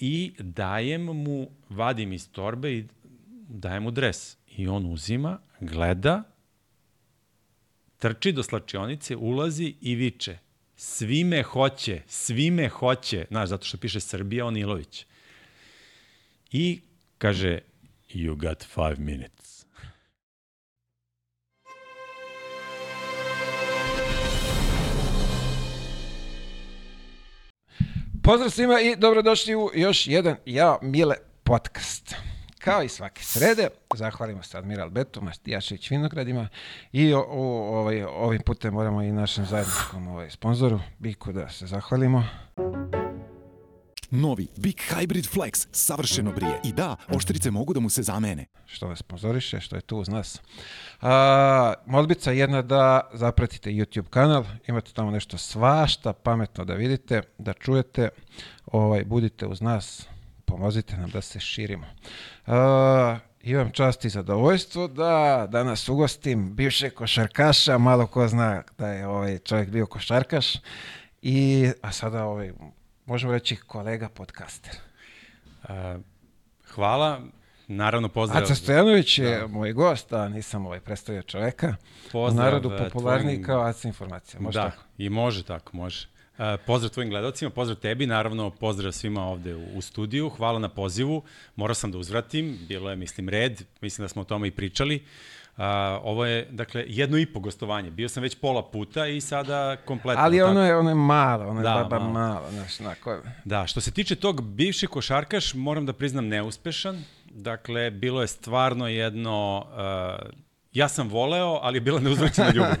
i dajem mu, vadim iz torbe i dajem mu dres. I on uzima, gleda, trči do slačionice, ulazi i viče svi me hoće, svi me hoće, znaš, zato što piše Srbija Onilović. I kaže, you got five minutes. Pozdrav svima i dobrodošli u još jedan Ja Mile podcast. Kao i svake srede, zahvalimo se Admiral Betu, Mastijašević Vinogradima i o, o, ovaj, ovim putem moramo i našem zajedničkom ovaj, sponzoru, Biku, da se zahvalimo. Novi Big Hybrid Flex savršeno brije. I da, oštrice mogu da mu se zamene. što nas sponzoriše, što je tu uz nas. A, molbica jedna da zapratite YouTube kanal, imate tamo nešto svašta pametno da vidite, da čujete, ovaj, budite uz nas, pomozite nam da se širimo. A, imam čast i zadovoljstvo da danas ugostim bivšeg košarkaša, malo ko zna da je ovaj čovjek bio košarkaš, i, a sada ovaj, možemo reći kolega podcaster. Uh, hvala, naravno pozdrav. Aca Stojanović je moj gost, a nisam ovaj predstavio čoveka. Pozdrav, u narodu e, popularniji tvojim- kao Aca Informacija. Može da, tako? i može tako, može. Uh, pozdrav tvojim gledalcima, pozdrav tebi, naravno pozdrav svima ovde u, u studiju, hvala na pozivu, morao sam da uzvratim, bilo je, mislim, red, mislim da smo o tome i pričali. Uh, ovo je, dakle, jedno i po gostovanje, bio sam već pola puta i sada kompletno. Ali tako. ono je, ono je malo, ono je Da, baba malo. malo, znaš, onako. Da, što se tiče tog bivši košarkaš, moram da priznam neuspešan. Dakle, bilo je stvarno jedno... Uh, ja sam voleo, ali je bila neuzvraćena ljubav.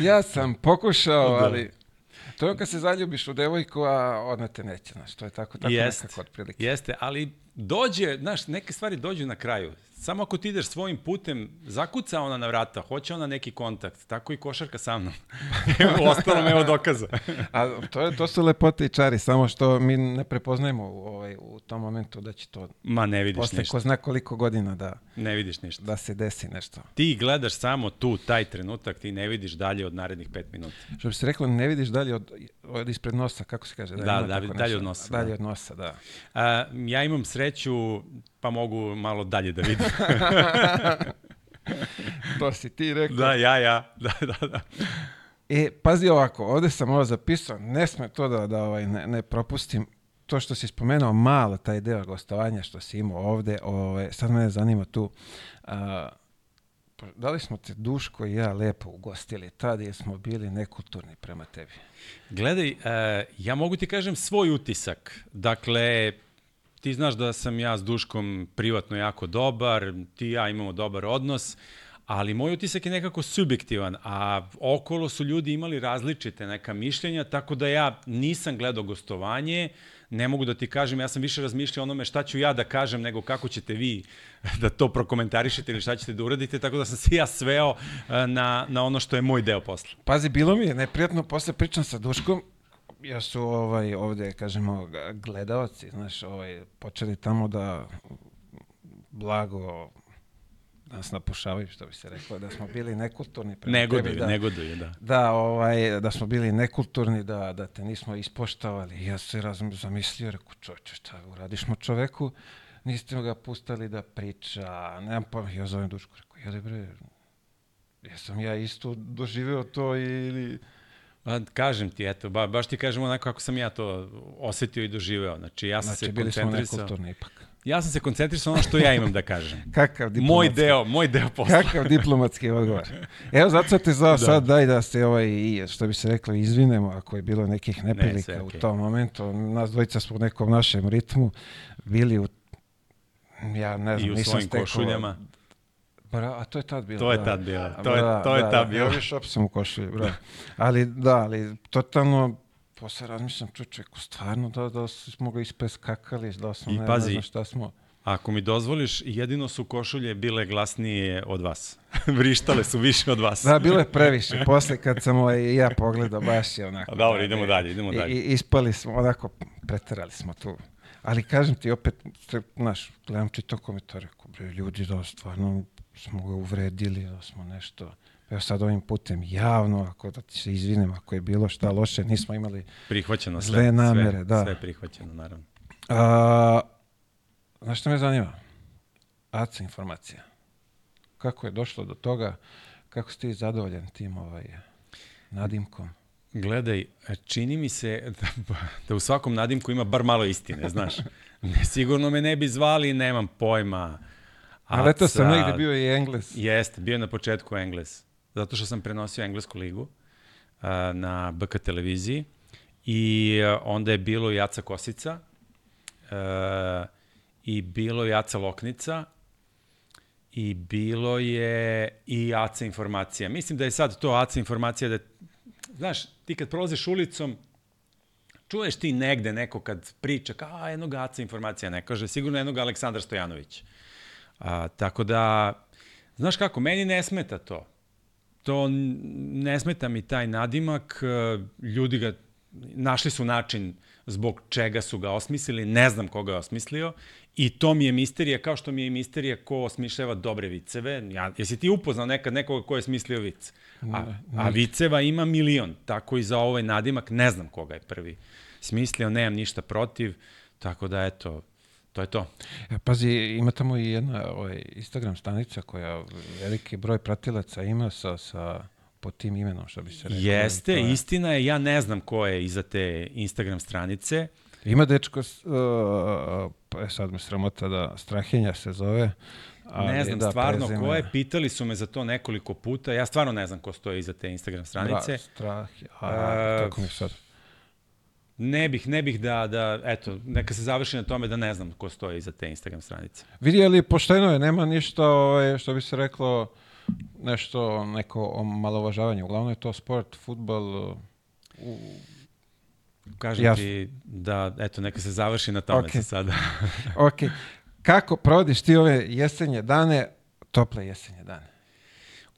Ja sam pokušao, Da. ali to je kad se zaljubiš u devojku, a ona te neće, znaš, to je tako, tako Jeste, nekako otprilike. jeste, ali dođe, znaš, neke stvari dođu na kraju. Samo ako ti ideš svojim putem, zakuca ona na vrata, hoće ona neki kontakt, tako i košarka sa mnom. U ostalom, evo dokaza. A to, je, to su lepote i čari, samo što mi ne prepoznajemo u, ovaj, u tom momentu da će to Ma ne vidiš posle ništa, ko zna koliko godina da, ne vidiš ništa. da se desi nešto. Ti gledaš samo tu, taj trenutak, ti ne vidiš dalje od narednih pet minuta. Što bi se reklo, ne vidiš dalje od, od ispred nosa, kako se kaže? Da, da, tako dalje od nosa, Dalje da. od nosa, da. A, ja imam sreću, pa mogu malo dalje da vidim. To si ti rekao. da, ja, ja, da, da, da. E, pazi ovako, ovde sam ovo zapisao, ne sme to da, da ovaj, ne, ne propustim. To što si spomenuo malo, taj deo gostovanja što si imao ovde, ovaj, sad mene zanima tu, a, pa da li smo te Duško i ja lepo ugostili tad jer smo bili nekulturni prema tebi? Gledaj, e, ja mogu ti kažem svoj utisak. Dakle, ti znaš da sam ja s Duškom privatno jako dobar, ti i ja imamo dobar odnos, ali moj utisak je nekako subjektivan, a okolo su ljudi imali različite neka mišljenja, tako da ja nisam gledao gostovanje, ne mogu da ti kažem, ja sam više razmišljao onome šta ću ja da kažem nego kako ćete vi da to prokomentarišete ili šta ćete da uradite, tako da sam se ja sveo e, na, na ono što je moj deo posla. Pazi, bilo mi je neprijatno, posle pričam sa Duškom, ja su ovaj, ovde, kažemo, gledaoci, znaš, ovaj, počeli tamo da blago nas napušavaju, što bi se reklo, da smo bili nekulturni Negoduju, tebi, da, negoduju, da. da, ovaj, da smo bili nekulturni, da, da te nismo ispoštovali. Ja se razum, zamislio, rekao, čovječe, šta uradiš mu čoveku, niste ga pustali da priča, nemam pa, ja zovem Dušku, rekao, jede bre, jesam ja isto doživeo to ili... Pa, kažem ti, eto, ba, baš ti kažem onako kako sam ja to osetio i doživeo. Znači, ja sam Znači, se bili smo koncentrisao. nekulturni ipak. Ja sam se koncentrisao na ono što ja imam da kažem. Kakav diplomatski, moj deo, moj deo posla. Kakav diplomatski odgovor. Evo, zato te zvao Da. sad, daj da se, ovaj, što bi se reklo, izvinemo ako je bilo nekih neprilika sve u okej. tom momentu. Nas dvojica smo u nekom našem ritmu bili u ja ne znam, I u nisam svojim košuljama. Bra, a to je tad bilo. To je da. tad bilo, to je- bra, to je da, tad da, bilo. Ja više sam u košulji, bra. Ali da, ali totalno posle razmišljam, čuče, stvarno da, da smo ga ispeskakali, da smo I ne, pazi, ne znam šta smo. Ako mi dozvoliš, jedino su košulje bile glasnije od vas. Vrištale su više od vas. Da, bilo je previše. Posle kad sam ovaj, ja pogledao, baš je onako. A dobro, da, idemo dalje, idemo dalje. I, ispali smo, onako, preterali smo tu. Ali kažem ti opet, znaš, gledam čitam komentare, ko bre, ljudi da stvarno smo ga uvredili, da smo nešto Evo sad ovim putem javno, ako da ti se izvinem, ako je bilo šta loše, nismo imali... Prihvaćeno sve. Zle namere, sve, da. Sve prihvaćeno, naravno. A, znaš što me zanima? ACA informacija. Kako je došlo do toga? Kako si ti zadovoljan tim ovaj, nadimkom? Gledaj, čini mi se da, da u svakom nadimku ima bar malo istine, znaš. Ne, sigurno me ne bi zvali, nemam pojma. A leto sam negde bio i Engles. Jeste, bio na početku Engles. Zato što sam prenosio englesku ligu a, na BK televiziji i onda je bilo Jaca Kosica a, i bilo je Jaca Loknica i bilo je i ACA informacija. Mislim da je sad to ACA informacija da, znaš, ti kad prolaziš ulicom, čuješ ti negde neko kad priča, kao, a, jednog ACA informacija ne kaže, sigurno jednog Aleksandar Stojanović. A, tako da, znaš kako, meni ne smeta to. To ne smeta mi taj nadimak, ljudi ga, našli su način zbog čega su ga osmislili, ne znam ko ga je osmislio i to mi je misterija, kao što mi je misterija ko osmišljava dobre viceve. Ja, jesi ti upoznao nekad nekoga ko je smislio vic? A, a viceva ima milion, tako i za ovaj nadimak, ne znam koga je prvi smislio, nemam ništa protiv, tako da eto, to je to. Ja, pazi, ima tamo i jedna ovaj, Instagram stanica koja veliki broj pratilaca ima sa, sa pod tim imenom, što bi se rekao. Jeste, je... istina je, ja ne znam ko je iza te Instagram stranice. Ima dečko, uh, pa sad me sramota da Strahinja se zove. Ali, ne znam da, stvarno prezime... ko je, pitali su me za to nekoliko puta, ja stvarno ne znam ko stoji iza te Instagram stranice. Da, strah, a, uh, kako mi sad? Ne bih, ne bih da, da, eto, neka se završi na tome da ne znam ko stoji iza te Instagram stranice. Vidi, ali pošteno je, nema ništa, ovaj, što bi se reklo, nešto, neko malovažavanje. Uglavnom je to sport, futbol, u... Kažem Jasno. ti da, eto, neka se završi na tome okay. sada. ok. Kako provodiš ti ove jesenje dane, tople jesenje dane?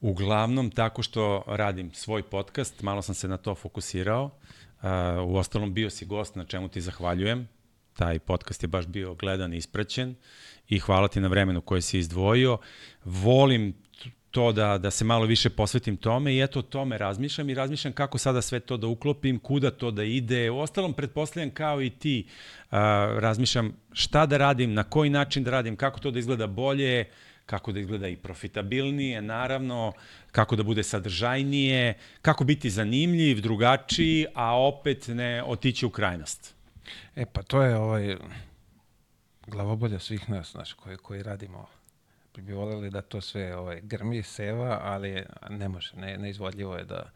Uglavnom tako što radim svoj podcast, malo sam se na to fokusirao. Uh, u ostalom bio si gost na čemu ti zahvaljujem. Taj podcast je baš bio gledan i ispraćen i hvala ti na vremenu koje si izdvojio. Volim to da, da se malo više posvetim tome i eto o tome razmišljam i razmišljam kako sada sve to da uklopim, kuda to da ide. U ostalom, pretpostavljam kao i ti, uh, razmišljam šta da radim, na koji način da radim, kako to da izgleda bolje, kako da izgleda i profitabilnije, naravno, kako da bude sadržajnije, kako biti zanimljiv, drugačiji, a opet ne otići u krajnost. E pa to je ovaj glavobolja svih nas, znaš, koji, koji radimo bi voljeli da to sve ovaj, grmi, seva, ali ne može, ne, neizvodljivo je da,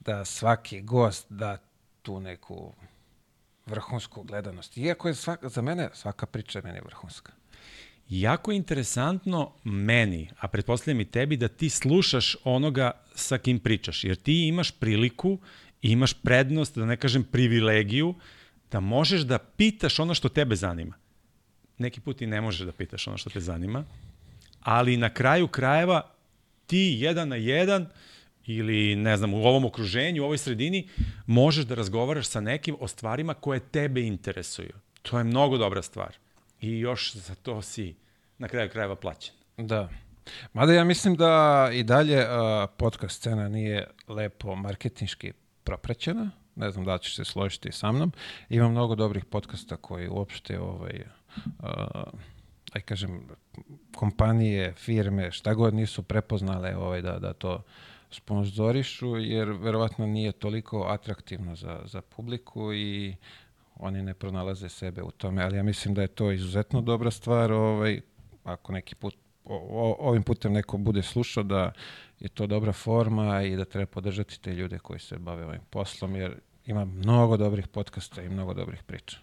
da svaki gost da tu neku vrhunsku gledanost. Iako je svaka, za mene svaka priča meni vrhunska. Jako je interesantno meni, a pretpostavljam i tebi, da ti slušaš onoga sa kim pričaš, jer ti imaš priliku, imaš prednost, da ne kažem privilegiju, da možeš da pitaš ono što tebe zanima. Neki put i ne možeš da pitaš ono što te zanima, ali na kraju krajeva ti jedan na jedan ili ne znam, u ovom okruženju, u ovoj sredini, možeš da razgovaraš sa nekim o stvarima koje tebe interesuju. To je mnogo dobra stvar. I još za to si na kraju krajeva plaćen. Da. Mada ja mislim da i dalje uh, podcast scena nije lepo marketinški propraćena. Ne znam da ćeš se složiti sa mnom. Ima mnogo dobrih podcasta koji uopšte ovaj, uh, aj kažem, kompanije, firme, šta god nisu prepoznale ovaj, da, da to sponzorišu, jer verovatno nije toliko atraktivno za, za publiku i oni ne pronalaze sebe u tome, ali ja mislim da je to izuzetno dobra stvar, ovaj, ako neki put o, ovim putem neko bude slušao da je to dobra forma i da treba podržati te ljude koji se bave ovim poslom, jer ima mnogo dobrih podcasta i mnogo dobrih priča.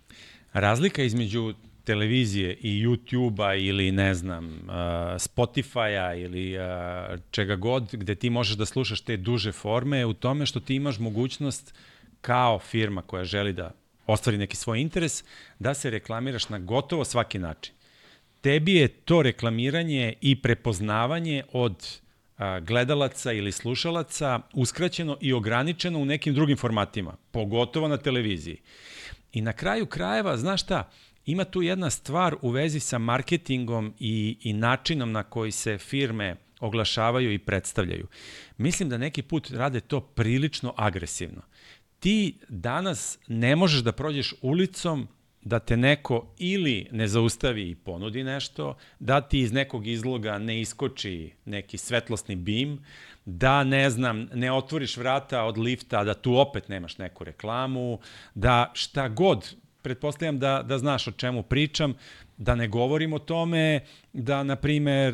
Razlika između televizije i YouTube-a ili ne znam uh, Spotify-a ili uh, čega god gde ti možeš da slušaš te duže forme u tome što ti imaš mogućnost kao firma koja želi da ostvari neki svoj interes da se reklamiraš na gotovo svaki način. Tebi je to reklamiranje i prepoznavanje od uh, gledalaca ili slušalaca uskraćeno i ograničeno u nekim drugim formatima, pogotovo na televiziji. I na kraju krajeva, znaš šta, ima tu jedna stvar u vezi sa marketingom i, i načinom na koji se firme oglašavaju i predstavljaju. Mislim da neki put rade to prilično agresivno. Ti danas ne možeš da prođeš ulicom da te neko ili ne zaustavi i ponudi nešto, da ti iz nekog izloga ne iskoči neki svetlosni bim, da ne znam, ne otvoriš vrata od lifta, da tu opet nemaš neku reklamu, da šta god, pretpostavljam da, da znaš o čemu pričam, da ne govorim o tome, da, na primer,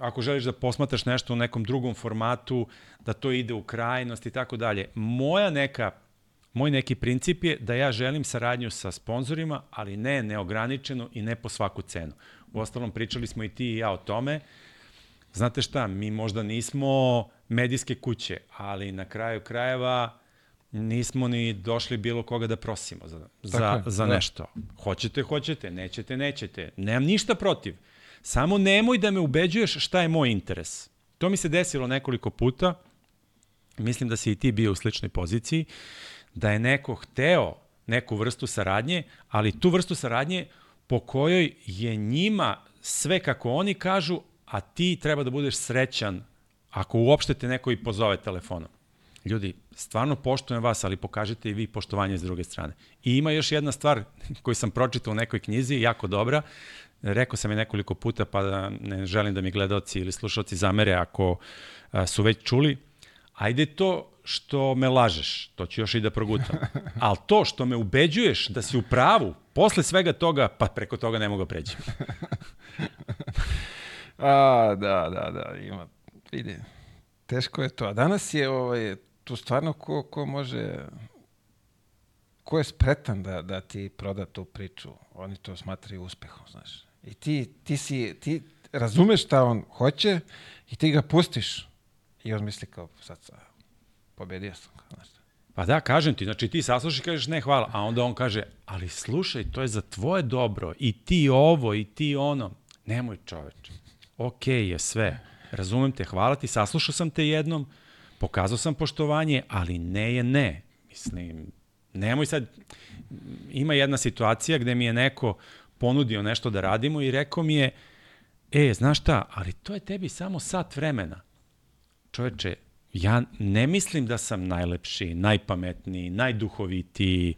ako želiš da posmatraš nešto u nekom drugom formatu, da to ide u krajnost i tako dalje. Moja neka Moj neki princip je da ja želim saradnju sa sponzorima, ali ne neograničeno i ne po svaku cenu. U ostalom, pričali smo i ti i ja o tome. Znate šta, mi možda nismo medijske kuće, ali na kraju krajeva nismo ni došli bilo koga da prosimo za, za, za da. nešto. Hoćete, hoćete, nećete, nećete. Nemam ništa protiv. Samo nemoj da me ubeđuješ šta je moj interes. To mi se desilo nekoliko puta. Mislim da si i ti bio u sličnoj poziciji. Da je neko hteo neku vrstu saradnje, ali tu vrstu saradnje po kojoj je njima sve kako oni kažu, a ti treba da budeš srećan ako uopšte te neko i pozove telefonom. Ljudi, stvarno poštujem vas, ali pokažite i vi poštovanje s druge strane. I ima još jedna stvar koju sam pročitao u nekoj knjizi, jako dobra, rekao sam je nekoliko puta, pa da ne želim da mi gledalci ili slušalci zamere ako a, su već čuli. Ajde to što me lažeš, to ću još i da progutam. Ali to što me ubeđuješ da si u pravu, posle svega toga, pa preko toga ne mogu da preći. A, da, da, da, ima, vidi, teško je to. A danas je ovaj, tu stvarno ko, ko može, ko je spretan da, da ti proda tu priču, oni to smatraju uspehom, znaš. I ti, ti, si, ti razumeš šta on hoće i ti ga pustiš i on misli kao, sad, sad pobedio sam. Pa da, kažem ti, znači ti saslušaš i kažeš ne, hvala, a onda on kaže, ali slušaj, to je za tvoje dobro, i ti ovo, i ti ono. Nemoj čoveče, okej okay je sve, razumem te, hvala ti, saslušao sam te jednom, pokazao sam poštovanje, ali ne je ne. Mislim, nemoj sad, ima jedna situacija gde mi je neko ponudio nešto da radimo i rekao mi je, e, znaš šta, ali to je tebi samo sat vremena. Čoveče, ja ne mislim da sam najlepši, najpametniji, najduhovitiji,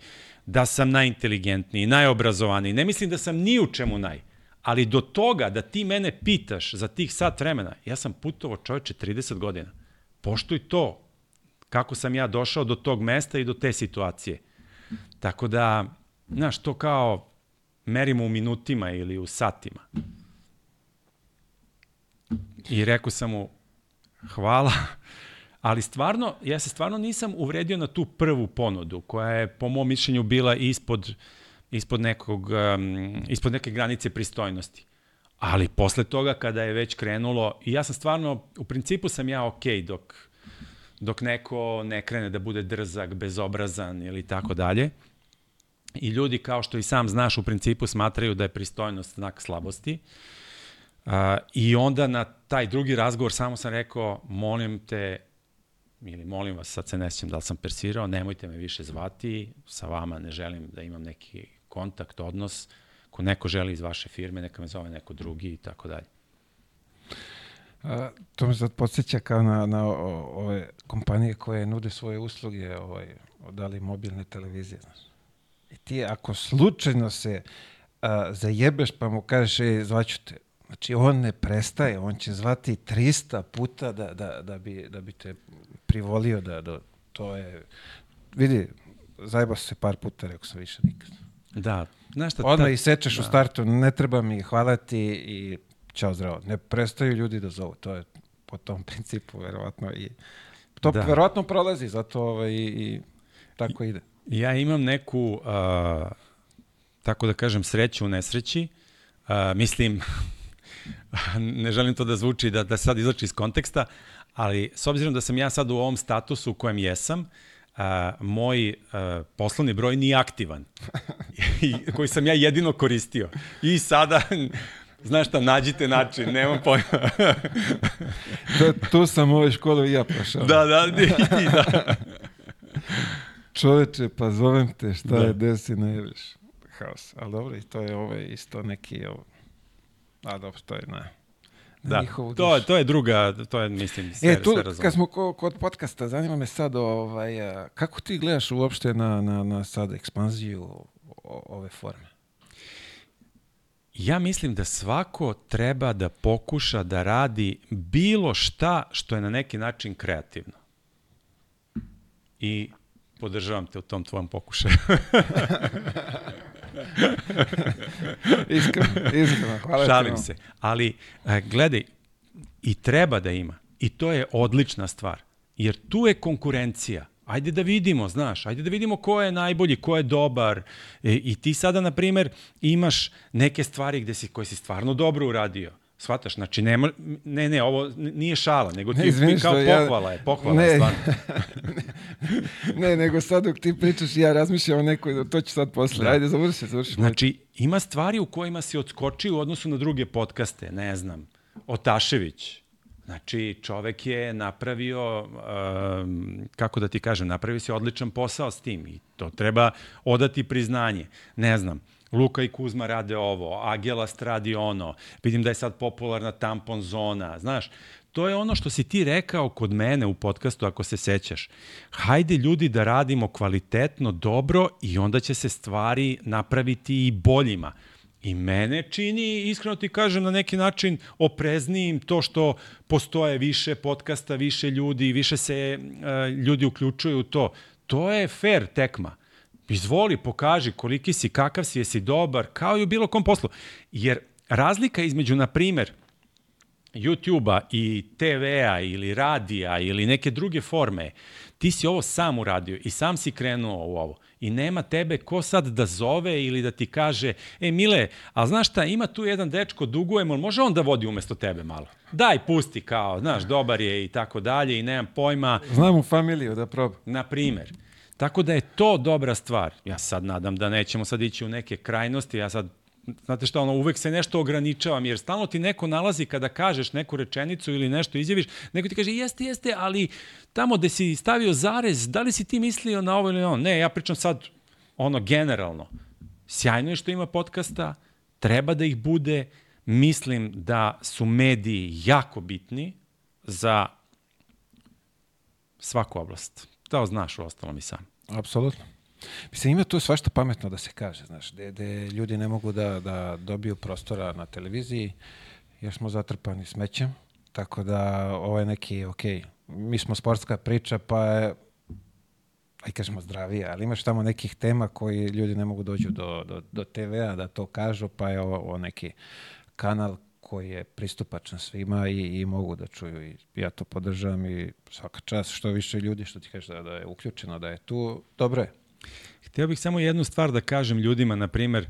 da sam najinteligentniji, najobrazovaniji. Ne mislim da sam ni u čemu naj. Ali do toga da ti mene pitaš za tih sat vremena, ja sam putovo čoveče 30 godina. Poštuj to, kako sam ja došao do tog mesta i do te situacije. Tako da, znaš, to kao merimo u minutima ili u satima. I rekao sam mu, hvala, ali stvarno, ja se stvarno nisam uvredio na tu prvu ponudu, koja je po mom mišljenju bila ispod, ispod, nekog, um, ispod neke granice pristojnosti. Ali posle toga kada je već krenulo, i ja sam stvarno, u principu sam ja okej okay dok, dok neko ne krene da bude drzak, bezobrazan ili tako dalje. I ljudi, kao što i sam znaš, u principu smatraju da je pristojnost znak slabosti. Uh, I onda na taj drugi razgovor samo sam rekao, molim te, ili molim vas, sad se ne sjećam da li sam persirao, nemojte me više zvati, sa vama ne želim da imam neki kontakt, odnos, ako neko želi iz vaše firme, neka me zove neko drugi i tako dalje. A, to me sad podsjeća kao na, na o, ove kompanije koje nude svoje usluge, ovaj, odali mobilne televizije. Znaš. I ti ako slučajno se a, zajebeš pa mu kažeš, e, zvaću te, Znači, on ne prestaje, on će zvati 300 puta da, da, da, bi, da bi te privolio da, da to je... Vidi, zajeba se par puta, rekao sam više nikad. Da, znaš šta... Odmah ta... i sečeš da. u startu, ne treba mi hvalati i čao zdravo. Ne prestaju ljudi da zovu, to je po tom principu, verovatno. I to da. verovatno prolazi, zato ovaj, i, i tako ide. Ja imam neku, uh, tako da kažem, sreću u nesreći. Uh, mislim, ne želim to da zvuči, da, da sad izlači iz konteksta, ali s obzirom da sam ja sad u ovom statusu u kojem jesam, a, moj a, poslovni broj nije aktivan, I, koji sam ja jedino koristio. I sada, znaš šta, nađite način, nemam pojma. to, tu sam u ovoj školu i ja prošao. Da, da, i ti, da. Čoveče, pa zovem te, šta da. je, desi, ne jeviš. Haos. Ali dobro, i to je ovaj isto neki, ovo, a dobro, to je, ne. na Da, to, to je druga, to je, mislim, sve, E, tu, sve kad smo ko- kod podcasta, zanima me sad, ovaj, a, kako ti gledaš uopšte na, na, na sad ekspanziju o- ove forme? Ja mislim da svako treba da pokuša da radi bilo šta što je na neki način kreativno. I podržavam te u tom tvojom pokušaju. Iskreno, iskreno, hvala Šalim se. Ali, e, gledaj, i treba da ima. I to je odlična stvar. Jer tu je konkurencija. Ajde da vidimo, znaš, ajde da vidimo ko je najbolji, ko je dobar. E, I ti sada, na primer, imaš neke stvari gde si, koje si stvarno dobro uradio. Shvataš, znači, nema, ne, ne, ovo nije šala, nego ti, Ne, ti kao što ja- pohvala je, pohvala Ne. stvarno. Ne, nego sad dok ti pričaš, ja razmišljam o nekoj, to ću sad posle. Da. Ajde, završi, završi. Znači, ima stvari u kojima si odskočio u odnosu na druge podcaste, ne znam, Otašević. Znači, čovek je napravio, um, kako da ti kažem, napravio si odličan posao s tim i to treba odati priznanje. Ne znam, Luka i Kuzma rade ovo, Agelast radi ono, vidim da je sad popularna tampon zona, znaš, to je ono što si ti rekao kod mene u podcastu, ako se sećaš. Hajde ljudi da radimo kvalitetno, dobro i onda će se stvari napraviti i boljima. I mene čini, iskreno ti kažem, na neki način opreznijim to što postoje više podcasta, više ljudi, više se uh, ljudi uključuju u to. To je fair tekma. Izvoli, pokaži koliki si, kakav si, jesi dobar, kao i u bilo kom poslu. Jer razlika između, na primer, YouTube-a i TV-a ili radija ili neke druge forme, ti si ovo sam uradio i sam si krenuo u ovo. I nema tebe ko sad da zove ili da ti kaže, e Mile, a znaš šta, ima tu jedan dečko, dugujemo, može on da vodi umesto tebe malo? Daj, pusti kao, znaš, dobar je i tako dalje i nemam pojma, Znam u familiju da proba. na primer. Tako da je to dobra stvar. Ja sad nadam da nećemo sad ići u neke krajnosti, ja sad Znate šta, ono, uvek se nešto ograničavam, jer stalno ti neko nalazi kada kažeš neku rečenicu ili nešto izjaviš, neko ti kaže jeste, jeste, ali tamo gde si stavio zarez, da li si ti mislio na ovo ili ono? Ne, ja pričam sad ono generalno. Sjajno je što ima podcasta, treba da ih bude, mislim da su mediji jako bitni za svaku oblast. To znaš u ostalom i sam. Apsolutno. Mislim, ima tu svašta pametno da se kaže, znaš, gde, gde ljudi ne mogu da, da dobiju prostora na televiziji, jer smo zatrpani smećem, tako da ovo je neki, ok, mi smo sportska priča, pa je, aj kažemo zdravije, ali imaš tamo nekih tema koji ljudi ne mogu dođu do, do, do TV-a da to kažu, pa je ovo, ovo neki kanal koji je pristupačan svima i, i mogu da čuju i ja to podržavam i svaka čast što više ljudi što ti kažeš da, da je uključeno, da je tu, dobro je. Htio bih samo jednu stvar da kažem ljudima, na primer,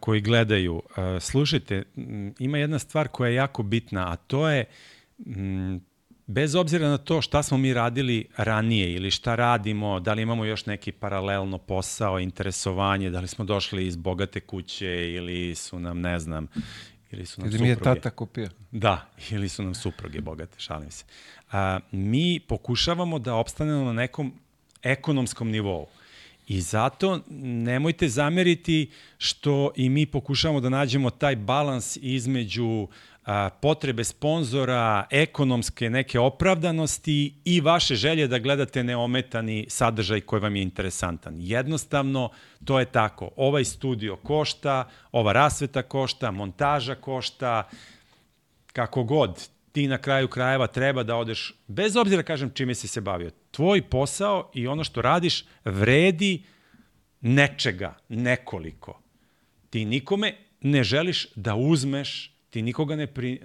koji gledaju. Slušajte, ima jedna stvar koja je jako bitna, a to je, bez obzira na to šta smo mi radili ranije ili šta radimo, da li imamo još neki paralelno posao, interesovanje, da li smo došli iz bogate kuće ili su nam, ne znam, ili su nam Ili mi je tata kupio. Da, ili su nam supruge bogate, šalim se. A, mi pokušavamo da opstanemo na nekom ekonomskom nivou. I zato nemojte zameriti što i mi pokušavamo da nađemo taj balans između a, potrebe sponzora, ekonomske neke opravdanosti i vaše želje da gledate neometani sadržaj koji vam je interesantan. Jednostavno, to je tako. Ovaj studio košta, ova rasveta košta, montaža košta, kako god, ti na kraju krajeva treba da odeš, bez obzira kažem čime si se bavio, tvoj posao i ono što radiš vredi nečega, nekoliko. Ti nikome ne želiš da uzmeš, ti nikoga ne, pri,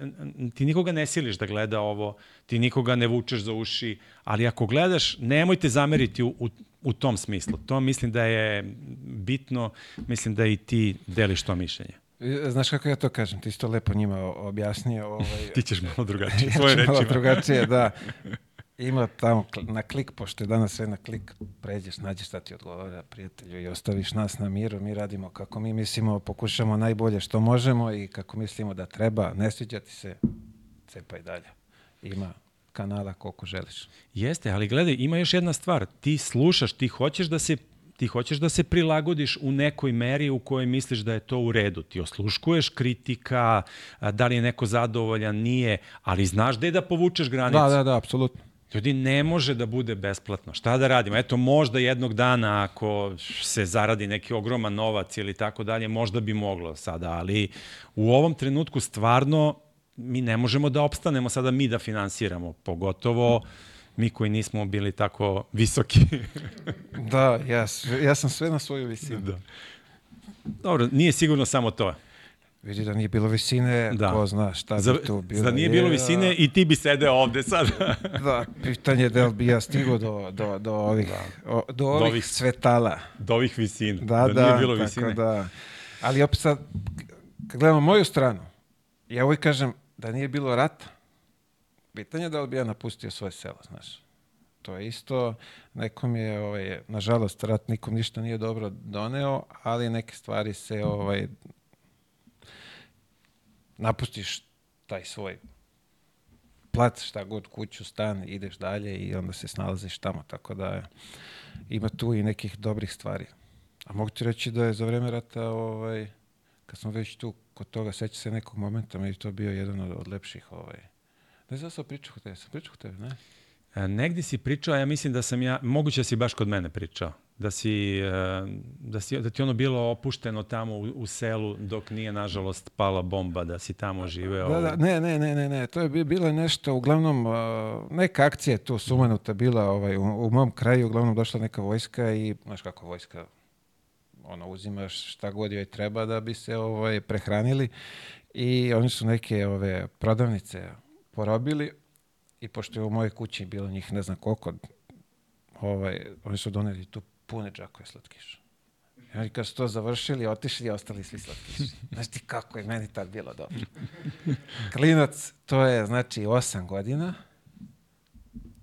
ti nikoga ne siliš da gleda ovo, ti nikoga ne vučeš za uši, ali ako gledaš, nemojte zameriti u, u, u tom smislu. To mislim da je bitno, mislim da i ti deliš to mišljenje. E, Znaš kako ja to kažem, ti si to lepo njima objasnio. Ovaj, Ti ćeš malo drugačije, ja svoje ću malo drugačije, da. Ima tamo na klik, pošto je danas sve na klik, pređeš, nađeš šta ti odgovara prijatelju i ostaviš nas na miru, mi radimo kako mi mislimo, pokušamo najbolje što možemo i kako mislimo da treba, ne sviđa ti se, cepaj dalje. Ima kanala koliko želiš. Jeste, ali gledaj, ima još jedna stvar. Ti slušaš, ti hoćeš da se ti hoćeš da se prilagodiš u nekoj meri u kojoj misliš da je to u redu. Ti osluškuješ kritika, da li je neko zadovoljan, nije, ali znaš gde da povučeš granicu. Da, da, da, apsolutno. Ljudi, ne može da bude besplatno. Šta da radimo? Eto, možda jednog dana ako se zaradi neki ogroman novac ili tako dalje, možda bi moglo sada, ali u ovom trenutku stvarno mi ne možemo da opstanemo sada mi da finansiramo, pogotovo mi koji nismo bili tako visoki. Da, ja, ja sam sve na svoju visinu. da. Dobro, nije sigurno samo to. Vidi da nije bilo visine, Da. ko zna šta Za, bi tu bilo. za nije bilo Je, visine i ti bi sedeo ovde sad. Da, pitanje je da li bi ja stigao do, do, do ovih, o, do ovih, ovih- svetala. Do ovih visina. Da, da, nije bilo visine. da. Ali opet sad, kad gledamo moju stranu, ja uvijek kažem da nije bilo rata, pitanje je da li bi ja napustio svoje selo, znaš. To je isto, nekom je, ovaj, nažalost, rat nikom ništa nije dobro doneo, ali neke stvari se, ovaj, napustiš taj svoj plac, šta god, kuću, stan, ideš dalje i onda se snalaziš tamo, tako da ima tu i nekih dobrih stvari. A mogu ti reći da je za vreme rata, ovaj, kad smo već tu kod toga, seća se nekog momenta, meni to bio jedan od, od lepših, ovaj, ne znam da sam pričao kod tebe, sam pričao kod tebe, ne? E, Negdje si pričao, ja mislim da sam ja, moguće da si baš kod mene pričao, da si, e, da, si, da ti ono bilo opušteno tamo u, u selu dok nije, nažalost, pala bomba, da si tamo živeo. Da, da, ne, ne, ne, ne, ne, to je bi- bilo nešto, uglavnom, uh, neka akcija tu sumanuta bila ovaj, u, u mom kraju, uglavnom došla neka vojska i, znaš kako vojska, ono, uzimaš šta god joj treba da bi se ovaj, prehranili i oni su neke ove prodavnice porobili i pošto je u mojoj kući bilo njih ne znam koliko, ovaj, oni su doneli tu pune džakove slatkiša. I oni kad su to završili, otišli i ostali svi slatkiši. Znaš ti kako je meni tad bilo dobro. Klinac, to je znači 8 godina,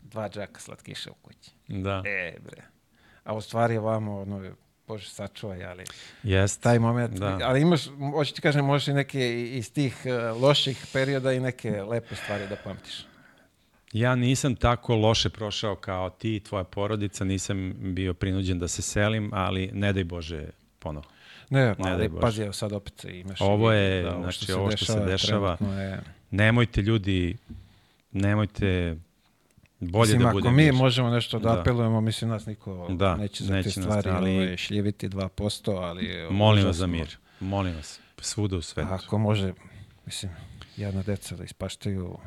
dva džaka slatkiša u kući. Da, E, bre. A u stvari ovamo, ono, Bože, sačuvaj, ali jest. taj moment, Da. ali imaš, hoću ti kažem, možeš i neke iz tih uh, loših perioda i neke lepe stvari da pamtiš. Ja nisam tako loše prošao kao ti i tvoja porodica, nisam bio prinuđen da se selim, ali ne daj Bože ponovo. Ne, Ne daj ali Bože. pazi, evo sad opet imaš... Ovo je, da, znači, ovo što se dešava, Je, Nemojte ljudi, nemojte bolje mislim, da ako bude mi mir. možemo nešto da, Da. apelujemo, mislim, nas niko Da, neće za neće te stvari ali- ovaj, šljiviti 2%, ali... Molim vas za mir. Molim vas. Svuda u svetu. Ako može, mislim, jadna deca da ispaštaju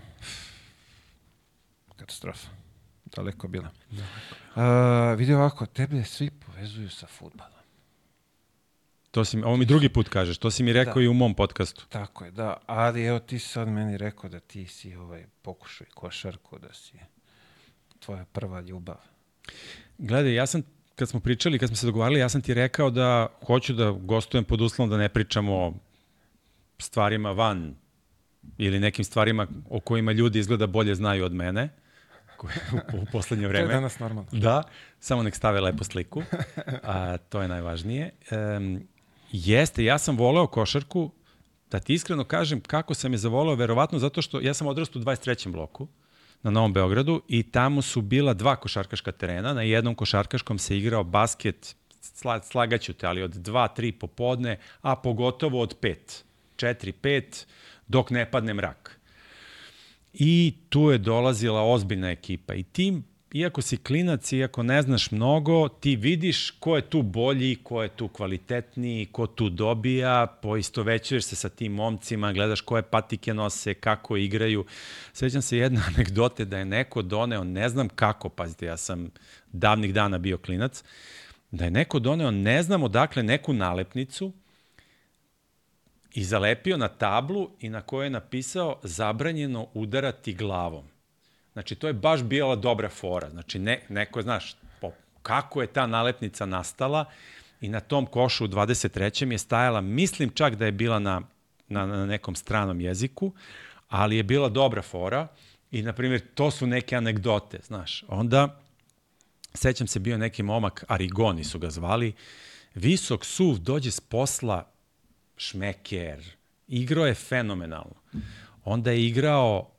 katastrofa. Daleko bila. Uh, vidi ovako, tebe svi povezuju sa futbalom. To si, ovo mi drugi put kažeš. To si mi rekao Da. i u mom podcastu. Tako je, da. Ali evo ti si sad meni rekao da ti si ovaj, pokušao i košarku, da si tvoja prva ljubav. Gledaj, ja sam, kad smo pričali, kad smo se dogovarali, ja sam ti rekao da hoću da gostujem pod uslovom da ne pričamo o stvarima van ili nekim stvarima o kojima ljudi izgleda bolje znaju od mene koje, u, u poslednje To je vreme. danas normalno. Da, samo nek stave lepo sliku. A, to je najvažnije. Um, jeste, ja sam voleo košarku, da ti iskreno kažem kako sam je zavoleo, verovatno zato što ja sam odrastao u 23. bloku na Novom Beogradu i tamo su bila dva košarkaška terena. Na jednom košarkaškom se igrao basket, sla, slagaću te, ali od 2-3 popodne, a pogotovo od 5. 4-5, dok ne padne mrak. I tu je dolazila ozbiljna ekipa. I ti, iako si klinac, iako ne znaš mnogo, ti vidiš ko je tu bolji, ko je tu kvalitetniji, ko tu dobija, poistovećuješ se sa tim momcima, gledaš koje patike nose, kako igraju. Sećam se jedne anegdote da je neko doneo, ne znam kako, pazite, ja sam davnih dana bio klinac, da je neko doneo, ne znam odakle, neku nalepnicu, i zalepio na tablu i na kojoj je napisao zabranjeno udarati glavom. Znači, to je baš bila dobra fora. Znači, ne, neko znaš, po, kako je ta nalepnica nastala i na tom košu u 23. je stajala, mislim čak da je bila na, na, na nekom stranom jeziku, ali je bila dobra fora i, na primjer, to su neke anegdote, znaš. Onda, sećam se, bio neki momak, Arigoni su ga zvali, visok suv, dođe s posla, šmeker, igrao je fenomenalno. Onda je igrao,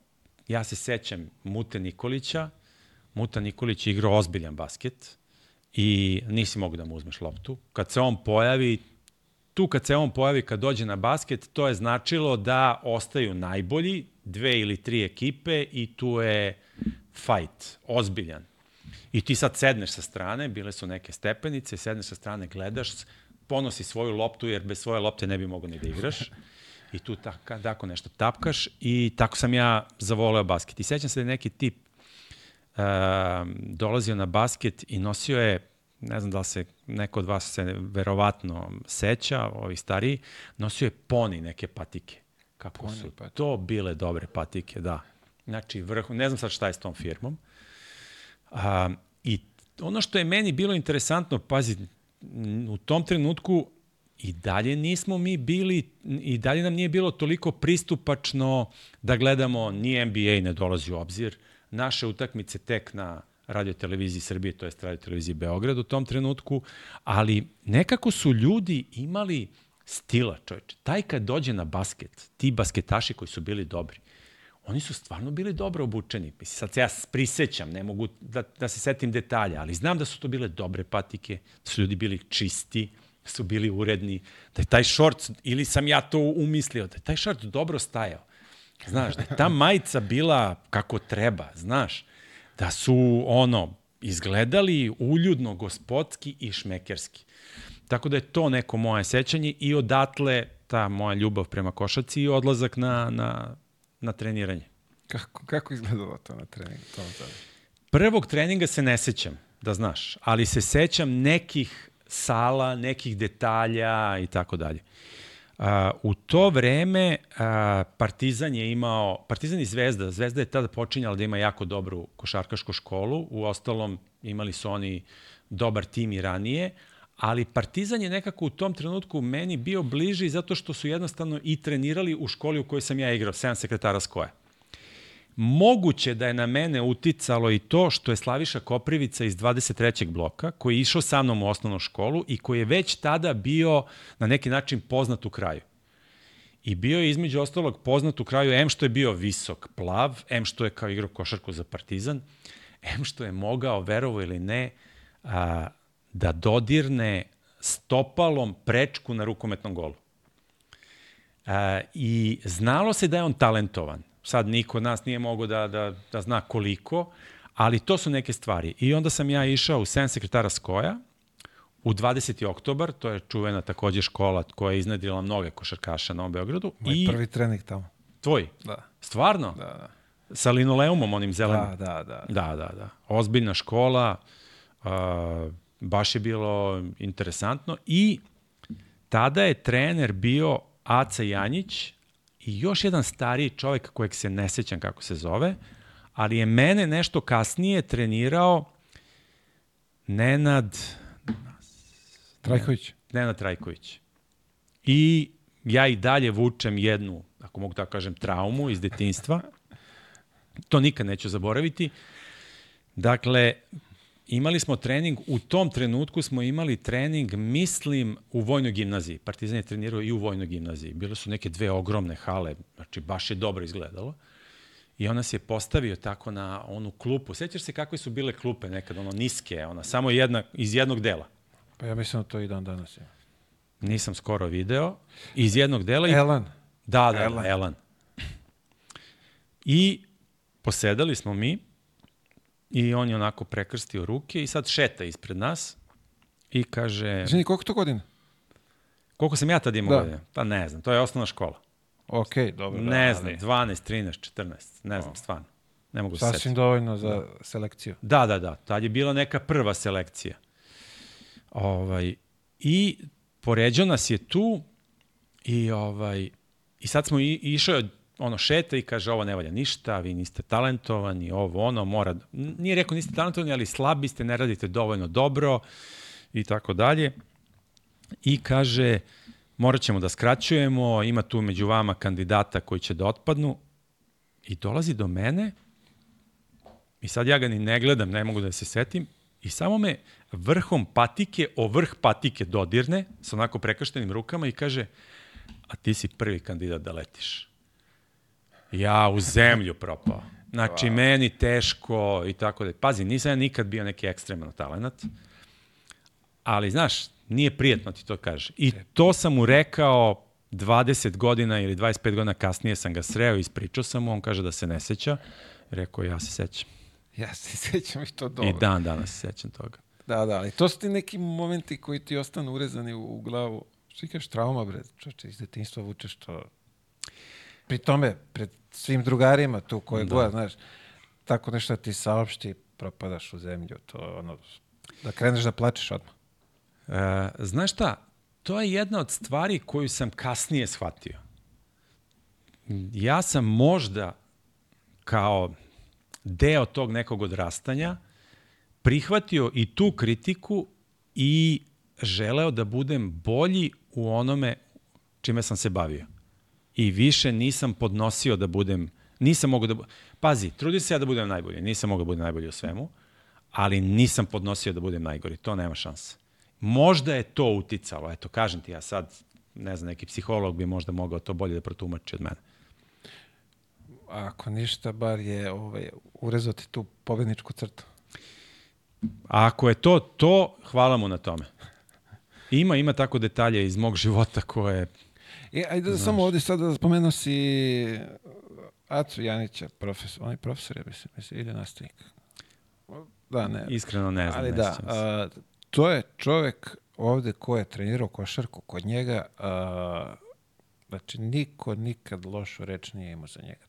ja se sećam, Mute Nikolića, Muta Nikolić je igrao ozbiljan basket i nisi mogu da mu uzmeš loptu. Kad se on pojavi, tu kad se on pojavi, kad dođe na basket, to je značilo da ostaju najbolji, dve ili tri ekipe i tu je fight, ozbiljan. I ti sad sedneš sa strane, bile su neke stepenice, sedneš sa strane, gledaš, ponosi svoju loptu, jer bez svoje lopte ne bi mogo ni da igraš. I tu tako, tako nešto tapkaš i tako sam ja zavoleo basket. I sećam se da je neki tip uh, dolazio na basket i nosio je, ne znam da li se neko od vas se verovatno seća, ovi stariji, nosio je poni neke patike. Kako Poni su patike. to bile dobre patike, da. Znači, vrh, ne znam sad šta je s tom firmom. A, I ono što je meni bilo interesantno, pazi, u tom trenutku i dalje nismo mi bili, i dalje nam nije bilo toliko pristupačno da gledamo, ni NBA ne dolazi u obzir, naše utakmice tek na radio televiziji Srbije, to je radio televiziji Beograd u tom trenutku, ali nekako su ljudi imali stila, čoveče. Taj kad dođe na basket, ti basketaši koji su bili dobri, oni su stvarno bili dobro obučeni. Mislim, sad se ja prisećam, ne mogu da, da se setim detalja, ali znam da su to bile dobre patike, da su ljudi bili čisti, da su bili uredni, da je taj šort, ili sam ja to umislio, da je taj šort dobro stajao. Znaš, da je ta majica bila kako treba, znaš, da su ono, izgledali uljudno, gospodski i šmekerski. Tako da je to neko moje sećanje i odatle ta moja ljubav prema košaci i odlazak na, na, na treniranje. Kako, kako izgledalo to na treningu? To, to. Prvog treninga se ne sećam, da znaš, ali se sećam nekih sala, nekih detalja i tako dalje. Uh, u to vreme uh, Partizan je imao, Partizan i Zvezda, Zvezda je tada počinjala da ima jako dobru košarkašku školu, u ostalom imali su oni dobar tim i ranije, ali Partizan je nekako u tom trenutku meni bio bliži zato što su jednostavno i trenirali u školi u kojoj sam ja igrao, 7 sekretara skoja. Moguće da je na mene uticalo i to što je Slaviša Koprivica iz 23. bloka, koji je išao sa mnom u osnovnu školu i koji je već tada bio na neki način poznat u kraju. I bio je između ostalog poznat u kraju, M što je bio visok, plav, M što je kao igrao košarku za Partizan, M što je mogao, verovo ili ne, a, da dodirne stopalom prečku na rukometnom golu. A, I znalo se da je on talentovan. Sad niko od nas nije mogao da, da, da zna koliko, ali to su neke stvari. I onda sam ja išao u 7 sekretara Skoja, u 20. oktobar, to je čuvena takođe škola koja je iznedrila mnoge košarkaša na ovom Beogradu. Moj I prvi trening tamo. tvoj, Da, stvarno? da, da. Sa linoleumom onim zelenim? Da, da, da. Da, da, da. Ozbiljna škola, uh, baš je bilo interesantno i tada je trener bio Aca Janjić i još jedan stariji čovek kojeg se ne sećam kako se zove, ali je mene nešto kasnije trenirao Nenad, Trajković. Nenad Trajković. I ja i dalje vučem jednu, ako mogu tako kažem, traumu iz detinjstva. To nikad neću zaboraviti. Dakle, imali smo trening, u tom trenutku smo imali trening, mislim, u vojnoj gimnaziji. Partizan je trenirao i u vojnoj gimnaziji. Bile su neke dve ogromne hale, znači baš je dobro izgledalo. I ona se je postavio tako na onu klupu. Sećaš se kakve su bile klupe nekad, ono niske, ona, samo jedna, iz jednog dela. Pa ja mislim da to i dan danas ima. Nisam skoro video. Iz jednog dela. I, Elan. da, da. Elan. Elan. I posedali smo mi i on je onako prekrstio ruke i sad šeta ispred nas i kaže, Izvini, koliko to godina? koliko sam ja tad imao Da. godina? Pa ne znam, to je osnovna škola. Ok, dobro. ne da, znam, ali 12, 13, 14, ne znam, stvarno. Ne mogu se Sasvim dovoljno za selekciju. Da, da, da. Tad je bila neka prva selekcija. Ovaj, I poređao nas je tu i, ovaj, i sad smo i, išao ono šeta i kaže ovo ne valja ništa, vi niste talentovani, ovo ono mora, nije rekao niste talentovani, ali slabi ste, ne radite dovoljno dobro i tako dalje. I kaže morat ćemo da skraćujemo, ima tu među vama kandidata koji će da otpadnu i dolazi do mene I sad ja ga ni ne gledam, ne mogu da se setim. I samo me vrhom patike o vrh patike dodirne sa onako prekrštenim rukama i kaže a ti si prvi kandidat da letiš. Ja u zemlju propao. Znači, wow. meni teško i tako da. Pazi, nisam ja nikad bio neki ekstreman talent. ali znaš, nije prijetno ti to kaže. I to sam mu rekao 20 godina ili 25 godina kasnije sam ga sreo, ispričao sam mu, on kaže da se ne seća. Rekao, ja se sećam. Ja se sjećam i to dobro. I dan danas se sećam toga. Da, da, ali to su ti neki momenti koji ti ostanu urezani u, u glavu. Što ti kažeš, trauma, bre, čoče, iz detinjstva vučeš to. Pri tome, pred svim drugarima tu koje Da. god, znaš, tako nešto ti saopšti, propadaš u zemlju, to ono, da kreneš da plačeš odmah. E, znaš šta, to je jedna od stvari koju sam kasnije shvatio. Ja sam možda kao deo tog nekog odrastanja prihvatio i tu kritiku i želeo da budem bolji u onome čime sam se bavio. I više nisam podnosio da budem, nisam mogao da, pazi, trudio se ja da budem najbolji, nisam mogao da budem najbolji u svemu, ali nisam podnosio da budem najgori, to nema šanse. Možda je to uticalo, eto, kažem ti ja sad, ne znam, neki psiholog bi možda mogao to bolje da protumači od mene. Ako ništa, bar je ovaj, urezao ti tu pobedničku crtu. A ako je to to, hvala mu na tome. Ima, ima tako detalje iz mog života koje... E, ajde da samo ovdje sada spomenuo si Acu Janića, profesor, on je profesor, ja mislim, mislim, ili nastavnik. Da, ne. Iskreno ne znam, Ali ne da, a, to je čovjek ovde ko je trenirao košarku kod njega, a, znači niko nikad lošu reč nije imao za njega.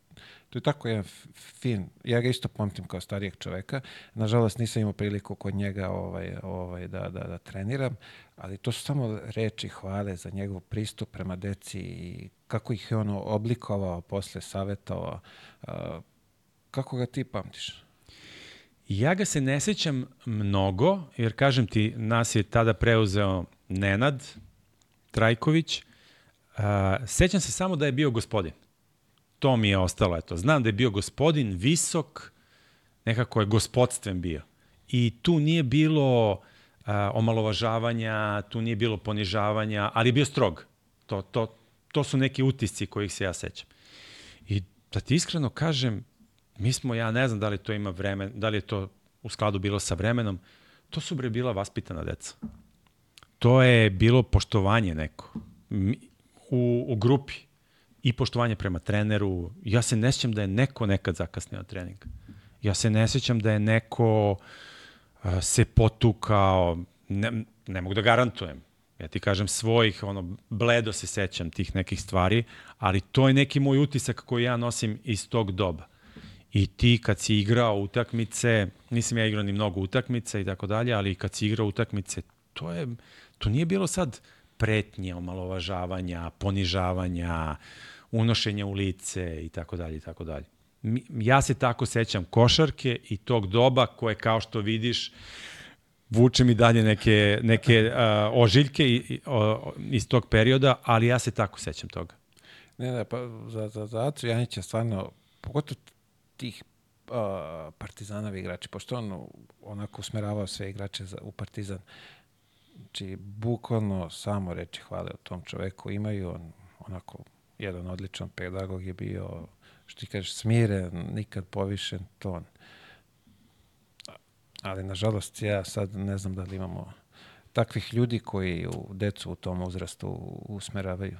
To je tako jedan fin, ja ga isto pamtim kao starijeg čoveka, nažalost nisam imao priliku kod njega ovaj, ovaj, da, da, da treniram, ali to su samo reči hvale za njegov pristup prema deci i kako ih je ono oblikovao, posle savjetovao. A, kako ga ti pamtiš? Ja ga se ne sećam mnogo, jer kažem ti, nas je tada preuzeo Nenad Trajković. Uh, sećam se samo da je bio gospodin. To mi je ostalo, eto. Znam da je bio gospodin, visok, nekako je gospodstven bio. I tu nije bilo uh, omalovažavanja, tu nije bilo ponižavanja, ali je bio strog. To, to, to su neki utisci kojih se ja sećam. I da ti iskreno kažem, mi smo, ja ne znam da li to ima vreme, da li je to u skladu bilo sa vremenom, to su bre bila vaspitana deca. To je bilo poštovanje neko u, u grupi i poštovanje prema treneru. Ja se ne sjećam da je neko nekad zakasnio na trening. Ja se ne sjećam da je neko a, se potukao, ne, ne mogu da garantujem. Ja ti kažem svojih, ono, bledo se sećam tih nekih stvari, ali to je neki moj utisak koji ja nosim iz tog doba. I ti kad si igrao utakmice, nisam ja igrao ni mnogo utakmica i tako dalje, ali kad si igrao utakmice, to je, to nije bilo sad pretnje, omalovažavanja, ponižavanja, unošenja u lice i tako dalje i tako dalje. Ja se tako sećam košarke i tog doba koje kao što vidiš vuče mi dalje neke, neke uh, ožiljke i, i, o, iz tog perioda, ali ja se tako sećam toga. Ne, ne, pa za, za, za Acu Janića stvarno, pogotovo tih uh, partizanovi igrači, pošto on onako usmeravao sve igrače za, u partizan, znači bukvalno samo reči hvale o tom čoveku imaju, on onako jedan odličan pedagog je bio, što ti kažeš, smiren, nikad povišen ton. Ali, nažalost, ja sad ne znam da li imamo takvih ljudi koji u decu u tom uzrastu usmeravaju.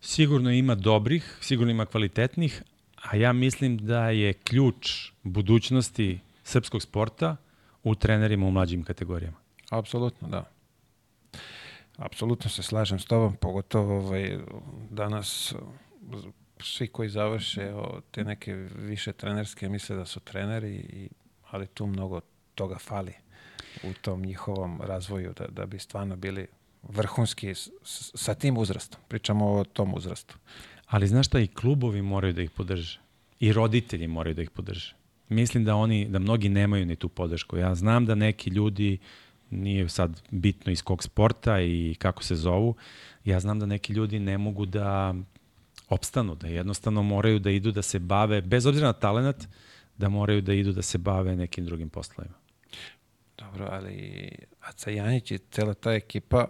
Sigurno ima dobrih, sigurno ima kvalitetnih, a ja mislim da je ključ budućnosti srpskog sporta u trenerima u mlađim kategorijama. Apsolutno, da. Apsolutno se slažem s tobom, pogotovo ovaj, danas uh, svi koji završe o, te neke više trenerske misle da su treneri, i, ali tu mnogo toga fali u tom njihovom razvoju da, da bi stvarno bili vrhunski s, sa tim uzrastom. Pričamo o tom uzrastu. Ali znaš šta, i klubovi moraju da ih podrže. I roditelji moraju da ih podrže. Mislim da oni, da mnogi nemaju ni tu podršku. Ja znam da neki ljudi, nije sad bitno iz kog sporta i kako se zovu, ja znam da neki ljudi ne mogu da opstanu, da jednostavno moraju da idu da se bave, bez obzira na talenat, da moraju da idu da se bave nekim drugim poslovima. Dobro, ali Aca Janić i cela ta ekipa,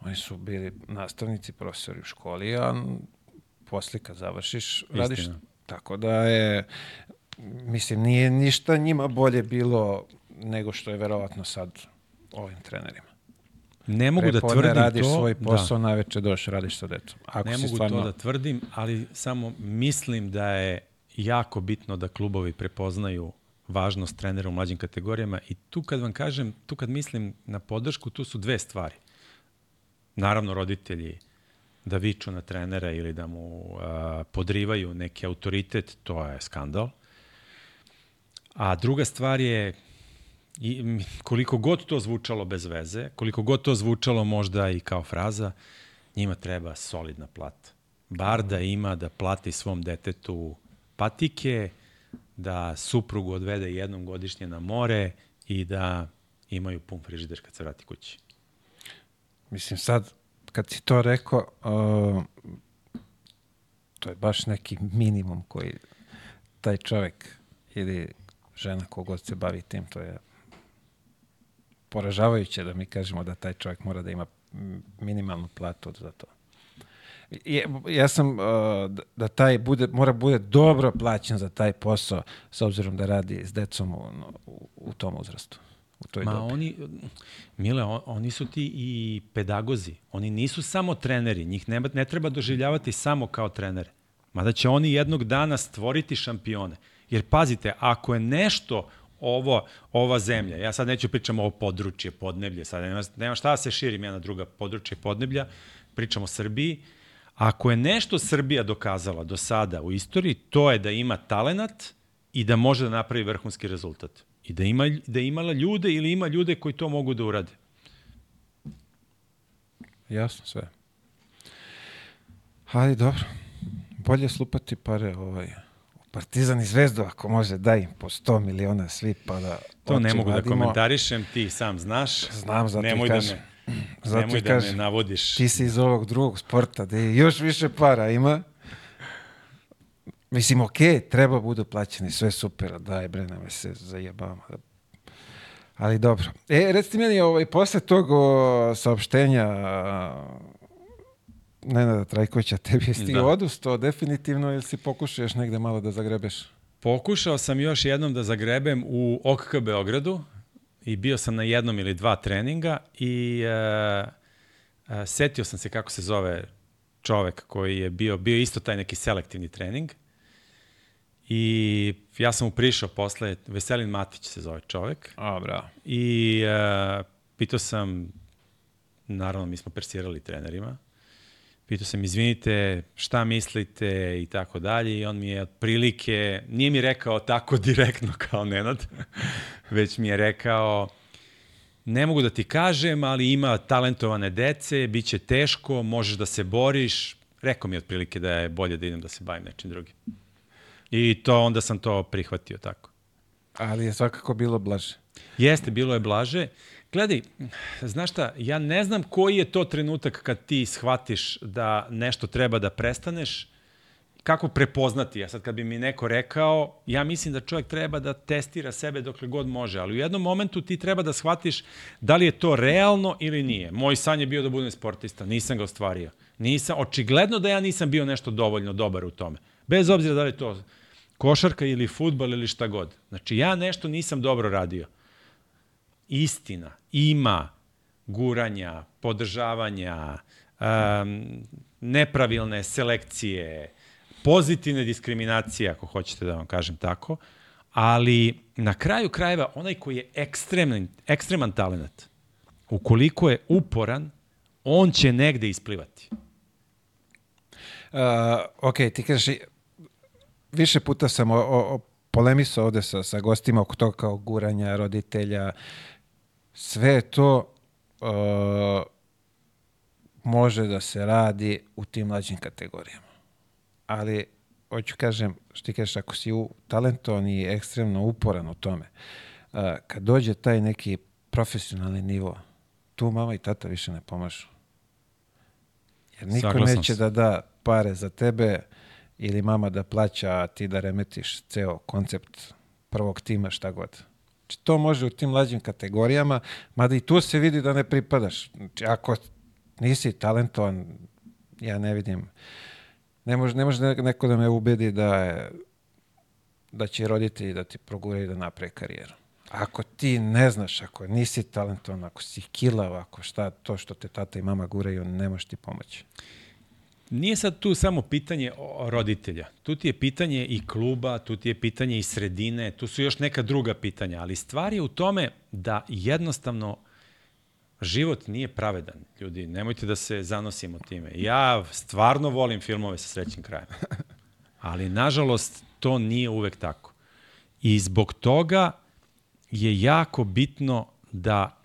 oni su bili nastavnici, profesori u školi, a posle kad završiš, radiš. Istina. Tako da je, mislim, nije ništa njima bolje bilo nego što je verovatno sad ovim trenerima. Ne mogu da Prepodne tvrdim radiš to. svoj da. posao, naveče doš, radiš sa decom. Ako Ne si mogu stvarno... to da tvrdim, ali samo mislim da je jako bitno da klubovi prepoznaju važnost trenera u mlađim kategorijama i tu kad vam kažem, tu kad mislim na podršku, tu su dve stvari. Naravno, roditelji da viču na trenera ili da mu a, podrivaju neki autoritet, to je skandal. A druga stvar je i koliko god to zvučalo bez veze, koliko god to zvučalo možda i kao fraza, njima treba solidna plata. Bar da ima da plati svom detetu patike, da suprugu odvede jednom godišnje na more i da imaju pun frižider kad se vrati kući. Mislim, sad, kad si to rekao, uh, to je baš neki minimum koji taj čovek ili žena kogod se bavi tim, to je poražavajuće da mi kažemo da taj čovjek mora da ima minimalnu platu za to. Je, ja sam uh, da- da taj bude, mora bude dobro plaćen za taj posao s obzirom da radi s decom u, u, u tom uzrastu. U toj Ma dobi. oni, Mile, on, oni su ti i pedagozi. Oni nisu samo treneri. Njih ne, ne treba doživljavati samo kao trenere. Mada će oni jednog dana stvoriti šampione. Jer pazite, ako je nešto ovo, ova zemlja, ja sad neću pričam o područje, podneblje, sad nema, nema šta da se širim ja na druga područje podneblja, pričam o Srbiji, ako je nešto Srbija dokazala do sada u istoriji, to je da ima talenat i da može da napravi vrhunski rezultat. I da ima, da imala ljude ili ima ljude koji to mogu da urade. Jasno sve. Ali dobro. Bolje slupati pare ovaj, Partizan i Zvezdu, ako može, daj im po 100 miliona svi, pa da To ne mogu da vadimo. komentarišem, ti sam znaš. Znam, zato nemoj kažem. Da me, Zato nemoj da me navodiš. Ti si iz ovog drugog sporta, da je još više para ima. Mislim, okej, treba budu plaćeni, sve super, daj bre, nema se zajebamo. Ali dobro. E, recite meni, ovaj, posle tog o, saopštenja Nenada Trajkovića, tebi je stigao Da. odustao definitivno ili si pokušaš negde malo da zagrebeš? Pokušao sam još jednom da zagrebem u OKK Beogradu i bio sam na jednom ili dva treninga i uh, uh, setio sam se kako se zove čovek koji je bio, bio isto taj neki selektivni trening i ja sam mu prišao posle, Veselin Matić se zove čovek, A, bravo. I uh, pitao sam, naravno mi smo persirali trenerima, pitao sam, izvinite, šta mislite i tako dalje i on mi je otprilike, nije mi rekao tako direktno kao Nenad, već mi je rekao, ne mogu da ti kažem, ali ima talentovane dece, bit će teško, možeš da se boriš. Rekao mi je otprilike da je bolje da idem da se bavim nečim drugim. I to onda sam to prihvatio tako. Ali je svakako bilo blaže. Jeste, bilo je blaže. Gledaj, znaš šta, ja ne znam koji je to trenutak kad ti shvatiš da nešto treba da prestaneš, kako prepoznati. Ja sad kad bi mi neko rekao, ja mislim da čovjek treba da testira sebe dokle god može, ali u jednom momentu ti treba da shvatiš da li je to realno ili nije. Moj san je bio da budem sportista, nisam ga ostvario. Nisam, očigledno da ja nisam bio nešto dovoljno dobar u tome. Bez obzira da li je to košarka ili futbal ili šta god. Znači ja nešto nisam dobro radio istina, ima guranja, podržavanja, um, nepravilne selekcije, pozitivne diskriminacije, ako hoćete da vam kažem tako, ali na kraju krajeva onaj koji je ekstreman, ekstreman talent, ukoliko je uporan, on će negde isplivati. Uh, ok, ti kažeš, više puta sam o, o, polemisao ovde sa, sa gostima oko toga kao guranja roditelja. Sve to uh, može da se radi u tim mlađim kategorijama. Ali, hoću kažem, što ti kažeš, ako si u, talentovan i ekstremno uporan u tome, uh, kad dođe taj neki profesionalni nivo, tu mama i tata više ne pomažu. Jer niko Saglasan neće sam. da da pare za tebe ili mama da plaća, a ti da remetiš ceo koncept prvog tima, šta god. Znači, to može u tim mlađim kategorijama, mada i tu se vidi da ne pripadaš. Znači, ako nisi talentovan, ja ne vidim, ne može, ne može ne- neko da me ubedi da, je, da će roditelji da ti proguraju da naprave karijeru. Ako ti ne znaš, ako nisi talentovan, ako si kilav, ako šta, to što te tata i mama guraju, ne može ti pomoći. Nije sad tu samo pitanje o- roditelja. Tu ti je pitanje i kluba, tu ti je pitanje i sredine, tu su još neka druga pitanja, ali stvar je u tome da jednostavno život nije pravedan. Ljudi, nemojte da se zanosimo time. Ja stvarno volim filmove sa srećnim krajem. Ali, nažalost, to nije uvek tako. I zbog toga je jako bitno da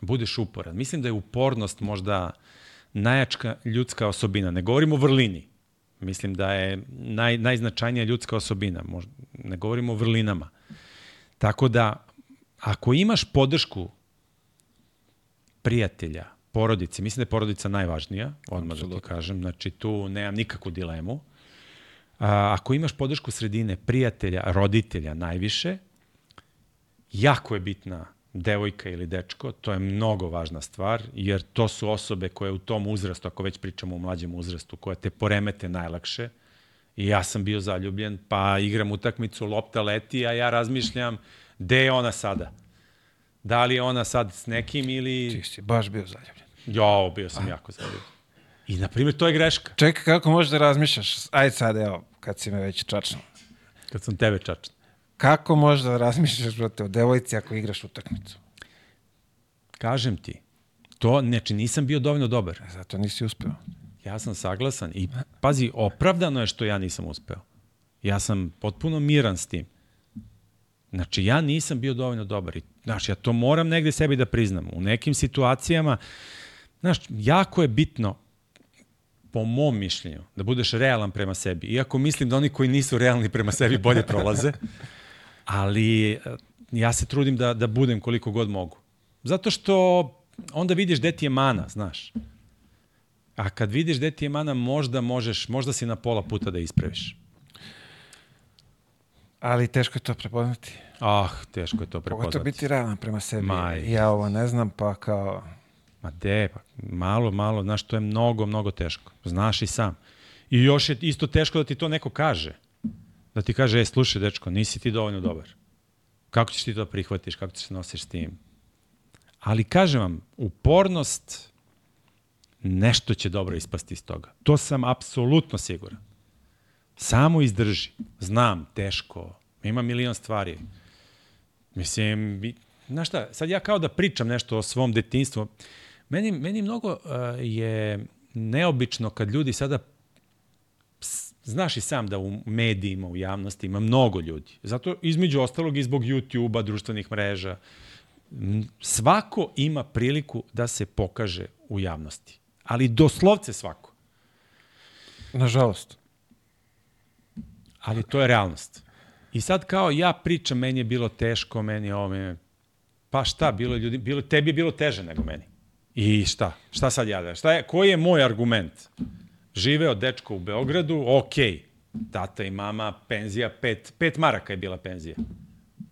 budeš uporan. Mislim da je upornost možda najjačka ljudska osobina. Ne govorimo o vrlini. Mislim da je naj, najznačajnija ljudska osobina. Možda, ne govorimo o vrlinama. Tako da, ako imaš podršku prijatelja, porodice, mislim da je porodica najvažnija, odmah da to kažem, znači tu nemam nikakvu dilemu. A, ako imaš podršku sredine, prijatelja, roditelja najviše, jako je bitna devojka ili dečko, to je mnogo važna stvar, jer to su osobe koje u tom uzrastu, ako već pričamo o mlađem uzrastu, koje te poremete najlakše, i ja sam bio zaljubljen, pa igram utakmicu, lopta leti, a ja razmišljam, gde je ona sada? Da li je ona sad s nekim ili... Ti si baš bio zaljubljen. Jo, bio sam jako zaljubljen. I, na primjer, to je greška. Čekaj, kako možeš da razmišljaš? Ajde sad, evo, kad si me već čačnao. Kad sam tebe čačan. Kako možeš da razmišljaš, brate, o devojci ako igraš utakmicu? Kažem ti, to, znači nisam bio dovoljno dobar. E, Zato nisi uspeo. Ja sam saglasan i pazi, opravdano je što ja nisam uspeo. Ja sam potpuno miran s tim. Znači, ja nisam bio dovoljno dobar. I, znaš, ja to moram negde sebi da priznam. U nekim situacijama, znaš, jako je bitno, po mom mišljenju, da budeš realan prema sebi. Iako mislim da oni koji nisu realni prema sebi bolje prolaze, ali eh, ja se trudim da, da budem koliko god mogu. Zato što onda vidiš gde ti je mana, znaš. A kad vidiš gde ti je mana, možda možeš, možda si na pola puta da ispraviš. Ali teško je to prepoznati. Ah, teško je to Pogotovo prepoznati. biti realan prema sebi. Maj. Ja ovo ne znam, pa kao... Ma de, pa, malo, malo, znaš, to je mnogo, mnogo teško. Znaš i sam. I još je isto teško da ti to neko kaže. Da ti kaže, e, slušaj, dečko, nisi ti dovoljno dobar. Kako ćeš ti to prihvatiš, kako ćeš se nosiš s tim? Ali kažem vam, upornost, nešto će dobro ispasti iz toga. To sam apsolutno siguran. Samo izdrži. Znam, teško, ima milion stvari. Mislim, vi- znaš šta, sad ja kao da pričam nešto o svom detinstvu. Meni, meni mnogo uh, je neobično kad ljudi sada znaš i sam da u medijima, u javnosti ima mnogo ljudi. Zato između ostalog i zbog YouTube-a, društvenih mreža, svako ima priliku da se pokaže u javnosti. Ali doslovce svako. Nažalost. Ali to je realnost. I sad kao ja pričam, meni je bilo teško, meni je ovo, meni. Pa šta, bilo je ljudi, bilo, tebi je bilo teže nego meni. I šta? Šta sad ja da? Šta je, koji je moj argument? Živeo dečko u Beogradu, okej. Tata i mama, penzija, pet, pet maraka je bila penzija.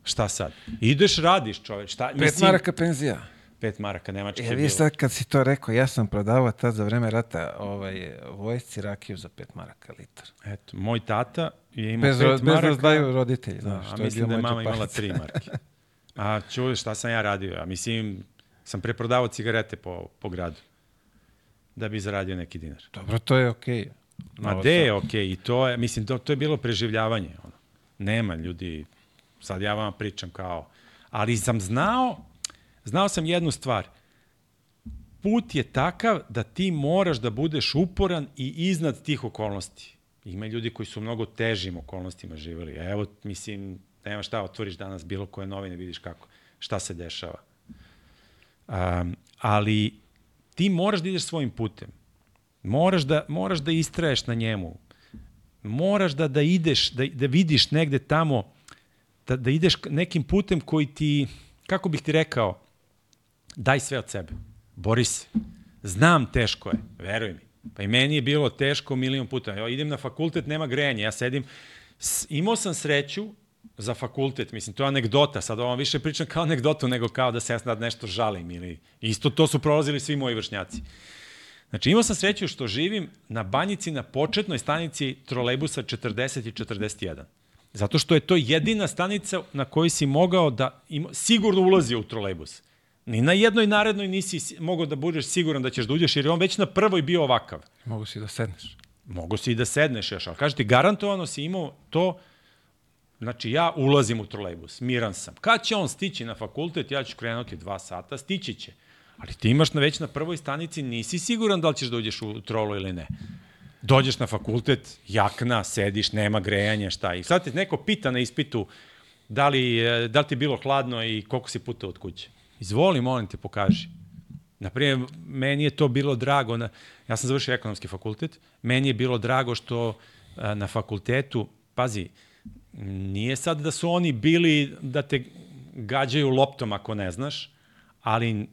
Šta sad? Ideš, radiš čoveč. Šta, Pet maraka penzija. Pet maraka, Nemačke Ja, je vi bilo. sad kad si to rekao, ja sam prodavao tad za vreme rata ovaj, vojsci rakiju za pet maraka litar. Eto, moj tata je imao Bez, pet bez maraka. da znaju roditelji. Da, Znaš, a mislim da je mama imala tri marke. A čuj, šta sam ja radio? Ja mislim, sam preprodavao cigarete po, po gradu da bi zaradio neki dinar. Dobro, to je okej. Ma Ovo de je okej, i to je, mislim, to, to je bilo preživljavanje. Ono. Nema ljudi, sad ja vama pričam kao, ali sam znao, znao sam jednu stvar, put je takav da ti moraš da budeš uporan i iznad tih okolnosti. Ima ljudi koji su u mnogo težim okolnostima živeli. Evo, mislim, nema šta, otvoriš danas bilo koje novine, vidiš kako, šta se dešava. Um, ali ti moraš da ideš svojim putem. Moraš da, moraš da istraješ na njemu. Moraš da, da ideš, da, da vidiš negde tamo, da, da ideš nekim putem koji ti, kako bih ti rekao, daj sve od sebe. Bori se. Znam teško je, veruj mi. Pa i meni je bilo teško milion puta. Ja idem na fakultet, nema grejanja. Ja sedim, imao sam sreću za fakultet, mislim, to je anegdota, sad ovo više pričam kao anegdotu nego kao da se ja sad nešto žalim ili isto to su prolazili svi moji vršnjaci. Znači, imao sam sreću što živim na banjici na početnoj stanici trolejbusa 40 i 41. Zato što je to jedina stanica na kojoj si mogao da ima, sigurno ulazi u trolejbus. Ni na jednoj narednoj nisi si- mogao da budeš siguran da ćeš da uđeš, jer je on već na prvoj bio ovakav. Mogu si da sedneš. Mogu si i da sedneš još, ali kažeš ti, garantovano si imao to, znači ja ulazim u trolejbus, miran sam. Kad će on stići na fakultet, ja ću krenuti dva sata, stići će. Ali ti imaš na, već na prvoj stanici, nisi siguran da li ćeš da uđeš u trolo ili ne. Dođeš na fakultet, jakna, sediš, nema grejanja, šta. I sad te neko pita na ispitu da li, e, da li ti je bilo hladno i koliko si puta od kuće. Izvoli, molim te, pokaži. Naprimjer, meni je to bilo drago, na, ja sam završio ekonomski fakultet, meni je bilo drago što a, na fakultetu, pazi, nije sad da su oni bili da te gađaju loptom ako ne znaš, ali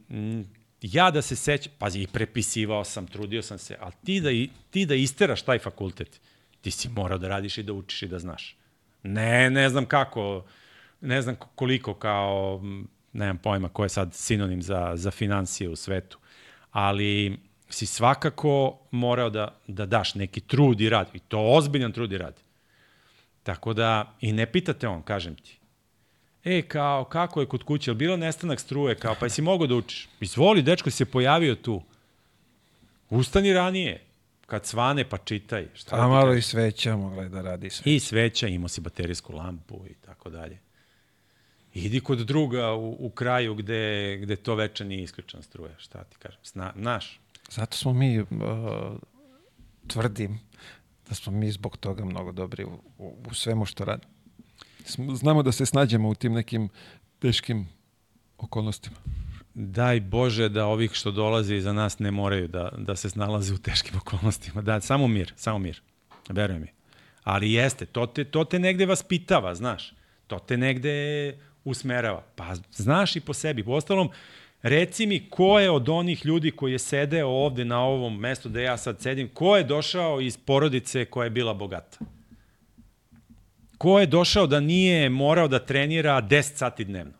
ja da se sećam, pazi, i prepisivao sam, trudio sam se, ali ti da, ti da isteraš taj fakultet, ti si morao da radiš i da učiš i da znaš. Ne, ne znam kako, ne znam koliko kao, nemam pojma ko je sad sinonim za, za financije u svetu, ali si svakako morao da, da daš neki trud i rad, i to ozbiljan trud i rad. Tako da, i ne pitate on, kažem ti. E, kao, kako je kod kuće, je bilo nestanak struje, kao, pa jesi mogao da učiš? Izvoli, dečko se pojavio tu. Ustani ranije, kad svane, pa čitaj. Šta da A malo i sveća mogla je da radi sve. I sveća, imao si baterijsku lampu i tako dalje. Idi kod druga u, u kraju gde, gde to veče nije isključena struja, šta ti kažem, Sna, naš. Zato smo mi, uh, tvrdim, da smo mi zbog toga mnogo dobri u, u, u svemu što radimo. Znamo da se snađemo u tim nekim teškim okolnostima. Daj Bože da ovih što dolaze iza nas ne moraju da, da se snalaze u teškim okolnostima. Da, samo mir, samo mir. Veruj mi. Ali jeste, to te, to te negde vaspitava, znaš. To te negde usmerava. Pa znaš i po sebi. Po ostalom, reci mi ko je od onih ljudi koji je sedeo ovde na ovom mestu gde ja sad sedim, ko je došao iz porodice koja je bila bogata? Ko je došao da nije morao da trenira 10 sati dnevno?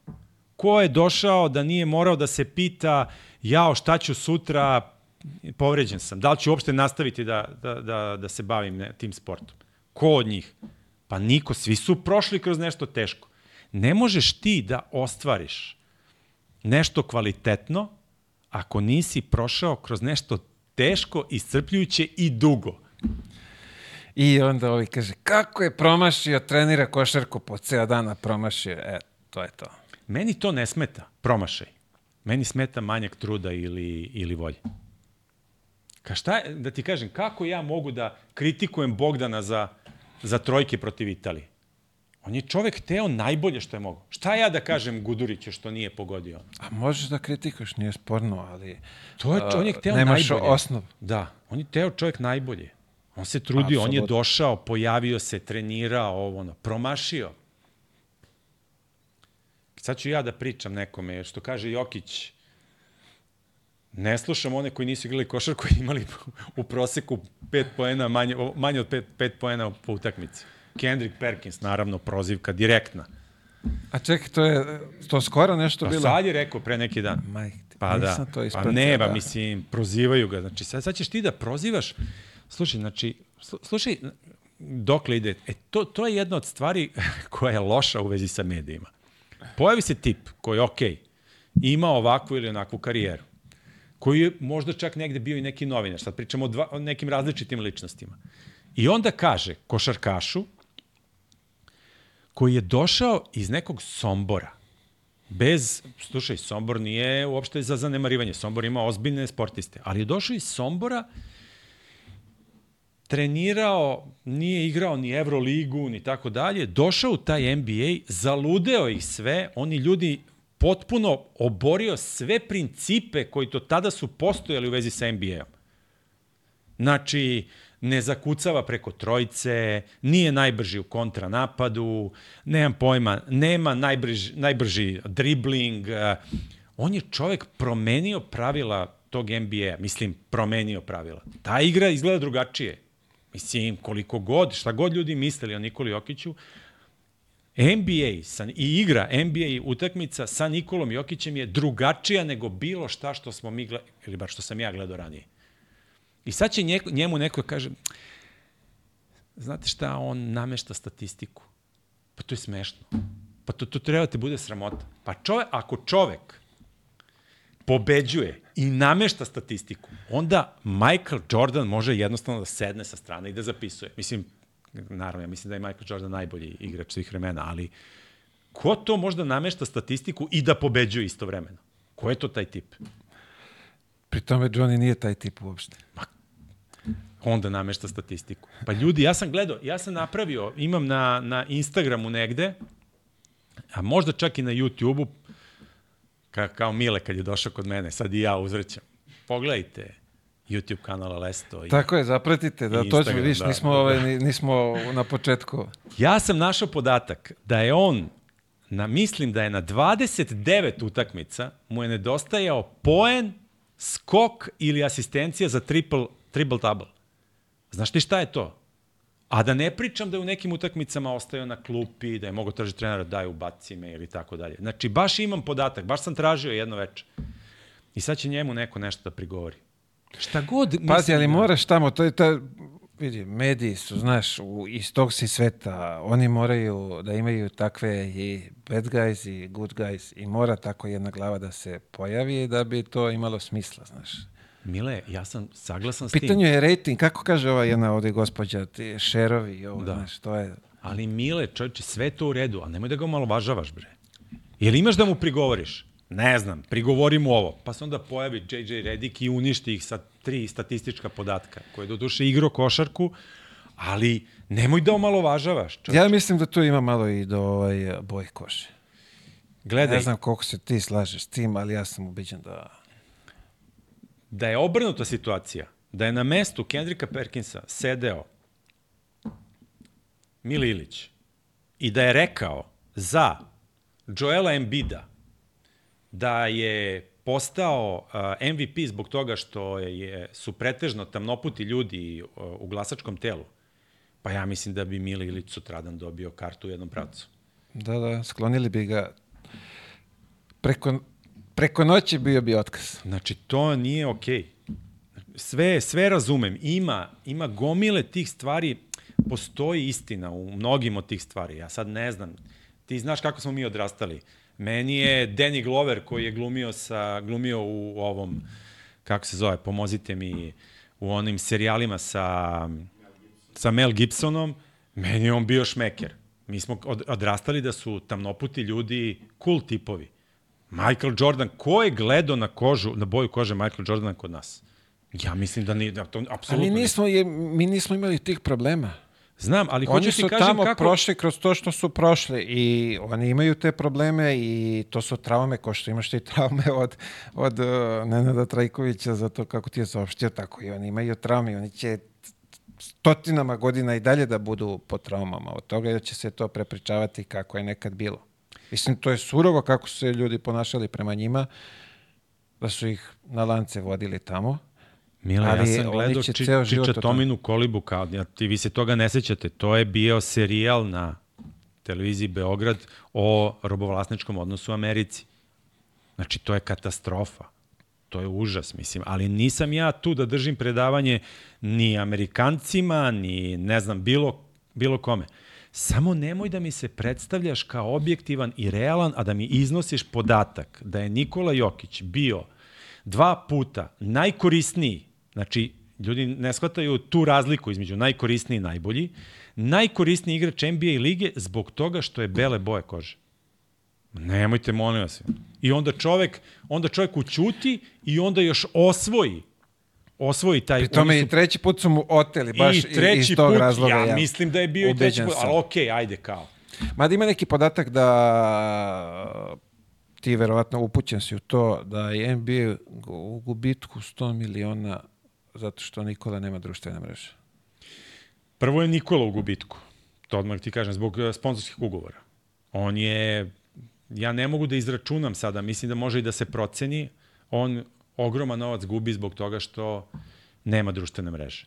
Ko je došao da nije morao da se pita jao šta ću sutra, povređen sam, da li ću uopšte nastaviti da, da, da, da se bavim ne, tim sportom? Ko od njih? Pa niko, svi su prošli kroz nešto teško. Ne možeš ti da ostvariš nešto kvalitetno ako nisi prošao kroz nešto teško, iscrpljujuće i dugo. I onda ovi kaže, kako je promašio, trenira košarku po ceo dana, promašio. E, to je to. Meni to ne smeta, promašaj. Meni smeta manjak truda ili, ili volje. Ka šta, da ti kažem, kako ja mogu da kritikujem Bogdana za, za trojke protiv Italije? On je čovek teo najbolje što je mogo. Šta ja da kažem Guduriću što nije pogodio? A možeš da kritikaš, nije sporno, ali To je, on je a, hteo nemaš najbolje. osnov. Da, on je teo čovjek najbolje. On se trudio, on je došao, pojavio se, trenirao, ovo, ono, promašio. Sad ću ja da pričam nekome, što kaže Jokić, ne slušam one koji nisu igrali košarku i imali u proseku 5 poena, manje, manje od 5, 5 poena po utakmici. Kendrick Perkins, naravno, prozivka direktna. A čekaj, to je to skoro nešto Pa bilo? sad je rekao pre neki dan. Majke Pa da, to pa ne, da. mislim, prozivaju ga. Znači, sad, sad ćeš ti da prozivaš, slušaj, znači, slu- slušaj, dokle ide, e, to, to je jedna od stvari koja je loša u vezi sa medijima. Pojavi se tip koji je okej, ima ovakvu ili onakvu karijeru, koji je možda čak negde bio i neki novinar, sad pričamo o, dva, o nekim različitim ličnostima. I onda kaže košarkašu, koji je došao iz nekog Sombora, bez, slušaj, Sombor nije uopšte za zanemarivanje, Sombor ima ozbiljne sportiste, ali je došao iz Sombora, trenirao, nije igrao ni Euroligu, ni tako dalje, došao u taj NBA, zaludeo ih sve, oni ljudi potpuno oborio sve principe koji to tada su postojali u vezi sa NBA-om. Znači, ne zakucava preko trojice, nije najbrži u kontranapadu, nemam pojma, nema najbrži, najbrži dribling. eh, On je čovek promenio pravila tog NBA, mislim, promenio pravila. Ta igra izgleda drugačije. Mislim, koliko god, šta god ljudi mislili o Nikoli Jokiću, NBA sa, i igra NBA utakmica sa Nikolom Jokićem je drugačija nego bilo šta što smo mi gledali, ili bar što sam ja gledao ranije. I sad će njeko, njemu neko kaže, znate šta, on namešta statistiku. Pa to je smešno. Pa to, to treba da te bude sramota. Pa čove, ako čovek pobeđuje i namešta statistiku, onda Michael Jordan može jednostavno da sedne sa strane i da zapisuje. Mislim, naravno, ja mislim da je Michael Jordan najbolji igrač svih vremena, ali ko to možda namešta statistiku i da pobeđuje istovremeno? Ko je to taj tip? Pri tome Johnny nije taj tip uopšte. Onda namešta statistiku. Pa ljudi, ja sam gledao, ja sam napravio, imam na, na Instagramu negde, a možda čak i na YouTubeu, ka, kao Mile kad je došao kod mene, sad i ja uzrećam. Pogledajte YouTube kanala Lesto. I, Tako je, zapratite, da to Instagram, viš, da, nismo, da. ovaj, ni- nismo na početku. Ja sam našao podatak da je on, na, mislim da je na 29 utakmica, mu je nedostajao poen, skok ili asistencija za triple, triple double. Znaš ti šta je to? A da ne pričam da je u nekim utakmicama ostajao na klupi, da je mogo traži trenera da daj ubaci me ili tako dalje. Znači, baš imam podatak, baš sam tražio jedno veče. I sad će njemu neko nešto da prigovori. Šta god... Pazi, mislim ali da- moraš tamo, to je ta, vidi, mediji su, znaš, u, iz tog si sveta, oni moraju da imaju takve i bad guys i good guys i mora tako jedna glava da se pojavi da bi to imalo smisla, znaš. Mile, ja sam saglasan s tim. pitanju je rating, kako kaže ova jedna ovdje gospođa, ti šerovi i ovo, Da. znaš, to je... Ali Mile, čovječe, sve to u redu, ali nemoj da ga omalovažavaš, bre. Jel imaš da mu prigovoriš? Ne znam, prigovori mu ovo. Pa se onda pojavi JJ Redick i uništi ih sa tri statistička podatka, koje je do duše igro košarku, ali nemoj da omalovažavaš. Čovječe. Ja mislim da tu ima malo i do ovaj, boje kože. Gledaj, Ne znam koliko se ti slažeš s tim, ali ja sam ubeđen da... da je obrnuta situacija, da je na mestu Kendrika Perkinsa sedeo Mili Ilić i da je rekao za Joela Embida da je postao uh, MVP zbog toga što je, su pretežno tamnoputi ljudi uh, u glasačkom telu, pa ja mislim da bi Mili Ilić sutradan dobio kartu u jednom pravcu. Da, da, sklonili bi ga preko, preko noći bio bi otkaz. Znači, to nije okej. Sve, sve razumem. Ima, ima gomile tih stvari, postoji istina u mnogim od tih stvari. Ja sad ne znam. Ti znaš kako smo mi odrastali. Meni je Danny Glover koji je glumio, sa, glumio u ovom, kako se zove, pomozite mi, u onim serijalima sa, sa Mel Gibsonom, meni je on bio šmeker. Mi smo od, odrastali da su tamnoputi ljudi cool tipovi. Michael Jordan, ko je gledao na kožu, na boju kože Michael Jordana kod nas? Ja mislim da nije, da to apsolutno. Ali nismo, je, mi nismo imali tih problema. Znam, ali Oni hoću ti su kažem tamo kako... prošli kroz to što su prošli i oni imaju te probleme i to su traume, ko što imaš ti traume od, od uh, Nenada Trajkovića za to kako ti je saopštio, tako i oni imaju traume i oni će stotinama godina i dalje da budu po traumama od toga jer će se to prepričavati kako je nekad bilo. Mislim, to je surovo kako su se ljudi ponašali prema njima, da su ih na lance vodili tamo. Mila, ja Ali sam oni gledao či, život Čiča tome. Tominu Kolibu, kao, ja, ti, vi se toga ne sećate, to je bio serijal na televiziji Beograd o robovlasničkom odnosu u Americi. Znači, to je katastrofa. To je užas, mislim. Ali nisam ja tu da držim predavanje ni Amerikancima, ni ne znam, bilo, bilo kome. Samo nemoj da mi se predstavljaš kao objektivan i realan, a da mi iznosiš podatak da je Nikola Jokić bio dva puta najkorisniji, znači ljudi ne shvataju tu razliku između najkorisniji i najbolji, najkorisniji igrač NBA lige zbog toga što je bele boje kože. Nemojte, molim vas. I onda čovek, onda čovek ućuti i onda još osvoji osvoji taj... Pri tome oni i su- treći put su mu oteli, baš I treći iz tog put, razloga. ja, mislim da je bio i treći put, ali okej, ajde kao. Mada ima neki podatak da ti verovatno upućen si u to da je NBA u gubitku 100 miliona zato što Nikola nema društvene mreže. Prvo je Nikola u gubitku. To odmah ti kažem, zbog eh, sponsorskih ugovora. On je, ja ne mogu da izračunam sada, mislim da može i da se proceni, on ogroman novac gubi zbog toga što nema društvene mreže.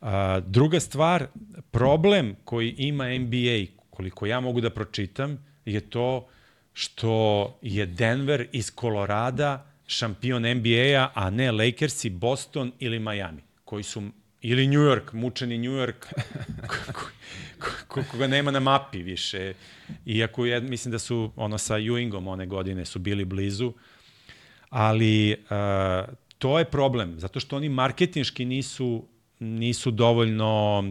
A, druga stvar, problem koji ima NBA, koliko ja mogu da pročitam, je to što je Denver iz Kolorada šampion NBA-a, a ne Lakersi, Boston ili Miami, koji su Ili New York, mučeni New York, ko- ko- ko- koga nema na mapi više. Iako je, mislim da su ono sa Ewingom one godine su bili blizu, ali uh, to je problem, zato što oni marketinški nisu, nisu dovoljno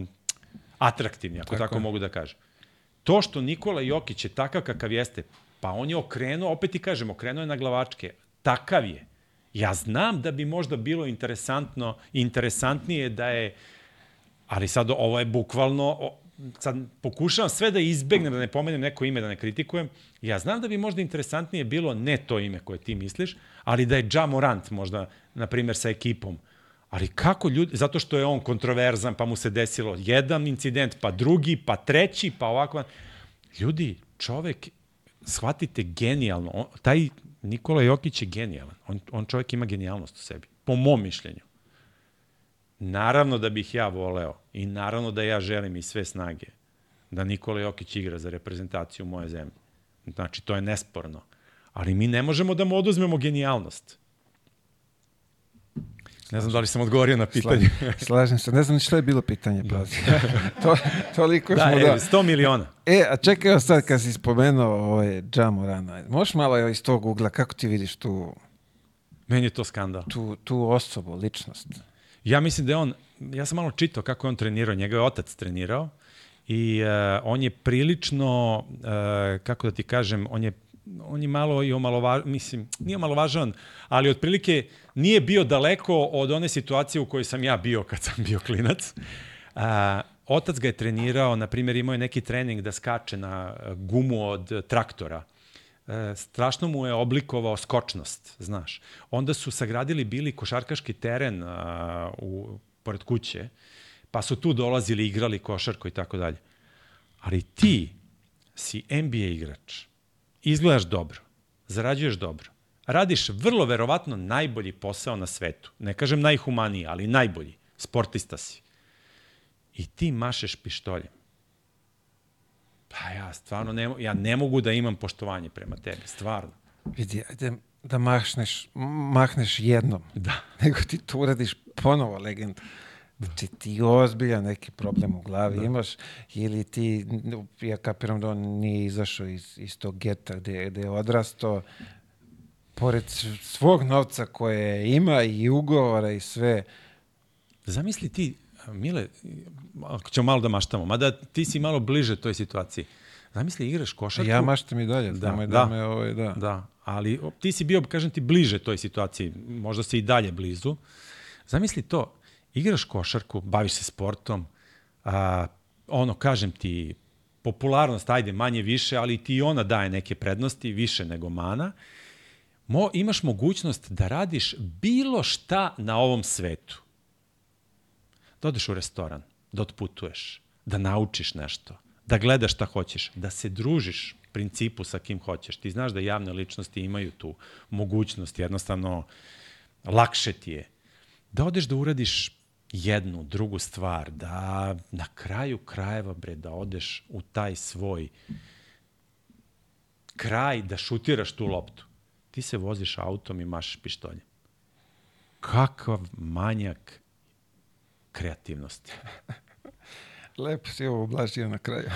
atraktivni, ako tako, Tako je. mogu da kažem. To što Nikola Jokić je takav kakav jeste, pa on je okrenuo, opet ti kažem, okrenuo je na glavačke. Takav je. Ja znam da bi možda bilo interesantno, interesantnije da je, ali sad ovo je bukvalno, sad pokušavam sve da izbegnem, da ne pomenem neko ime, da ne kritikujem. Ja znam da bi možda interesantnije bilo ne to ime koje ti misliš, ali da je Ja Morant možda, na primjer, sa ekipom. Ali kako ljudi, zato što je on kontroverzan, pa mu se desilo jedan incident, pa drugi, pa treći, pa ovako. Ljudi, čovek, shvatite, genijalno. On, taj Nikola Jokić je genijalan. On, on čovek ima genijalnost u sebi, po mom mišljenju. Naravno da bih ja voleo i naravno da ja želim i sve snage da Nikola Jokić igra za reprezentaciju moje zemlje. Znači, to je nesporno. Ali mi ne možemo da mu oduzmemo genijalnost. Ne znam da li sam odgovorio na pitanje. Slažem se. Ne znam šta je bilo pitanje, pazi. to, toliko Da, smo e, da... 100 miliona. E, a čekaj sad kad si spomenuo ovaj Jamorana, možeš malo iz tog ugla, kako ti vidiš tu, Meni je to skandal. tu, tu osobu, ličnost? Ja mislim da je on, ja sam malo čitao kako je on trenirao, njega je otac trenirao i uh, on je prilično, uh, kako da ti kažem, on je on je malo i omalovažavan, mislim, nije omalovažavan, ali otprilike nije bio daleko od one situacije u kojoj sam ja bio kad sam bio klinac. Uh, otac ga je trenirao, na primjer imao je neki trening da skače na gumu od traktora. E, strašno mu je oblikovao skočnost, znaš. Onda su sagradili bili košarkaški teren a, u, pored kuće, pa su tu dolazili, igrali košarku i tako dalje. Ali ti si NBA igrač, izgledaš dobro, zarađuješ dobro, radiš vrlo verovatno najbolji posao na svetu. Ne kažem najhumaniji, ali najbolji. Sportista si. I ti mašeš pištoljem. Pa ja stvarno ne, ja ne mogu da imam poštovanje prema tebi, stvarno. Vidi, ajde da mahneš, mahneš jednom, Da. nego ti to uradiš ponovo, legenda. Znači ti ozbiljan neki problem u glavi da. imaš ili ti, ja kapiram da on nije izašao iz, iz tog geta gde, gde je odrastao, pored svog novca koje ima i ugovora i sve, Zamisli ti, Mile, ako ćemo malo da maštamo, mada ti si malo bliže toj situaciji. Zamisli igraš košarku. ja maštam i dalje, Da, da, da, me ovaj, da. Da, ali ti si bio, kažem ti, bliže toj situaciji, možda si i dalje blizu. Zamisli to, igraš košarku, baviš se sportom, a, ono, kažem ti, popularnost, ajde, manje više, ali ti i ona daje neke prednosti, više nego mana. Mo, imaš mogućnost da radiš bilo šta na ovom svetu. Da odeš u restoran, da otputuješ, da naučiš nešto, da gledaš šta hoćeš, da se družiš principu sa kim hoćeš. Ti znaš da javne ličnosti imaju tu mogućnost, jednostavno lakše ti je. Da odeš da uradiš jednu, drugu stvar, da na kraju krajeva, bre, da odeš u taj svoj kraj, da šutiraš tu loptu. Ti se voziš autom i mašeš pištoljem. Kakav manjak kreativnosti. Lepo si ovo ublažio na kraju.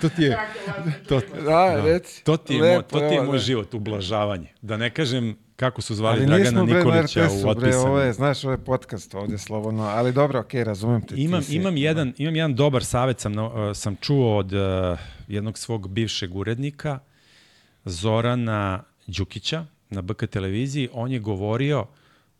to ti je, to, da, reci. to ti je, moj, Lepo to ti je moj da. život, ublažavanje. Da ne kažem kako su zvali Ali Dragana bre Nikolića u bre, otpisanju. ovo je, znaš, ovo je podcast ovdje slobodno, ali dobro, okej, razumem te. Imam, si- imam, jedan, imam jedan dobar savet, sam, uh, sam čuo od uh, jednog svog bivšeg urednika, Zorana Đukića, na BK televiziji. On je govorio,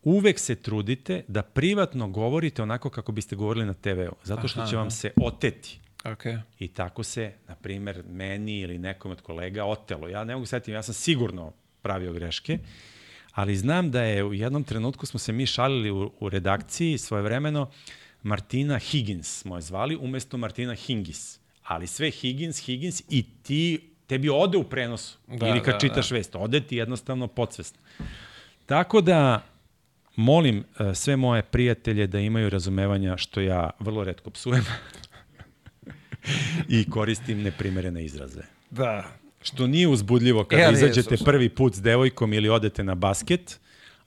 uvek se trudite da privatno govorite onako kako biste govorili na TV-u, zato što će vam se oteti. Okej. I tako se, na primer, meni ili nekom od kolega otelo. Ja ne mogu setiti, ja sam sigurno pravio greške, ali znam da je u jednom trenutku smo se mi šalili u, u redakciji svojevremeno Martina Higgins smo je zvali umesto Martina Hingis. Ali sve Higgins, Higgins i ti, tebi ode u prenosu. Da, Da, ili kad da, da, čitaš da. vest, ode ti jednostavno podsvesno. Tako da, molim uh, sve moje prijatelje da imaju razumevanja što ja vrlo redko psujem i koristim neprimerene izraze. Da. Što nije uzbudljivo kada E, e, ali izađete slušaj. prvi put s devojkom ili odete na basket,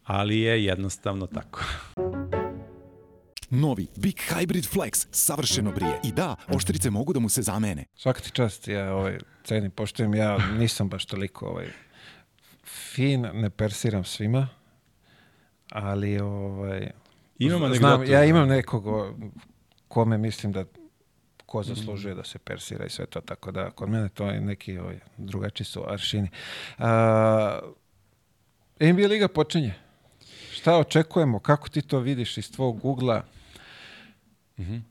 ali je jednostavno tako. Novi Big Hybrid Flex savršeno brije. I da, oštrice mogu da mu se zamene. Svaka ti čast, ja ovaj, cenim, poštujem, ja nisam baš toliko ovaj, fin, ne persiram svima, ali ovaj, Imam znam, anegdotu. ja imam nekog kome mislim da ko zaslužuje da se persira i sve to, tako da kod mene to je neki ovaj, drugačiji su aršini. A, NBA Liga počinje. Šta očekujemo? Kako ti to vidiš iz tvog ugla?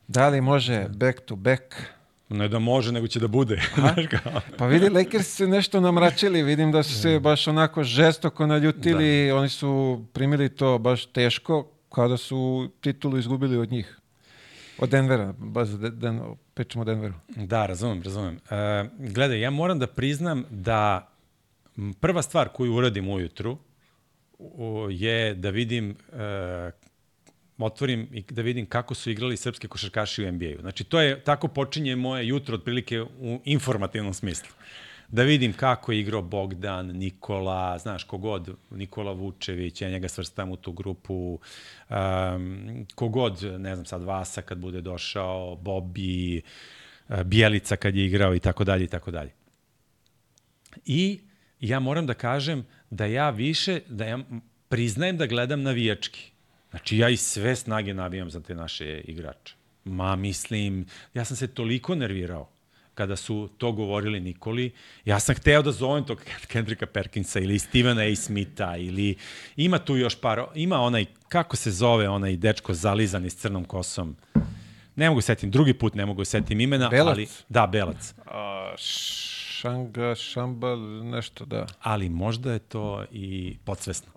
Da li može back to back? Ne da može, nego će da bude. Pa vidi, Lakers su nešto namračili, vidim da su se baš onako žestoko naljutili, oni su primili to baš teško, kada su titulu izgubili od njih. Od Denvera, baš de, den, pričamo o Denveru. Da, razumem, razumem. E, gledaj, ja moram da priznam da prva stvar koju uradim ujutru je da vidim e, otvorim i da vidim kako su igrali srpski košarkaši u NBA-u. Znači, to je, tako počinje moje jutro otprilike u informativnom smislu. Da vidim kako je igrao Bogdan, Nikola, znaš, kogod, Nikola Vučević, ja njega svrstam u tu grupu, um, kogod, ne znam sad, Vasa kad bude došao, Bobi, uh, Bijelica kad je igrao i tako dalje i tako dalje. I ja moram da kažem da ja više, da ja priznajem da gledam navijački. Znači ja i sve snage navijam za te naše igrače. Ma mislim, ja sam se toliko nervirao kada su to govorili Nikoli. Ja sam hteo da zovem tog Kendricka Perkinsa ili Stevena A. Smitha ili ima tu još par, ima onaj, kako se zove onaj dečko zalizan s crnom kosom. Ne mogu setim, drugi put ne mogu setim imena, Belac? ali da, Belac. A, šanga, šambal, nešto, da. ali možda je to i podsvesno.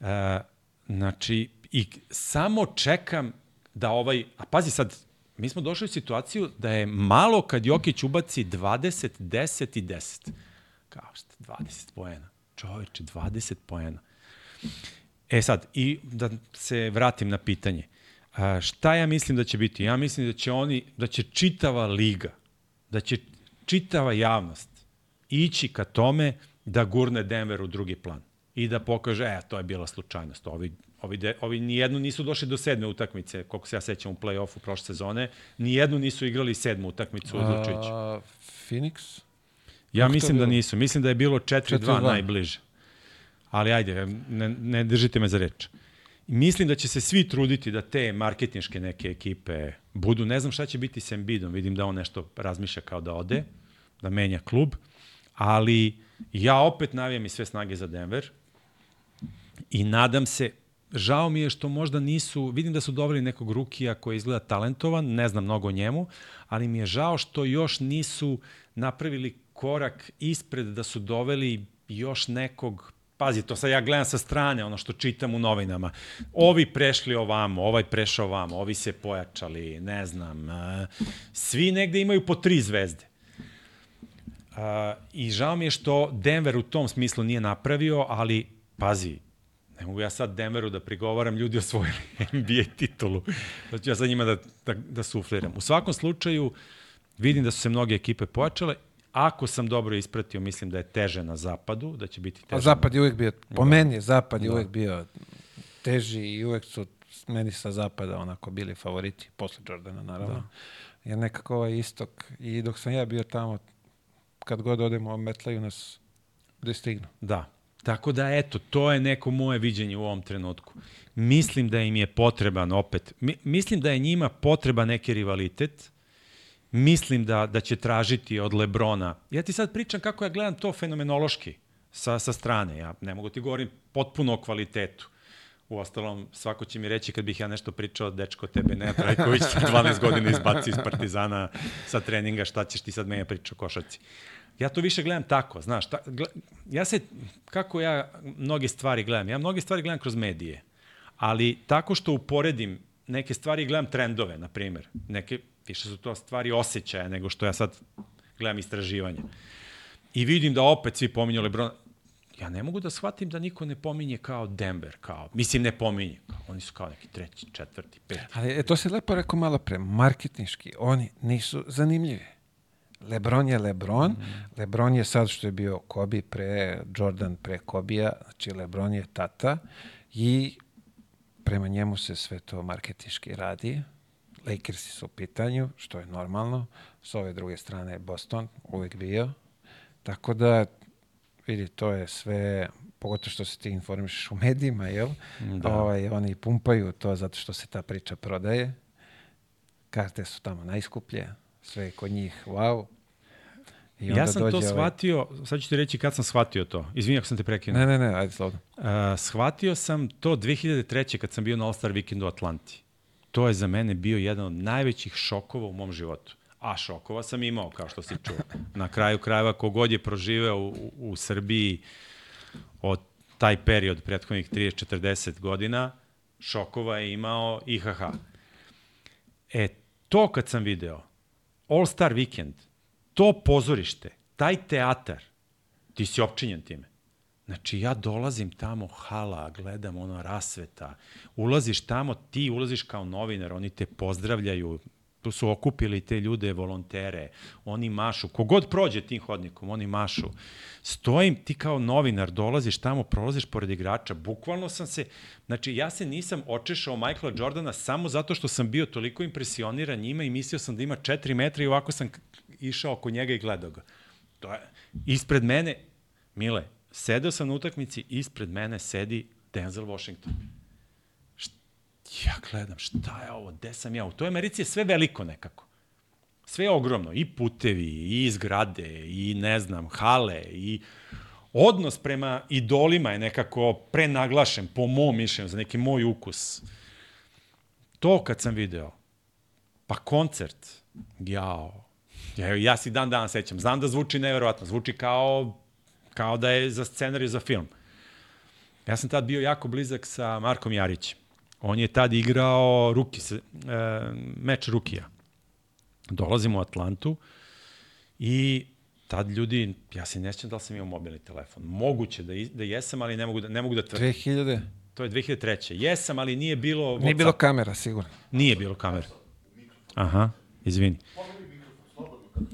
E, znači, i samo čekam da ovaj, a pazi sad, mi smo došli u situaciju da je malo kad Jokić ubaci 20, 10 i 10. Kao što, 20 poena. Čoveče, 20 poena. E sad, i da se vratim na pitanje. A, šta ja mislim da će biti? Ja mislim da će oni, da će čitava liga, da će čitava javnost ići ka tome da gurne Denver u drugi plan i da pokaže, e, to je bila slučajnost. Ovi, ovi, de, ovi nijednu nisu došli do sedme utakmice, koliko se ja sećam u play-offu prošle sezone, nijednu nisu igrali sedmu utakmicu odlučujući. A, Phoenix? Ja kako mislim da nisu. Mislim da je bilo 4-2 4:2. najbliže. Ali ajde, ne, ne držite me za reč. Mislim da će se svi truditi da te marketinške neke ekipe budu, ne znam šta će biti s Embiidom, vidim da on nešto razmišlja kao da ode, da menja klub, ali ja opet navijam i sve snage za Denver i nadam se, žao mi je što možda nisu, vidim da su doveli nekog rukija koji izgleda talentovan, ne znam mnogo o njemu, ali mi je žao što još nisu napravili korak ispred da su doveli još nekog Pazi, to sad ja gledam sa strane, ono što čitam u novinama. Ovi prešli ovamo, ovaj prešao ovamo, ovi se pojačali, ne znam. Svi negde imaju po tri zvezde. I žao mi je što Denver u tom smislu nije napravio, ali pazi, ne mogu ja sad Denveru da prigovaram, ljudi osvojili NBA titulu. Da ću ja sad njima da, da, da sufliram. U svakom slučaju, vidim da su se mnoge ekipe pojačale. Ako sam dobro ispratio, mislim da je teže na zapadu, da će biti teže. A Zapad je uvek bio, po meni je Zapad je uvek bio teži i uvek su meni sa Zapada onako bili favoriti, posle Jordana naravno. Da. Jer nekako ovaj istok i dok sam ja bio tamo, kad god odemo, metlaju nas gde stignu. Da. Tako da, eto, to je neko moje viđenje u ovom trenutku. Mislim da im je potreban opet, mi, mislim da je njima potreba neki rivalitet, mislim da, da će tražiti od Lebrona. Ja ti sad pričam kako ja gledam to fenomenološki sa, sa strane. Ja ne mogu ti govorim potpuno o kvalitetu. U ostalom, svako će mi reći kad bih ja nešto pričao, dečko, tebe ne, Trajković 12 godina izbaci iz Partizana sa treninga, šta ćeš ti sad meni pričati o košarci. Ja to više gledam tako, znaš, ta, gle, ja se, kako ja mnoge stvari gledam, ja mnoge stvari gledam kroz medije, ali tako što uporedim neke stvari gledam trendove, na primjer, neke, više su to stvari osjećaja nego što ja sad gledam istraživanja. I vidim da opet svi pominju Lebron, ja ne mogu da shvatim da niko ne pominje kao Denver, kao, mislim ne pominje, kao, oni su kao neki treći, četvrti, peti. Ali e, to se lepo rekao malo pre, marketinški, oni nisu zanimljivi. Lebron je Lebron, mm. Lebron je sad što je bio Kobe pre, Jordan pre Kobija, znači Lebron je tata i prema njemu se sve to marketiški radi. Lakersi su u pitanju, što je normalno. S ove druge strane je Boston uvek bio. Tako da, vidi, to je sve, pogotovo što se ti informišeš u medijima, jel? Da. Ovaj, oni pumpaju to zato što se ta priča prodaje. Karte su tamo najskuplje, sve je kod njih, wow. I Ja sam to ovaj- shvatio, sad ću ti reći kad sam shvatio to. Izvini ako sam te prekinuo. Ne, ne, ne, ajde slobodno. Uh, shvatio sam to 2003. kad sam bio na All-Star Weekendu u Atlanti. To je za mene bio jedan od najvećih šokova u mom životu. A šokova sam imao, kao što si čuo. Na kraju krajeva, kogod je proživeo u, u, Srbiji od taj period prethodnih 30-40 godina, šokova je imao IHH. E, to kad sam video, All Star Weekend, to pozorište, taj teatar, ti si opčinjen time. Znači, ja dolazim tamo, hala, gledam ono rasveta, ulaziš tamo, ti ulaziš kao novinar, oni te pozdravljaju, tu su okupili te ljude, volontere, oni mašu, kogod prođe tim hodnikom, oni mašu. Stojim, ti kao novinar dolaziš tamo, prolaziš pored igrača, bukvalno sam se, znači ja se nisam očešao Michaela Jordana samo zato što sam bio toliko impresioniran njima i mislio sam da ima 4 metra i ovako sam išao oko njega i gledao ga. To je, ispred mene, Mile, sedeo sam na utakmici, ispred mene sedi Denzel Washington. Ja gledam, šta je ovo, gde sam ja? U toj Americi je sve veliko nekako. Sve je ogromno, i putevi, i zgrade, i ne znam, hale, i odnos prema idolima je nekako prenaglašen, po mom mišljenju, za neki moj ukus. To kad sam video, pa koncert, jao, ja, ja si dan dan sećam, znam da zvuči neverovatno, zvuči kao, kao da je za scenariju za film. Ja sam tad bio jako blizak sa Markom Jarićem. On je tad igrao ruki, e, meč Rukija. Dolazimo u Atlantu i tad ljudi, ja se ne sjećam da li sam imao mobilni telefon. Moguće da, da jesam, ali ne mogu da, ne mogu da tvrdim. 2000? To je 2003. Jesam, ali nije bilo... Nije bilo WhatsApp. kamera, sigurno. Nije bilo kamere. Aha, izvini.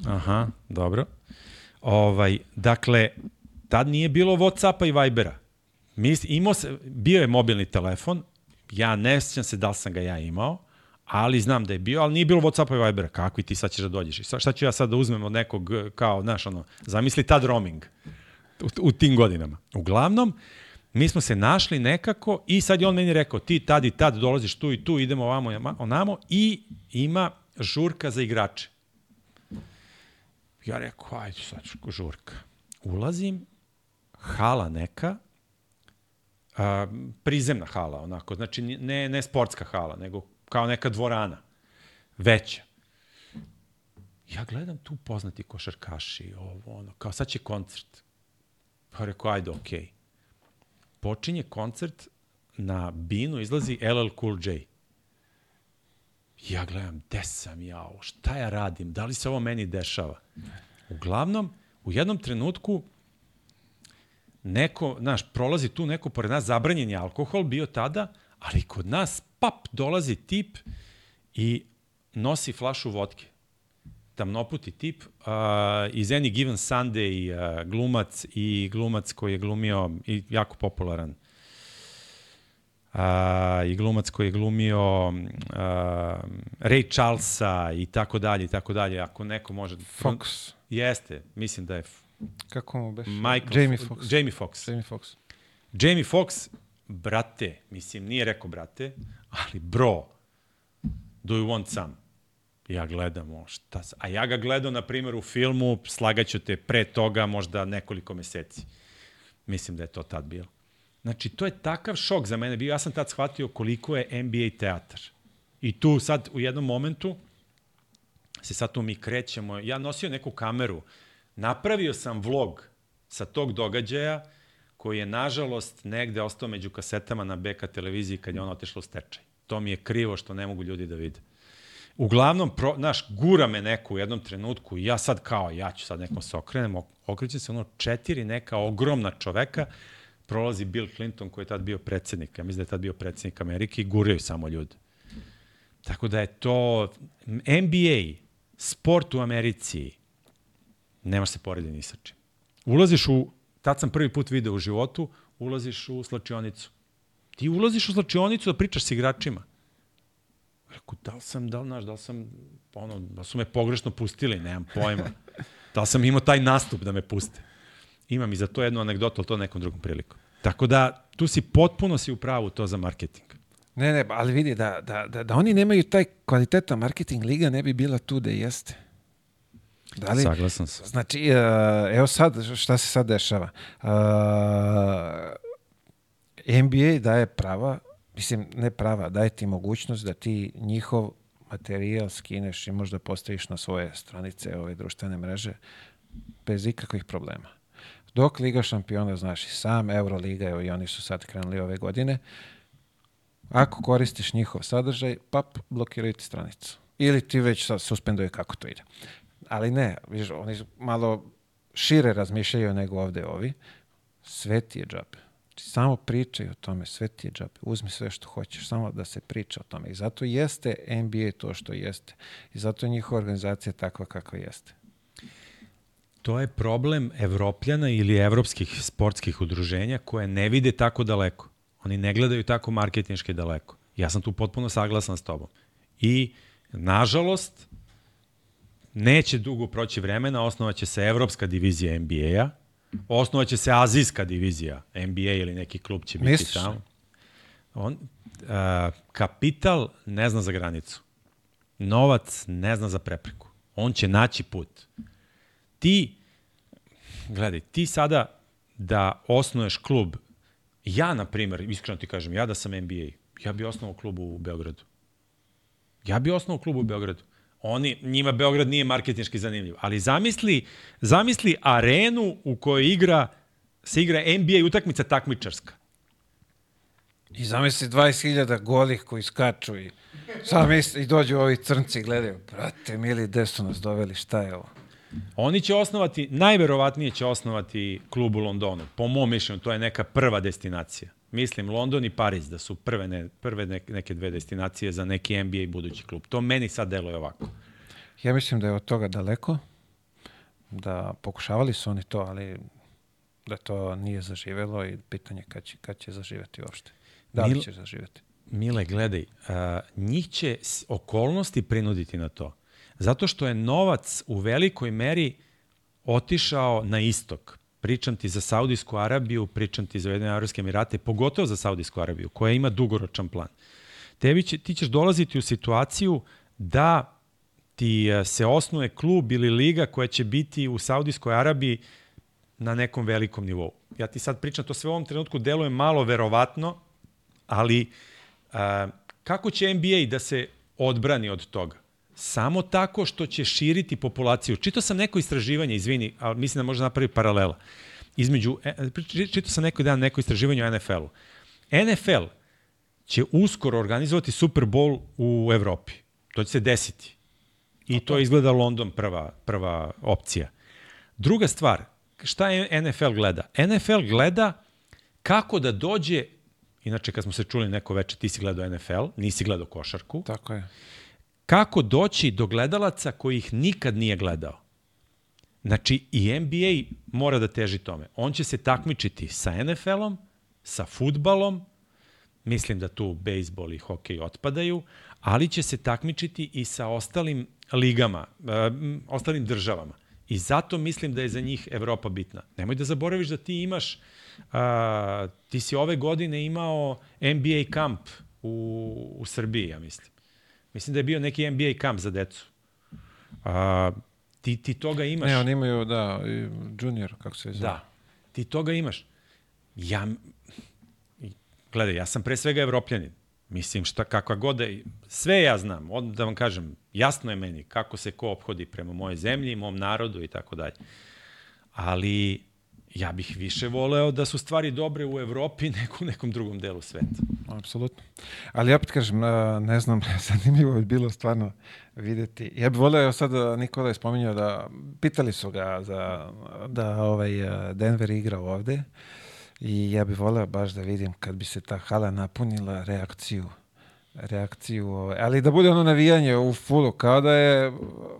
Aha, dobro. Ovaj, dakle, tad nije bilo Whatsappa i Vibera. Mis, imao se, bio je mobilni telefon, ja ne sjećam se da li sam ga ja imao, ali znam da je bio, ali nije bilo Whatsappa i Vibera. Kako i ti sad ćeš da dođeš? Šta ću ja sad da uzmem od nekog, eh, kao, znaš, ono, zamisli tad roaming u, u tim godinama. Uglavnom, mi smo se našli nekako i sad je on meni rekao, ti tad i tad dolaziš tu i tu, idemo ovamo onamo i ima žurka za igrače. Ja rekao, ajde sad žurka. Ulazim, hala neka, a, prizemna hala, onako, znači ne, ne sportska hala, nego kao neka dvorana, veća. Ja gledam tu poznati košarkaši, ovo, ono, kao sad će koncert. Pa rekao, ajde, okej. Okay. Počinje koncert, na binu izlazi LL Cool J. Ja gledam, gde sam ja ovo, šta ja radim, da li se ovo meni dešava? Uglavnom, u jednom trenutku neko, znaš, prolazi tu neko pored nas, zabranjen je alkohol bio tada, ali kod nas, pap, dolazi tip i nosi flašu vodke. Tamnoputi tip, uh, iz Any Given Sunday, uh, glumac i glumac koji je glumio i jako popularan. Uh, i glumac koji je glumio uh, Ray Charlesa i tako dalje i tako dalje. Ako neko može... Fox. Jeste, mislim da je Kako mu beše? Michael, Jamie Fox. Jamie Fox. Jamie Fox. Jamie Fox, brate, mislim, nije rekao brate, ali bro, do you want some? Ja gledam, o, šta sa... A ja ga gledao, na primjer, u filmu, slagaću te pre toga, možda nekoliko meseci. Mislim da je to tad bilo. Znači, to je takav šok za mene bio. Ja sam tad shvatio koliko je NBA teatar. I tu sad, u jednom momentu, se sad tu mi krećemo. Ja nosio neku kameru, napravio sam vlog sa tog događaja, koji je, nažalost, negde ostao među kasetama na BK televiziji kad je ona otišla u stečaj. To mi je krivo što ne mogu ljudi da vide. Uglavnom, pro, naš, gura me neko u jednom trenutku i ja sad kao, ja ću sad nekom se okrenem, ok- okreće se ono četiri neka ogromna čoveka, prolazi Bill Clinton koji je tad bio predsednik, ja mislim da je tad bio predsednik Amerike i guraju samo ljude. Tako da je to NBA, sport u Americi, nemaš se poredi ni sa čim. Ulaziš u, tad sam prvi put video u životu, ulaziš u slačionicu. Ti ulaziš u slačionicu da pričaš s igračima. Reku, da li sam, da li, znaš, da li sam, ono, da su me pogrešno pustili, nemam pojma. da li sam imao taj nastup da me puste. Imam i za to jednu anegdotu, ali to nekom drugom prilikom. Tako da, tu si potpuno si u pravu to za marketing. Ne, ne, ali vidi, da, da, da, da oni nemaju taj kvalitetan marketing, liga ne bi bila tu da jeste. Da li, Saglasan sam. Znači, uh, evo sad, šta se sad dešava. Uh, NBA daje prava, mislim, ne prava, daje ti mogućnost da ti njihov materijal skineš i možda postaviš na svoje stranice ove društvene mreže bez ikakvih problema. Dok Liga šampiona, znaš i sam, Euroliga, evo i oni su sad krenuli ove godine, ako koristiš njihov sadržaj, pap, blokiraju ti stranicu. Ili ti već sad suspenduje kako to ide. Ali ne, viš, oni malo šire razmišljaju nego ovde ovi. Sve ti je džabe. Samo pričaj o tome, sve ti je džabe. Uzmi sve što hoćeš, samo da se priča o tome. I zato jeste NBA to što jeste. I zato je njihova organizacija takva kakva jeste. To je problem evropljana ili evropskih sportskih udruženja koje ne vide tako daleko. Oni ne gledaju tako marketinški daleko. Ja sam tu potpuno saglasan s tobom. I, nažalost, neće dugo proći vremena, osnovaće se evropska divizija NBA-a, osnovaće se azijska divizija NBA ili neki klub će biti Misliš? tamo. On, uh, kapital ne zna za granicu. Novac ne zna za prepreku. On će naći put. Ti, gledaj, ti sada da osnuješ klub Ja, na primer, iskreno ti kažem, ja da sam NBA, ja bi osnovao klub u Beogradu. Ja bi osnovao klub u Beogradu. Oni, njima Beograd nije marketinški zanimljiv, ali zamisli, zamisli arenu u kojoj igra, se igra NBA utakmica takmičarska. I zamisli 20.000 golih koji skaču i zamisli, i dođu ovi crnci i gledaju, brate, mili, gde su nas doveli, šta je ovo? Oni će osnovati, najverovatnije će osnovati klub u Londonu. Po mom mišljenju, to je neka prva destinacija. Mislim, London i Pariz da su prve, ne, prve neke dve destinacije za neki NBA budući klub. To meni sad deluje ovako. Ja mislim da je od toga daleko, da pokušavali su oni to, ali da to nije zaživelo i pitanje kad će, kad će zaživeti uopšte. Da li Mil, će zaživeti? Mile, gledaj, uh, njih će okolnosti prinuditi na to. Zato što je novac u velikoj meri otišao na istok. Pričam ti za Saudijsku Arabiju, pričam ti za Ujedinjene Arabske Emirate, pogotovo za Saudijsku Arabiju, koja ima dugoročan plan. Tebi će, ti ćeš dolaziti u situaciju da ti e, se osnuje klub ili liga koja će biti u Saudijskoj Arabiji na nekom velikom nivou. Ja ti sad pričam, to sve u ovom trenutku deluje malo verovatno, ali a, e, kako će NBA da se odbrani od toga? Samo tako što će širiti populaciju. Čitao sam neko istraživanje, izvini, ali mislim da može napraviti paralela. Između, e, čitao sam neko dan neko istraživanje o NFL-u. NFL će uskoro organizovati Super Bowl u Evropi. To će se desiti. I to izgleda London prva, prva opcija. Druga stvar, šta je NFL gleda? NFL gleda kako da dođe, inače kad smo se čuli neko veče, ti si gledao NFL, nisi gledao košarku. Tako je kako doći do gledalaca koji ih nikad nije gledao. Znači, i NBA mora da teži tome. On će se takmičiti sa NFL-om, sa futbalom, mislim da tu bejsbol i hokej otpadaju, ali će se takmičiti i sa ostalim ligama, uh, ostalim državama. I zato mislim da je za njih Evropa bitna. Nemoj da zaboraviš da ti imaš, uh, ti si ove godine imao NBA kamp u, u Srbiji, ja mislim. Mislim da je bio neki NBA kamp za decu. A, ti, ti toga imaš. Ne, oni imaju, da, junior, kako se zove. Da, ti toga imaš. Ja, gledaj, ja sam pre svega evropljanin. Mislim, šta, kakva god da sve ja znam, od, da vam kažem, jasno je meni kako se ko obhodi prema moje zemlji, mom narodu i tako dalje. Ali ja bih više voleo da su stvari dobre u Evropi nego u nekom drugom delu sveta. Apsolutno. Ali opet kažem, ne znam, zanimljivo je bilo stvarno videti. Ja bih voleo, sad Nikola je spominjao da, pitali su ga za, da ovaj Denver igra ovde i ja bih voleo baš da vidim kad bi se ta hala napunila reakciju reakciju, ovaj, ali da bude ono navijanje u fulu, kao da je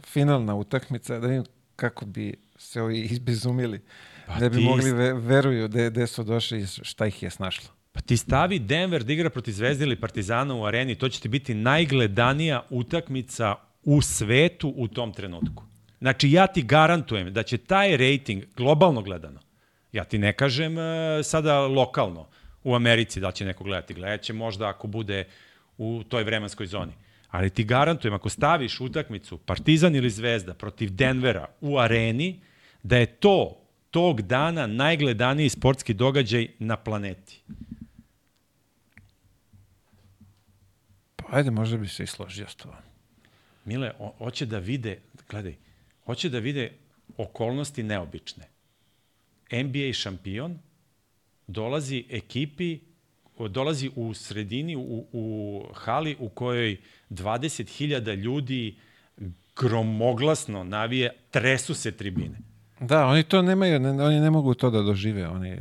finalna utakmica, da vidim kako bi se ovi izbezumili. Pa da bi ti... mogli ve, veruju gde, su došli i šta ih je snašlo. Pa ti stavi Denver da igra protiv Zvezde ili Partizana u areni, to će ti biti najgledanija utakmica u svetu u tom trenutku. Znači, ja ti garantujem da će taj rating, globalno gledano, ja ti ne kažem uh, sada lokalno, u Americi da će neko gledati, gledat će možda ako bude u toj vremenskoj zoni. Ali ti garantujem, ako staviš utakmicu Partizan ili Zvezda protiv Denvera u areni, da je to tog dana najgledaniji sportski događaj na planeti. Pa ajde, možda bi se i složio s to. Mile, o, hoće da vide, gledaj, hoće da vide okolnosti neobične. NBA šampion dolazi ekipi, dolazi u sredini, u, u hali u kojoj 20.000 ljudi gromoglasno navije, tresu se tribine. Da, oni to nemaju, ne, oni ne mogu to da dožive. Oni...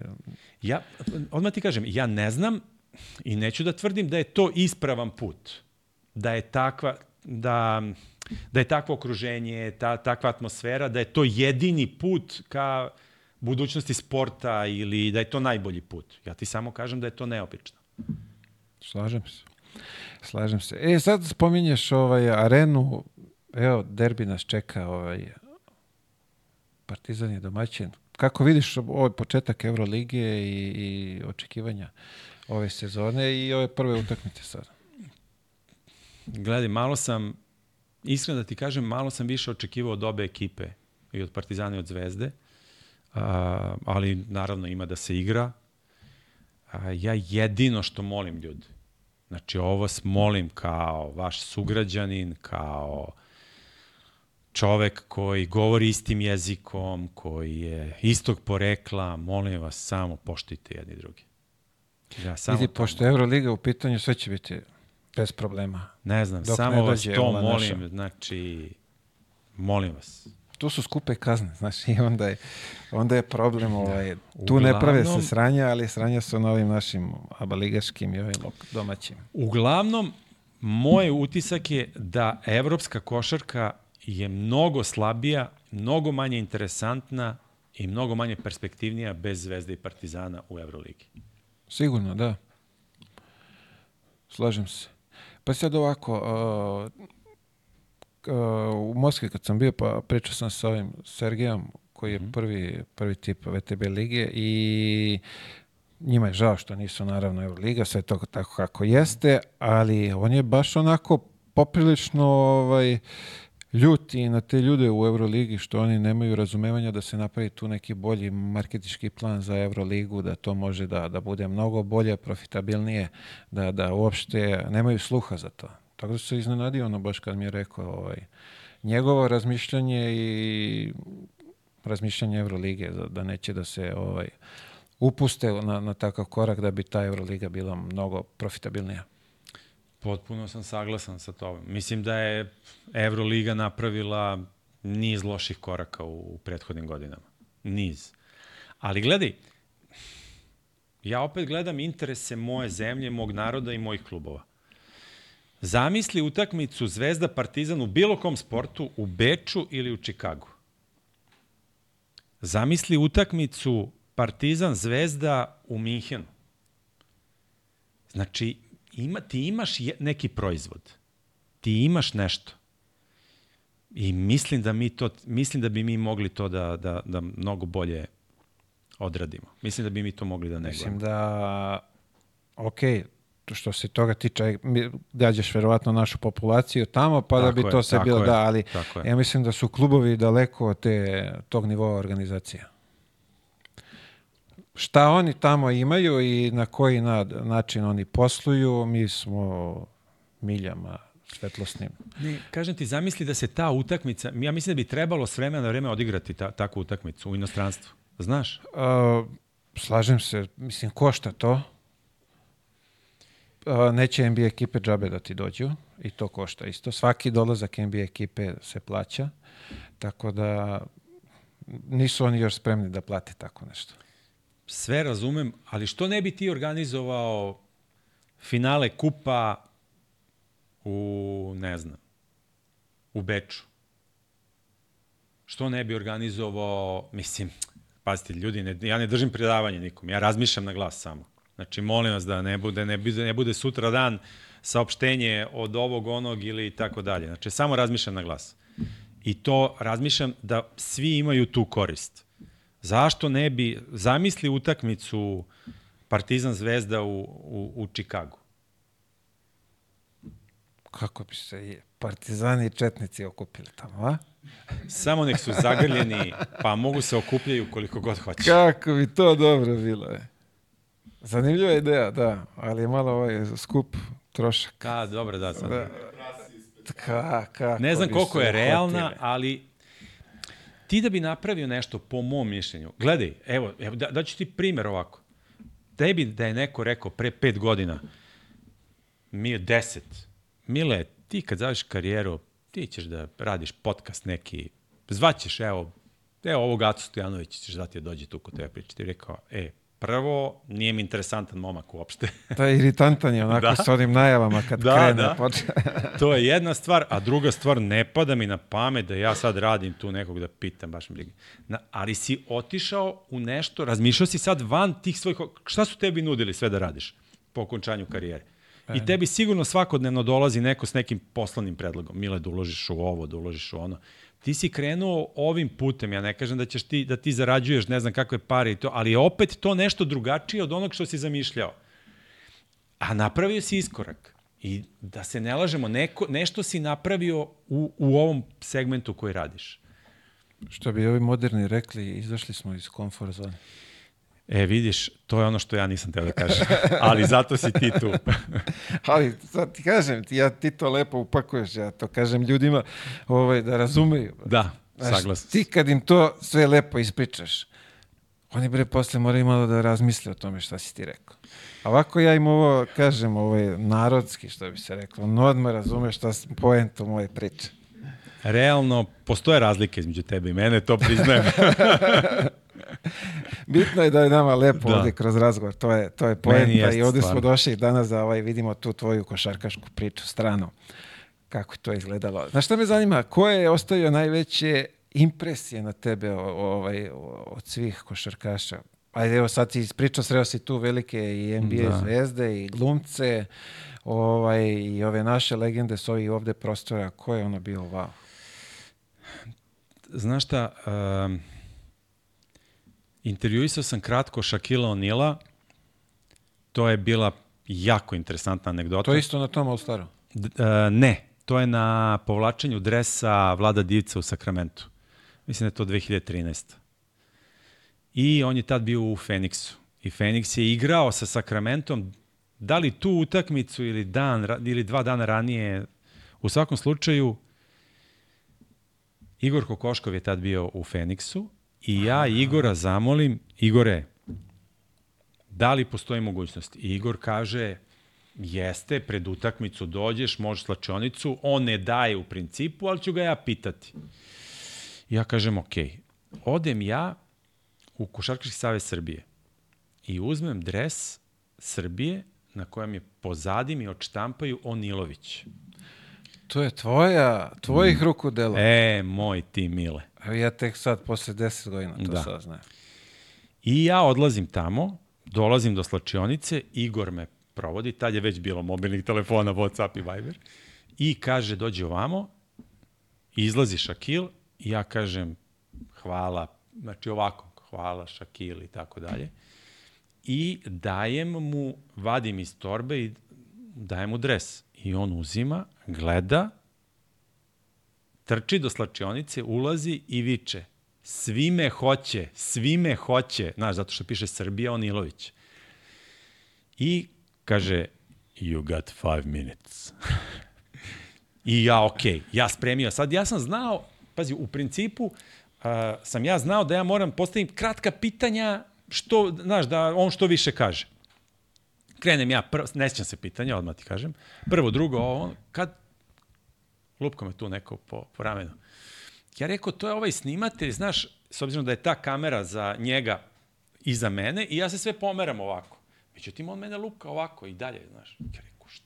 Ja, odmah ti kažem, ja ne znam i neću da tvrdim da je to ispravan put. Da je takva, da, da je takvo okruženje, ta, takva atmosfera, da je to jedini put ka budućnosti sporta ili da je to najbolji put. Ja ti samo kažem da je to neobično. Slažem se. Slažem se. E, sad spominješ ovaj arenu, evo, derbi nas čeka, ovaj, Partizan je domaćin. Kako vidiš ovaj početak Euroligije i, i očekivanja ove sezone i ove prve utakmice sad? Gledaj, malo sam, iskreno da ti kažem, malo sam više očekivao od obe ekipe i od Partizana i od Zvezde, a, ali naravno ima da se igra. A, ja jedino što molim ljudi, znači ovo molim kao vaš sugrađanin, kao čovek koji govori istim jezikom, koji je istog porekla, molim vas, samo poštite jedni drugi. Ja, samo Vidi, pošto je Euroliga u pitanju, sve će biti bez problema. Ne znam, Dok samo ne vas to molim, naša. znači, molim vas. Tu su skupe kazne, znaš, i onda je, onda je problem, ovaj, tu uglavnom, ne prave se sranja, ali sranja su na ovim našim abaligaškim i ovim domaćim. Uglavnom, moj utisak je da evropska košarka je mnogo slabija, mnogo manje interesantna i mnogo manje perspektivnija bez Zvezde i Partizana u Euroligi. Sigurno, da. Slažem se. Pa sad ovako, uh, uh, u Moskvi kad sam bio, pa pričao sam sa ovim Sergejom, koji je -hmm. prvi, prvi tip VTB lige i njima je žao što nisu naravno Euroliga, sve to tako kako jeste, ali on je baš onako poprilično ovaj, ljuti na te ljude u Euroligi što oni nemaju razumevanja da se napravi tu neki bolji marketički plan za Euroligu, da to može da, da bude mnogo bolje, profitabilnije, da, da uopšte nemaju sluha za to. Tako da se iznenadio ono baš kad mi je rekao ovaj, njegovo razmišljanje i razmišljanje Evrolige, da, da neće da se ovaj, upuste na, na takav korak da bi ta Euroliga bila mnogo profitabilnija. Potpuno sam saglasan sa tobom. Mislim da je Euroliga napravila niz loših koraka u prethodnim godinama. Niz. Ali gledaj, ja opet gledam interese moje zemlje, mog naroda i mojih klubova. Zamisli utakmicu Zvezda Partizan u bilo kom sportu u Beču ili u Čikagu. Zamisli utakmicu Partizan Zvezda u Minhenu. Znači, ima, ti imaš je, neki proizvod. Ti imaš nešto. I mislim da mi to mislim da bi mi mogli to da da da mnogo bolje odradimo. Mislim da bi mi to mogli da negujemo. Mislim da ok, što se toga tiče, gađaš verovatno našu populaciju tamo, pa tako da bi je, to sve bilo, je, da, ali ja mislim da su klubovi daleko od te, tog nivoa organizacija šta oni tamo imaju i na koji na, način oni posluju, mi smo miljama svetlosnim. Ne, kažem ti, zamisli da se ta utakmica, ja mislim da bi trebalo s vremena na vreme odigrati ta, takvu utakmicu u inostranstvu. Znaš? Uh, slažem se, mislim, košta to. Uh, neće NBA ekipe džabe da ti dođu i to košta isto. Svaki dolazak NBA ekipe se plaća, tako da nisu oni još spremni da plate tako nešto sve razumem, ali što ne bi ti organizovao finale kupa u, ne znam, u Beču? Što ne bi organizovao, mislim, pazite, ljudi, ne, ja ne držim predavanje nikom, ja razmišljam na glas samo. Znači, molim vas da ne bude, ne bude, ne bude sutra dan saopštenje od ovog, onog ili tako dalje. Znači, samo razmišljam na glas. I to razmišljam da svi imaju tu korist. Zašto ne bi zamisli utakmicu Partizan Zvezda u, u, u Čikagu? Kako bi se i partizani i četnici okupili tamo, a? Samo nek su zagrljeni, pa mogu se okupljaju koliko god hoće. Kako bi to dobro bilo, je. Zanimljiva ideja, da, ali je malo ovaj skup trošak. Ka, dobro, da, sad. Da. Ka, kako Ne znam koliko je realna, ali ti da bi napravio nešto, po mom mišljenju, gledaj, evo, evo da, daću ti primer ovako. Tebi da je neko rekao pre pet godina, mi je deset, Mile, ti kad završiš karijeru, ti ćeš da radiš podcast neki, zvaćeš, evo, evo ovog Acu Stojanovića ćeš zvati da dođe tu kod tebe pričati. Ti rekao, e, prvo, nije mi interesantan momak uopšte. Da, iritantan je onako Da. s onim najavama kad Da, krene. da. Počne. to je jedna stvar, a druga stvar, ne pada mi na pamet da ja sad radim tu nekog da pitam, baš mi briga. Na, ali si otišao u nešto, razmišljao si sad van tih svojih, šta su tebi nudili sve da radiš po okončanju karijere? I tebi sigurno svakodnevno dolazi neko s nekim poslovnim predlogom. Mile, da uložiš u ovo, da uložiš u ono. Ti si krenuo ovim putem, ja ne kažem da ćeš ti, da ti zarađuješ ne znam kakve pare i to, ali je opet to nešto drugačije od onog što si zamišljao. A napravio si iskorak. I da se ne lažemo, neko, nešto si napravio u, u ovom segmentu koji radiš. Što bi ovi moderni rekli, izašli smo iz komfort zone. E, vidiš, to je ono što ja nisam teo da kažem. Ali zato si ti tu. Ali sad ti kažem, ti, ja, ti to lepo upakuješ, ja to kažem ljudima ovaj, da razumeju. Da, Znaš, saglasno. ti kad im to sve lepo ispričaš, oni bre posle moraju malo da razmisle o tome šta si ti rekao. A ovako ja im ovo kažem, ovo je narodski, što bi se reklo. On odmah razume šta s poentu moje priče. Realno, postoje razlike između tebe i mene, to priznajem. Bitno je da je nama lepo Da. ovdje kroz razgovor, to je, to je poenta i ovdje smo došli danas da ovaj, vidimo tu tvoju košarkašku priču stranu. Kako je to izgledalo. Znaš šta me zanima, ko je ostavio najveće impresije na tebe ovaj, od svih košarkaša? Ajde, evo sad si ispričao, sreo si tu velike i NBA Da. zvezde i glumce ovaj, i ove naše legende s ovih ovde prostora. Ko je ono bio wow? Znaš šta, um, intervjuisao sam kratko Shaquilla O'Neala, to je bila jako interesantna anegdota. To je isto na tom All-Staru. E, ne, to je na povlačenju dresa Vlada Divca u Sakramentu. Mislim da je to 2013. I on je tad bio u Feniksu. I Feniks je igrao sa Sakramentom, da li tu utakmicu ili, dan, ili dva dana ranije. U svakom slučaju, Igor Kokoškov je tad bio u Feniksu i ja Igora zamolim, Igore, da li postoji mogućnost? I Igor kaže, jeste, pred utakmicu dođeš, možeš slačionicu, on ne daje u principu, ali ću ga ja pitati. Ja kažem, ok, odem ja u Košarkaški savez Srbije i uzmem dres Srbije na kojem je pozadi mi odštampaju Onilović. To je tvoja, tvojih ruku dela. E, moj ti mile. Ja tek sad, posle deset godina, to Da. saznajem. I ja odlazim tamo, dolazim do slačionice, Igor me provodi, tad je već bilo mobilnih telefona, Whatsapp i Viber, i kaže, dođi ovamo, izlazi Šakil, i ja kažem, hvala, znači ovako, hvala Šakil i tako dalje, i dajem mu, vadim iz torbe i dajem mu dres. I on uzima, gleda, trči do slačionice, ulazi i viče, svi me hoće, svi me hoće, znaš, zato što piše Srbija Onilović. I kaže, you got five minutes. I ja, okej, okay, ja spremio. Sad ja sam znao, pazi, u principu uh, sam ja znao da ja moram postaviti kratka pitanja, što, znaš, da on što više kaže. Krenem ja, prvo, ne sjećam se pitanja, odmah ti kažem. Prvo, drugo, ovo, kad lupko me tu neko po, po ramenu. Ja rekao, to je ovaj snimatelj, znaš, s obzirom da je ta kamera za njega iza mene i ja se sve pomeram ovako. Međutim, on mene lupka ovako i dalje, znaš. Ja rekao, šta?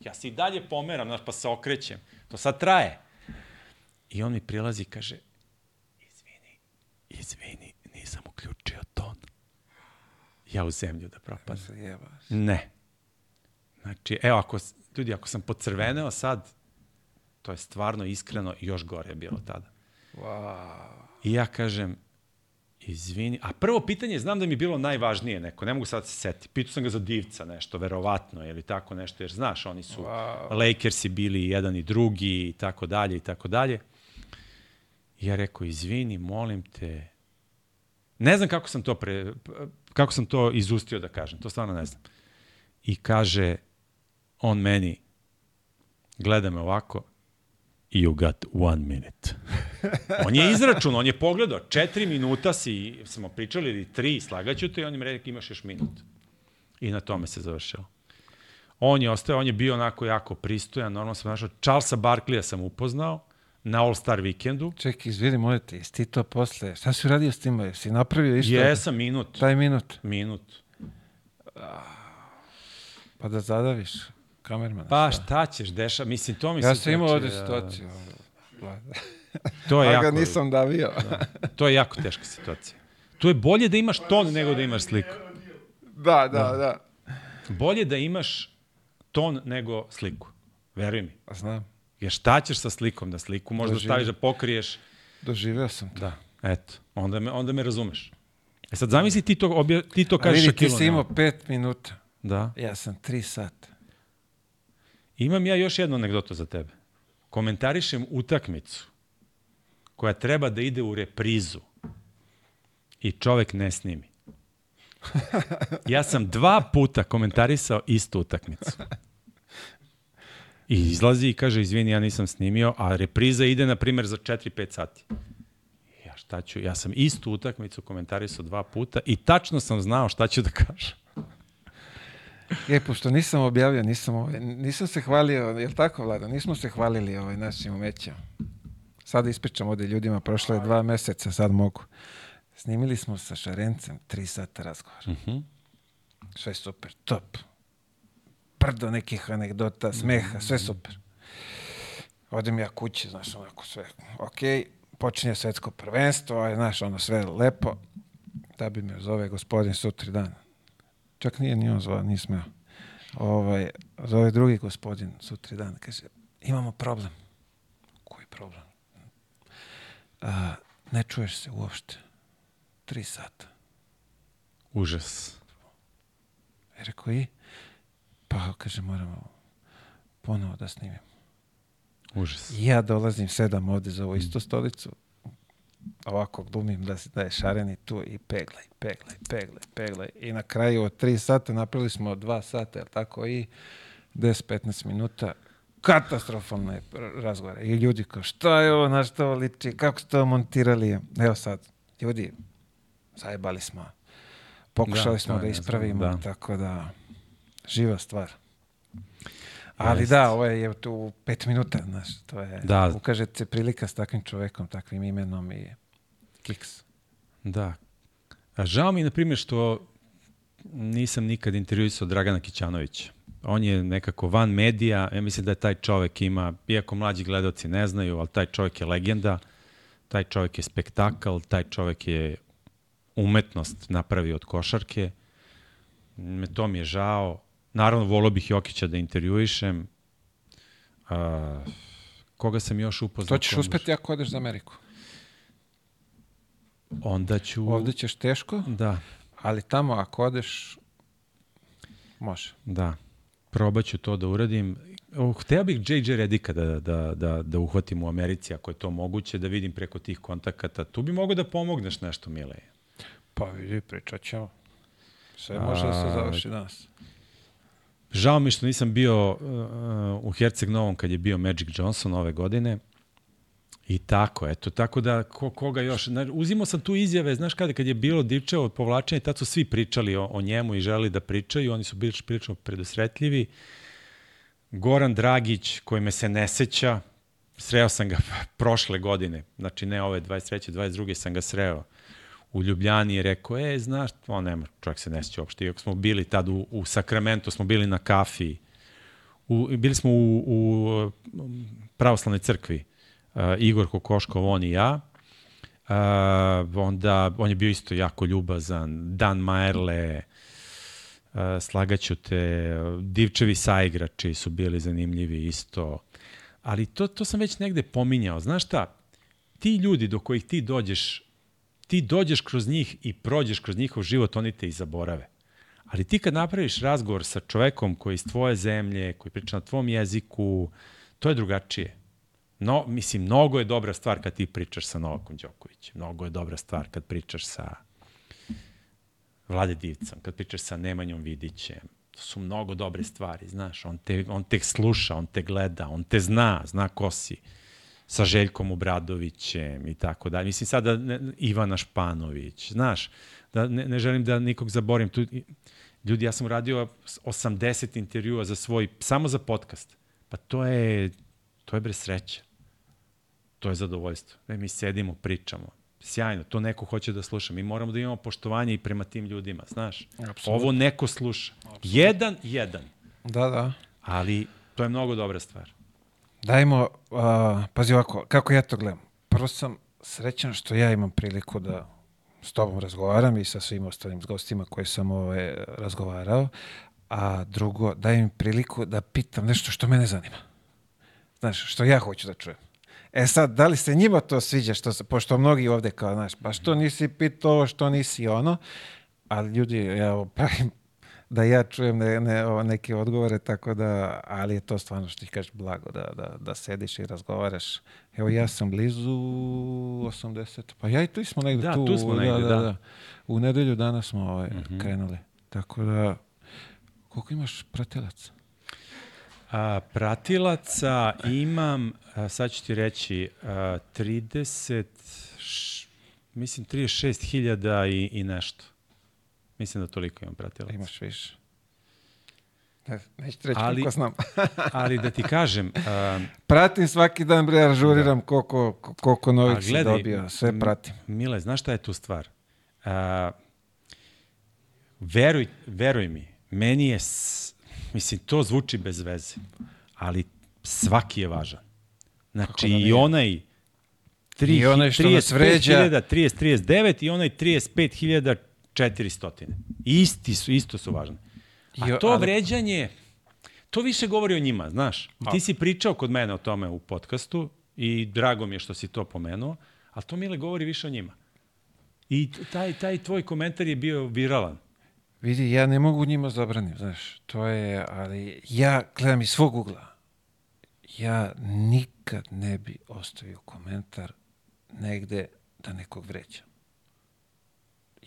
Ja se i dalje pomeram, znaš, pa se okrećem. To sad traje. I on mi prilazi i kaže, izvini, izvini. Ja u zemlju da Pa propadnem. se jebaš. Ne. Znači, evo, ako, ljudi, ako sam pocrveneo sad, to je stvarno iskreno još gore je bilo tada. Wow. I ja kažem, izvini, a prvo pitanje, znam da mi je bilo najvažnije neko, ne mogu sad da se seti. Pitao sam ga za divca nešto, verovatno, ili tako nešto, jer znaš, oni su Wow. Lakersi bili jedan i drugi i tako dalje i tako dalje. I ja rekao, izvini, molim te, ne znam kako sam to pre, kako sam to izustio da kažem, to stvarno ne znam. I kaže on meni, gleda me ovako, you got one minute. on je izračun, on je pogledao, četiri minuta si, smo pričali, ili tri, slagaću te, i on im rekao, imaš još minut. I na tome se završilo. On je ostao, on je bio onako jako pristojan, normalno sam našao, Charlesa Barkleya sam upoznao na All-Star vikendu. Čekaj, izvini, te, jesi ti to posle? Šta si uradio s tim? Jesi napravio isto? Jesam, minut. Taj minut. Minut. Pa da zadaviš kamermana. Pa šta ćeš, deša, mislim, to mi Ja se... sam imao znači, ovde da, situaciju. To je Ja jako, ga nisam davio. to je jako teška situacija. Tu je bolje da imaš ton nego da imaš sliku. da, da, da. Bolje da imaš ton nego sliku. Veruj mi. Znam. Jer šta ćeš sa slikom? Da sliku možda Doživim. staviš da pokriješ. Doživeo sam to. Da, eto. Onda me, onda me razumeš. E sad zamisli ti to, obja, ti to kažeš vidi, ti si imao pet minuta. Da. Ja sam tri sata. Imam ja još jednu anegdotu za tebe. Komentarišem utakmicu koja treba da ide u reprizu i čovek ne snimi. Ja sam dva puta komentarisao istu utakmicu. I izlazi i kaže, izvini, ja nisam snimio, a repriza ide, na primjer, za 4-5 sati. Ja šta ću? Ja sam istu utakmicu komentarisao dva puta i tačno sam znao šta ću da kažem. E, pošto nisam objavio, nisam, ovaj, nisam se hvalio, je li tako, Vlada? Nismo se hvalili ovaj, našim umećem. Sad ispričam ovde ljudima, prošlo je dva meseca, sad mogu. Snimili smo sa Šarencem tri sata razgovora. Mhm. Sve super, top. Brdo nekih anegdota, smeha, sve super. Odem ja kući, znaš, onako sve, ok, počinje svetsko prvenstvo, znaš, ono sve lepo. Da bi me zove gospodin sutri dan. Čak nije ni on zvao, nije smeo. Ovaj, zove drugi gospodin sutri dan, kaže, imamo problem. Koji problem? A, ne čuješ se uopšte. Tri sata. Užas. I rekao, i? Pa, kaže, moramo ponovo da snimim. Užas. I ja dolazim sedam ovde za ovu istu stolicu, ovako glumim da, da je šareni tu i peglaj, peglaj, peglaj, peglaj. I na kraju od tri sata napravili smo dva sata, jel tako, i 10-15 minuta katastrofalne razgovore. I ljudi kao, šta je ovo, na što ovo liči, kako ste ovo montirali? Evo sad, ljudi, zajebali smo. Pokušali Da, smo da je ispravimo, da. tako da, živa stvar. Ali Jeste. da, ovo je tu pet minuta, znaš, to je, Da. ukaže se prilika s takvim čovekom, takvim imenom i kiks. Da. A žao mi na primjer, što nisam nikad intervjuisao Dragana Kićanovića. On je nekako van medija, ja mislim da je taj čovek ima, iako mlađi gledalci ne znaju, ali taj čovek je legenda, taj čovek je spektakl, taj čovek je umetnost napravio od košarke. Me to mi je žao. Naravno, volio bih Jokića da intervjuišem. A, koga sam još upoznao? To ćeš Ko- uspeti ako odeš za Ameriku. Onda ću... Ovde ćeš teško, Da, ali tamo ako odeš, može. Da, probat ću to da uradim. Hteo bih JJ Redika da, da, da, da uhvatim u Americi, ako je to moguće, da vidim preko tih kontakata. Tu bi mogo da pomogneš nešto, Mile. Pa vidi, pričat ćemo. Sve može da se završi danas. Žao mi što nisam bio uh, u Herceg Novom kad je bio Magic Johnson ove godine. I tako, eto, tako da ko, koga još, uzimo sam tu izjave, znaš kada, kad je bilo Divčevo povlačenje, tad su svi pričali o, o njemu i želi da pričaju, oni su bili prilično predosretljivi. Goran Dragić, koji me se ne seća, sreo sam ga prošle godine, znači ne ove 23. 22. sam ga sreo u Ljubljani je rekao, e, znaš, on nema, čovjek se ne sjeća uopšte, iako smo bili tad u, u Sakramentu, smo bili na kafi, u, bili smo u, u pravoslavnoj crkvi, uh, Igor Kokoškov, on i ja, onda on je bio isto jako ljubazan, Dan Majerle, uh, slagaću te, Divčevi saigrači su bili zanimljivi isto, ali to, to sam već negde pominjao. Znaš šta, ti ljudi do kojih ti dođeš, ti dođeš kroz njih i prođeš kroz njihov život, oni te i zaborave. Ali ti kad napraviš razgovor sa čovekom koji je iz tvoje zemlje, koji priča na tvom jeziku, to je drugačije. No, mislim, mnogo je dobra stvar kad ti pričaš sa Novakom Đokovićem. Mnogo je dobra stvar kad pričaš sa Vlade Divcom, kad pričaš sa Nemanjom Vidićem. To su mnogo dobre stvari, znaš. On te, on te sluša, on te gleda, on te zna, zna ko si. Sa Željkom Obradovićem i tako dalje. Mislim, sada ne, Ivana Španović, znaš, da ne, ne želim da nikog zaborim. Tu, ljudi, ja sam radio 80 intervjua za svoj, samo za podcast. Pa to je, to je bre sreća. To je zadovoljstvo. Ne, mi sedimo, pričamo. Sjajno, to neko hoće da sluša. Mi moramo da imamo poštovanje i prema tim ljudima, znaš. Absolutno. Ovo neko sluša. Absolutno. Jedan, jedan. Da, da. Ali to je mnogo dobra stvar. Dajmo, uh, pazi ovako, kako ja to gledam. Prvo sam srećan što ja imam priliku da s tobom razgovaram i sa svim ostalim gostima koje sam ove, razgovarao, a drugo, daj mi priliku da pitam nešto što mene zanima. Znaš, što ja hoću da čujem. E sad, da li se njima to sviđa, što pošto mnogi ovde kao, znaš, pa što nisi pitao, što nisi ono, ali ljudi, ja pravim da ja čujem ne, ne, o, neke odgovore, tako da, ali je to stvarno što ti kažeš blago, da, da, da sediš i razgovaraš. Evo ja sam blizu 80, pa ja i tu smo negde da, tu. tu smo negde, da, da. da. U nedelju dana smo ovaj, mm -hmm. krenuli. Tako da, koliko imaš pratilaca? A, pratilaca imam, a, sad ću ti reći, a, 30, š, mislim 36.000 i, i nešto. Mislim da toliko imam pratilaca. Imaš više. Ne, neću reći ali, koliko znam. ali da ti kažem... Uh, pratim svaki dan, bre, ažuriram da. koliko, koliko novih si dobio, sve pratim. Mile, znaš šta je tu stvar? Uh, veruj, veruj mi, meni je, s, mislim, to zvuči bez veze, ali svaki je važan. Znači, da i onaj 3, I onaj što 30, nas vređa. 30, 30, 39 i onaj 35.400. Isti su, isto su važni. A to vređanje, to više govori o njima, znaš. Ti si pričao kod mene o tome u podcastu i drago mi je što si to pomenuo, ali to Mile govori više o njima. I taj, taj tvoj komentar je bio viralan. Vidi, ja ne mogu njima zabranim, znaš, to je, ali ja gledam iz svog ugla. Ja nikad ne bi ostavio komentar negde da nekog vređam.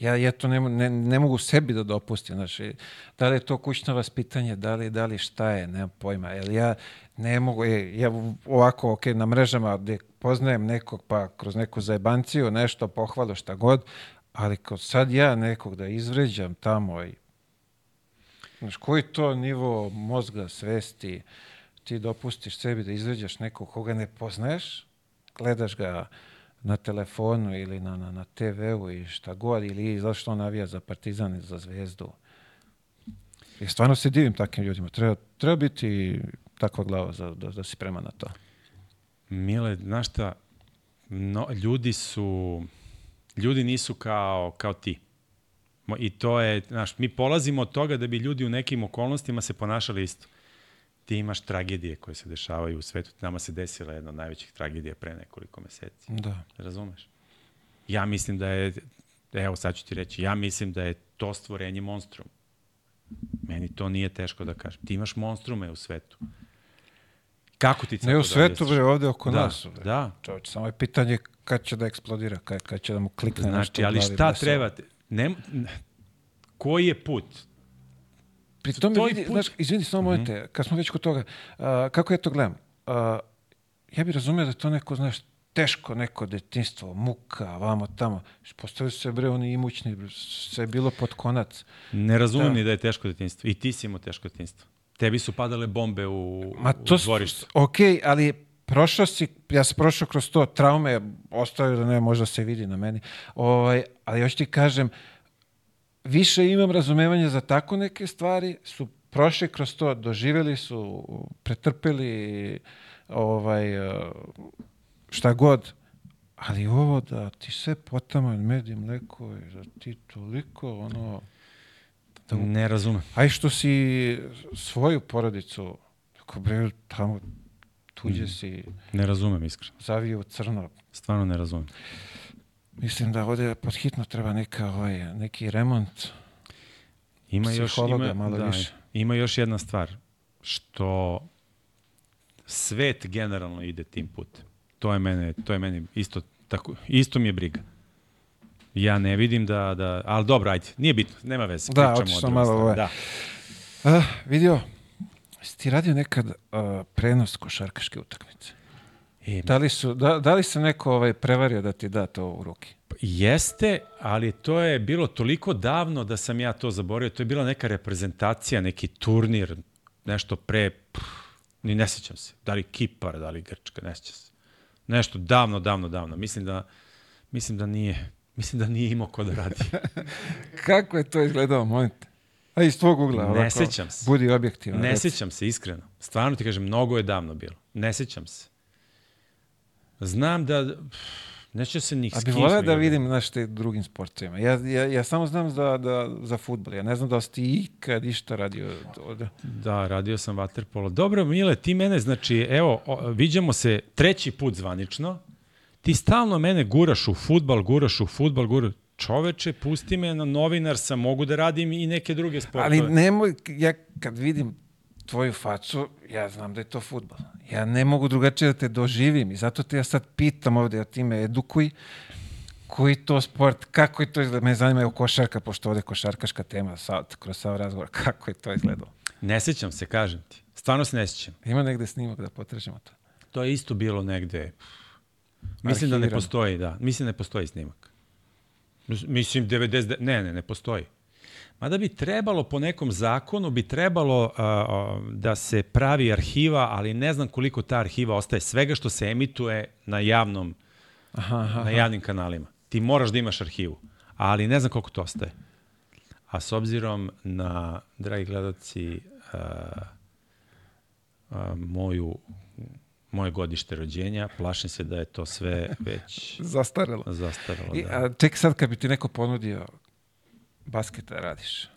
Ja, ja to ne, ne, ne mogu sebi da dopustim. Znači, da li je to kućno vaspitanje, da li, da li šta je, nemam pojma. Jer ja ne mogu, e, ja ovako, ok, na mrežama gde poznajem nekog, pa kroz neku zajebanciju, nešto pohvalu, šta god, ali kao sad ja nekog da izvređam tamo i Znaš, koji to nivo mozga, svesti ti dopustiš sebi da izvređaš nekog koga ne poznaješ, gledaš ga na telefonu ili na, na, na TV-u i šta god, ili zašto on navija za Partizan ili za Zvezdu. I stvarno se divim takvim ljudima. Treba, treba biti takva glava za, da, da si prema na to. Mile, znaš šta, no, ljudi su, ljudi nisu kao, kao ti. I to je, znaš, mi polazimo od toga da bi ljudi u nekim okolnostima se ponašali isto ti imaš tragedije koje se dešavaju u svetu. Nama se desila jedna od najvećih tragedija pre nekoliko meseci. Da. Razumeš? Ja mislim da je, evo sad ću ti reći, ja mislim da je to stvorenje monstrum. Meni to nije teško da kažem. Ti imaš monstrume u svetu. Kako ti Ne u svetu, bre, ovde oko da, nas. Bre. Da. Čovječ, samo je pitanje kad će da eksplodira, kad, kad će da mu klikne znači, nešto. Znači, ali šta treba? Ne, koji je put? Pri tome, vidi, put... znaš, izvini, samo mm -hmm. kad smo već kod toga, uh, kako ja to gledam? Uh, ja bih razumio da to neko, znaš, teško neko detinstvo, muka, vamo tamo. Postavili se bre oni imućni, sve je bilo pod konac. Ne razumem da. ni da je teško detinstvo. I ti si imao teško detinstvo. Tebi su padale bombe u, Ma to, u dvorištu. Ok, ali prošao si, ja sam prošao kroz to, traume, ostavio da ne, možda se vidi na meni, ovaj, ali još ti kažem, uh, više imam razumevanja za tako neke stvari, su prošli kroz to, doživeli su, pretrpeli ovaj, šta god, Ali ovo da ti sve potaman, med i mleko, da ti toliko, ono... Da, Ne razumem. aj što si svoju porodicu, tako bre, tamo tuđe si Ne razumem, iskreno. zavio crno. Stvarno ne razumem. Mislim da ovde podhitno treba neka, ovaj, neki remont. Ima još, ima, malo da, više. ima još jedna stvar, što svet generalno ide tim putem. To je mene, to je meni isto tako, isto mi je briga. Ja ne vidim da, da, ali dobro, ajde, nije bitno, nema veze. Da, pričamo o otišlo drugoj malo stvari, ovaj. Da. Ah, vidio, jesi ti radio nekad uh, prenos košarkaške utakmice? E, Da li, su, da, da li se neko ovaj, prevario da ti da to u ruke? Jeste, ali to je bilo toliko davno da sam ja to zaboravio. To je bila neka reprezentacija, neki turnir, nešto pre, pff, ni ne sjećam se. Da li Kipar, da li Grčka, ne sjećam se. Nešto davno, davno, davno. Mislim da, mislim da nije, mislim da nije imao ko da radi. Kako je to izgledao, te? A iz tvog ugla, Ne ovako, sećam se. Budi objektivan. Ne reci. sjećam se, iskreno. Stvarno ti kažem, mnogo je davno bilo. Ne sjećam se. Znam da, pff, ne sjećam se njih A s bi kim voleo smo da vidim znaš, te drugim sportovima. Ja, ja, ja samo znam za, da, za futbol. Ja ne znam da li si ti ikad išta radio ovde. Da, radio sam vaterpolo. Dobro, Mile, ti mene, znači, evo, o, viđamo se treći put zvanično. Ti stalno mene guraš u futbal, guraš u futbal, guraš. Čoveče, pusti me na novinar sam, mogu da radim i neke druge sportove. Ali nemoj, ja kad vidim tvoju facu, ja znam da je to futbol. Ja ne mogu drugačije da te doživim i zato te ja sad pitam ovde, ja ti me edukuj, koji to sport, kako je to izgledalo, me zanima je košarka, pošto ovde je košarkaška tema sad, kroz sav razgovor, kako je to izgledalo? Ne sećam se, kažem ti. Stvarno se ne sećam. Ima negde snimak da potražimo to? To je isto bilo negde. Mislim da ne Arhivirano. postoji, da. Mislim da ne postoji snimak. Mis- Mislim 90, ne, ne, ne postoji. Mada bi trebalo po nekom zakonu, bi trebalo a, a, da se pravi arhiva, ali ne znam koliko ta arhiva ostaje svega što se emituje na javnom, Aha, aha. na javnim kanalima. Ti moraš da imaš arhivu, ali ne znam koliko to ostaje. A s obzirom na, dragi gledalci, a, a, moju, moje godište rođenja, plašim se da je to sve već Zastarelo. zastaralo. I, Da. a, ček sad kad bi ti neko ponudio basketa radiš.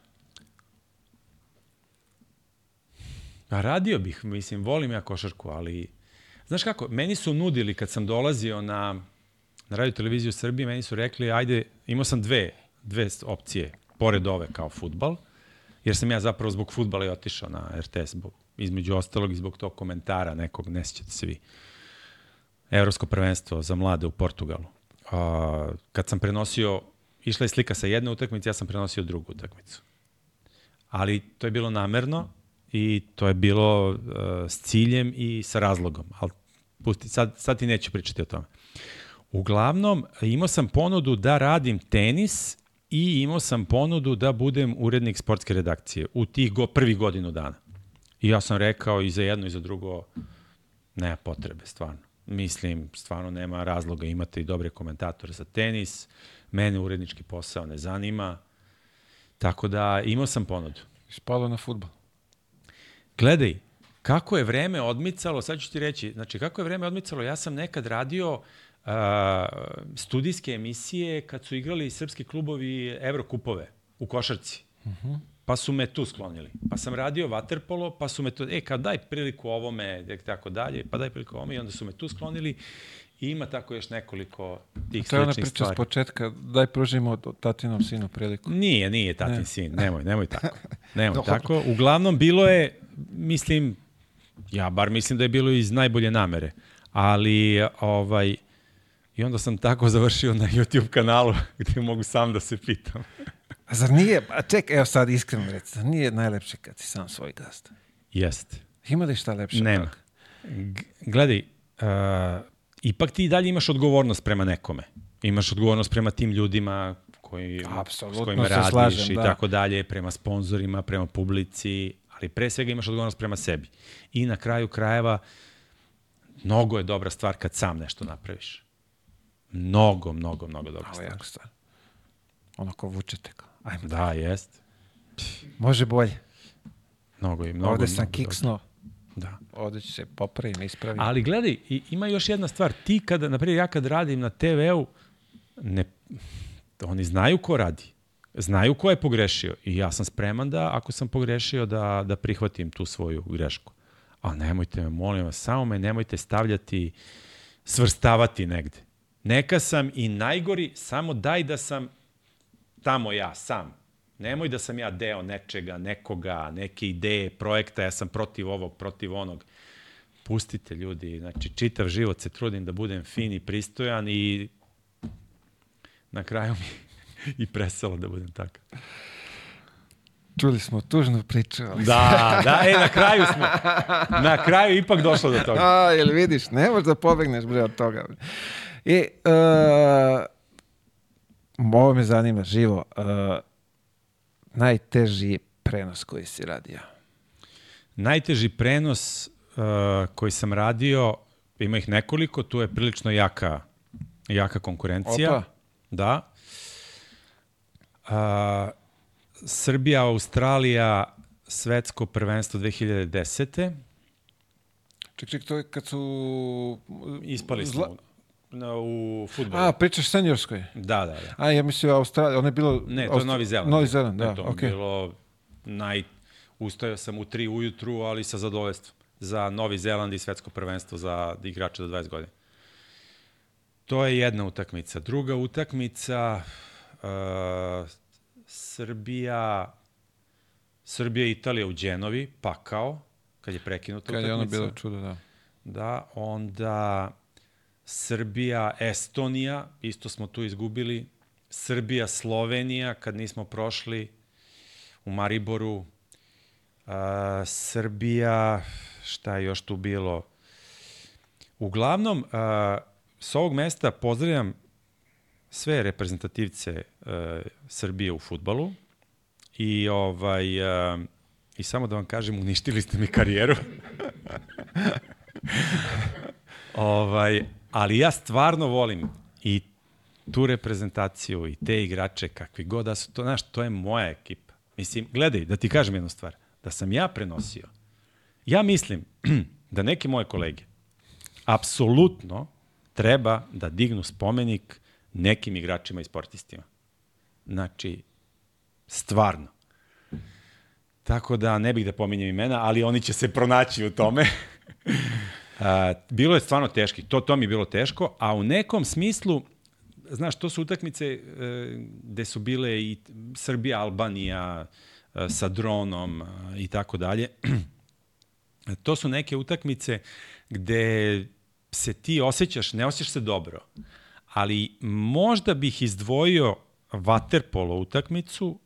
A radio bih, mislim, volim ja košarku, ali... Znaš kako, meni su nudili kad sam dolazio na, na radio televiziju Srbije, meni su rekli, ajde, imao sam dve, dve opcije, pored ove kao futbal, jer sam ja zapravo zbog futbala i otišao na RTS, zbog, između ostalog i zbog tog komentara nekog, ne sjećate se vi, Evropsko prvenstvo za mlade u Portugalu. A, kad sam prenosio, išla je slika sa jedne utakmice, ja sam prenosio drugu utakmicu. Ali to je bilo namerno i to je bilo uh, s ciljem i sa razlogom. Ali pusti, sad, sad ti neću pričati o tome. Uglavnom, imao sam ponudu da radim tenis i imao sam ponudu da budem urednik sportske redakcije u tih go, prvih godinu dana. I ja sam rekao i za jedno i za drugo nema potrebe, stvarno. Mislim, stvarno nema razloga, imate i dobre komentatore za tenis, mene urednički posao ne zanima, tako da imao sam ponudu. Spalo na futbol. Gledaj, kako je vreme odmicalo, sad ću ti reći, znači kako je vreme odmicalo, ja sam nekad radio uh, studijske emisije kad su igrali srpski klubovi Evrokupove u košarci. Uh -huh. Pa su me tu sklonili. Pa sam radio vaterpolo, pa su me to, e, kad daj priliku ovome, i tako dalje, pa daj priliku ovome i onda su me tu sklonili. I ima tako još nekoliko tih To je ona sličnih priča s stvari. početka, daj pružimo tatinom sinu priliku. Nije, nije tatin sin, nemoj, nemoj tako. Nemoj Dobro. tako. Uglavnom, bilo je, mislim, ja bar mislim da je bilo iz najbolje namere, ali ovaj, i onda sam tako završio na YouTube kanalu gde mogu sam da se pitam. A zar nije, a ček, evo sad iskreno reći, zar nije najlepše kad si sam svoj gast? Jeste. Ima li šta lepše? Nema. Gledaj, uh, ipak ti i dalje imaš odgovornost prema nekome. Imaš odgovornost prema tim ljudima koji, Apsolutno s kojima radiš slažem, i da. tako dalje, prema sponzorima, prema publici, ali pre svega imaš odgovornost prema sebi. I na kraju krajeva, mnogo je dobra stvar kad sam nešto napraviš. Mnogo, mnogo, mnogo dobra Ovo je stvar. jako stvar. Ono ko vučete kao, ajmo da. Da, jest. Može bolje. Mnogo i mnogo. Ovde sam mnogo kiksno, Da. Ovde će se popravim, ispravim. Ali gledaj, i, ima još jedna stvar. Ti kada, na primjer, ja kad radim na TV-u, ne, oni znaju ko radi. Znaju ko je pogrešio. I ja sam spreman da, ako sam pogrešio, da, da prihvatim tu svoju grešku. A nemojte me, molim vas, samo me nemojte stavljati, svrstavati negde. Neka sam i najgori, samo daj da sam tamo ja sam. Nemoj da sam ja deo nečega, nekoga, neke ideje, projekta, ja sam protiv ovog, protiv onog. Pustite ljudi, znači čitav život se trudim da budem fin i pristojan i na kraju mi i presalo da budem takav. Čuli smo tužnu priču. Ali... Da, da, e, na kraju smo, na kraju ipak došlo do toga. A, jel vidiš, ne možeš da pobegneš bre od toga. I, uh, ovo me zanima živo. Uh, najteži prenos koji si radio? Najteži prenos uh, koji sam radio, ima ih nekoliko, tu je prilično jaka, jaka konkurencija. Opa. Da. Uh, Srbija, Australija, svetsko prvenstvo 2010. Ček, ček, to je kad su... Ispali smo Zla- u futbolu. A, pričaš senjorskoj? Da, da, da. A, ja mislim Australija, ono je bilo... Ne, to je Novi Zeland. Novi Zeland, da, Ne, to okej. je bilo naj... Ustajao sam u tri ujutru, ali sa zadovoljstvom. Za Novi Zeland i svetsko prvenstvo za igrače do 20 godina. To je jedna utakmica. Druga utakmica, uh, Srbija, Srbija i Italija u Đenovi, pakao, kad je prekinuta Kad je ono utakmica. bilo čudo, da. Da, onda Srbija, Estonija, isto smo tu izgubili. Srbija, Slovenija, kad nismo prošli u Mariboru. Uh, Srbija, šta je još tu bilo? Uglavnom, uh, s ovog mesta pozdravljam sve reprezentativce uh, Srbije u futbalu i ovaj uh, i samo da vam kažem uništili ste mi karijeru. Ovaj, ali ja stvarno volim i tu reprezentaciju i te igrače, kakvi god da su to, znaš, to je moja ekipa. Mislim, gledaj, da ti kažem jednu stvar, da sam ja prenosio, ja mislim da neke moje kolege apsolutno treba da dignu spomenik nekim igračima i sportistima. Znači, stvarno. Tako da ne bih da pominjem imena, ali oni će se pronaći u tome. A, bilo je stvarno teški, to, to mi je bilo teško, a u nekom smislu, znaš, to su utakmice e, gde su bile i Srbija, Albanija e, sa dronom e, i tako dalje. To su neke utakmice gde se ti osjećaš, ne osjećaš se dobro, ali možda bih izdvojio vaterpolo utakmicu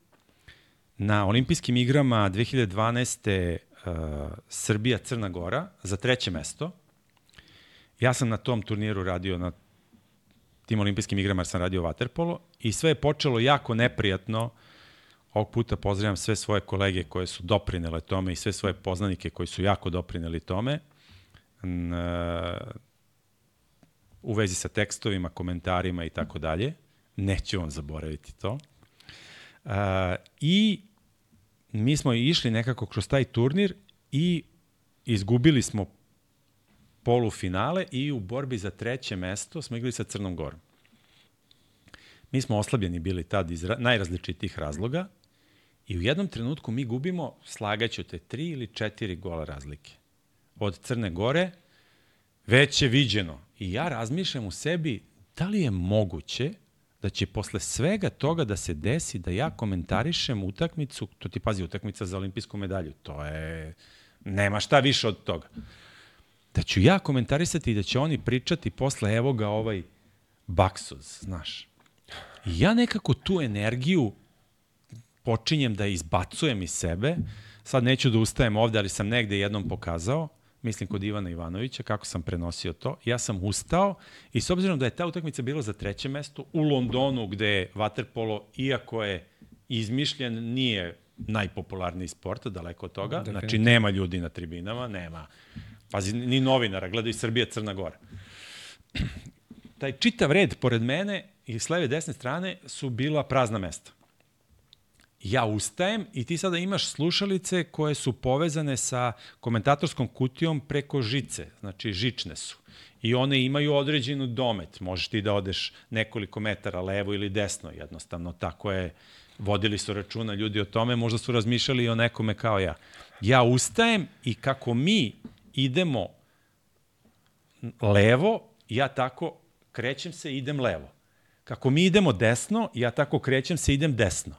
na olimpijskim igrama 2012. Uh, Srbija, Crna Gora za treće mesto. Ja sam na tom turniru radio na tim olimpijskim igrama sam radio vaterpolo i sve je počelo jako neprijatno. Ovog puta pozdravljam sve svoje kolege koje su doprinele tome i sve svoje poznanike koji su jako doprineli tome. Uh, u vezi sa tekstovima, komentarima i tako dalje. Neću vam zaboraviti to. Uh, I mi smo išli nekako kroz taj turnir i izgubili smo polufinale i u borbi za treće mesto smo igrali sa Crnom Gorom. Mi smo oslabljeni bili tad iz ra- najrazličitih razloga i u jednom trenutku mi gubimo, slagaću te, tri ili četiri gola razlike. Od Crne Gore već je viđeno. I ja razmišljam u sebi da li je moguće da će posle svega toga da se desi da ja komentarišem utakmicu, to ti pazi, utakmica za olimpijsku medalju, to je, nema šta više od toga. Da ću ja komentarisati i da će oni pričati posle, evo ga ovaj baksuz, znaš. I ja nekako tu energiju počinjem da izbacujem iz sebe, sad neću da ustajem ovde, ali sam negde jednom pokazao, mislim kod Ivana Ivanovića, kako sam prenosio to. Ja sam ustao i s obzirom da je ta utakmica bila za treće mesto u Londonu, gde je waterpolo, iako je izmišljen, nije najpopularniji sport, daleko od toga. Znači, nema ljudi na tribinama, nema. Pazi, ni novinara, gledaju Srbija, Crna Gora. Taj čitav red pored mene i s leve i desne strane su bila prazna mesta. ja ustajem i ti sada imaš slušalice koje su povezane sa komentatorskom kutijom preko žice, znači žične su. I one imaju određenu domet, možeš ti da odeš nekoliko metara levo ili desno, jednostavno tako je, vodili su računa ljudi o tome, možda su razmišljali i o nekome kao ja. Ja ustajem i kako mi idemo levo, ja tako krećem se idem levo. Kako mi idemo desno, ja tako krećem se idem desno.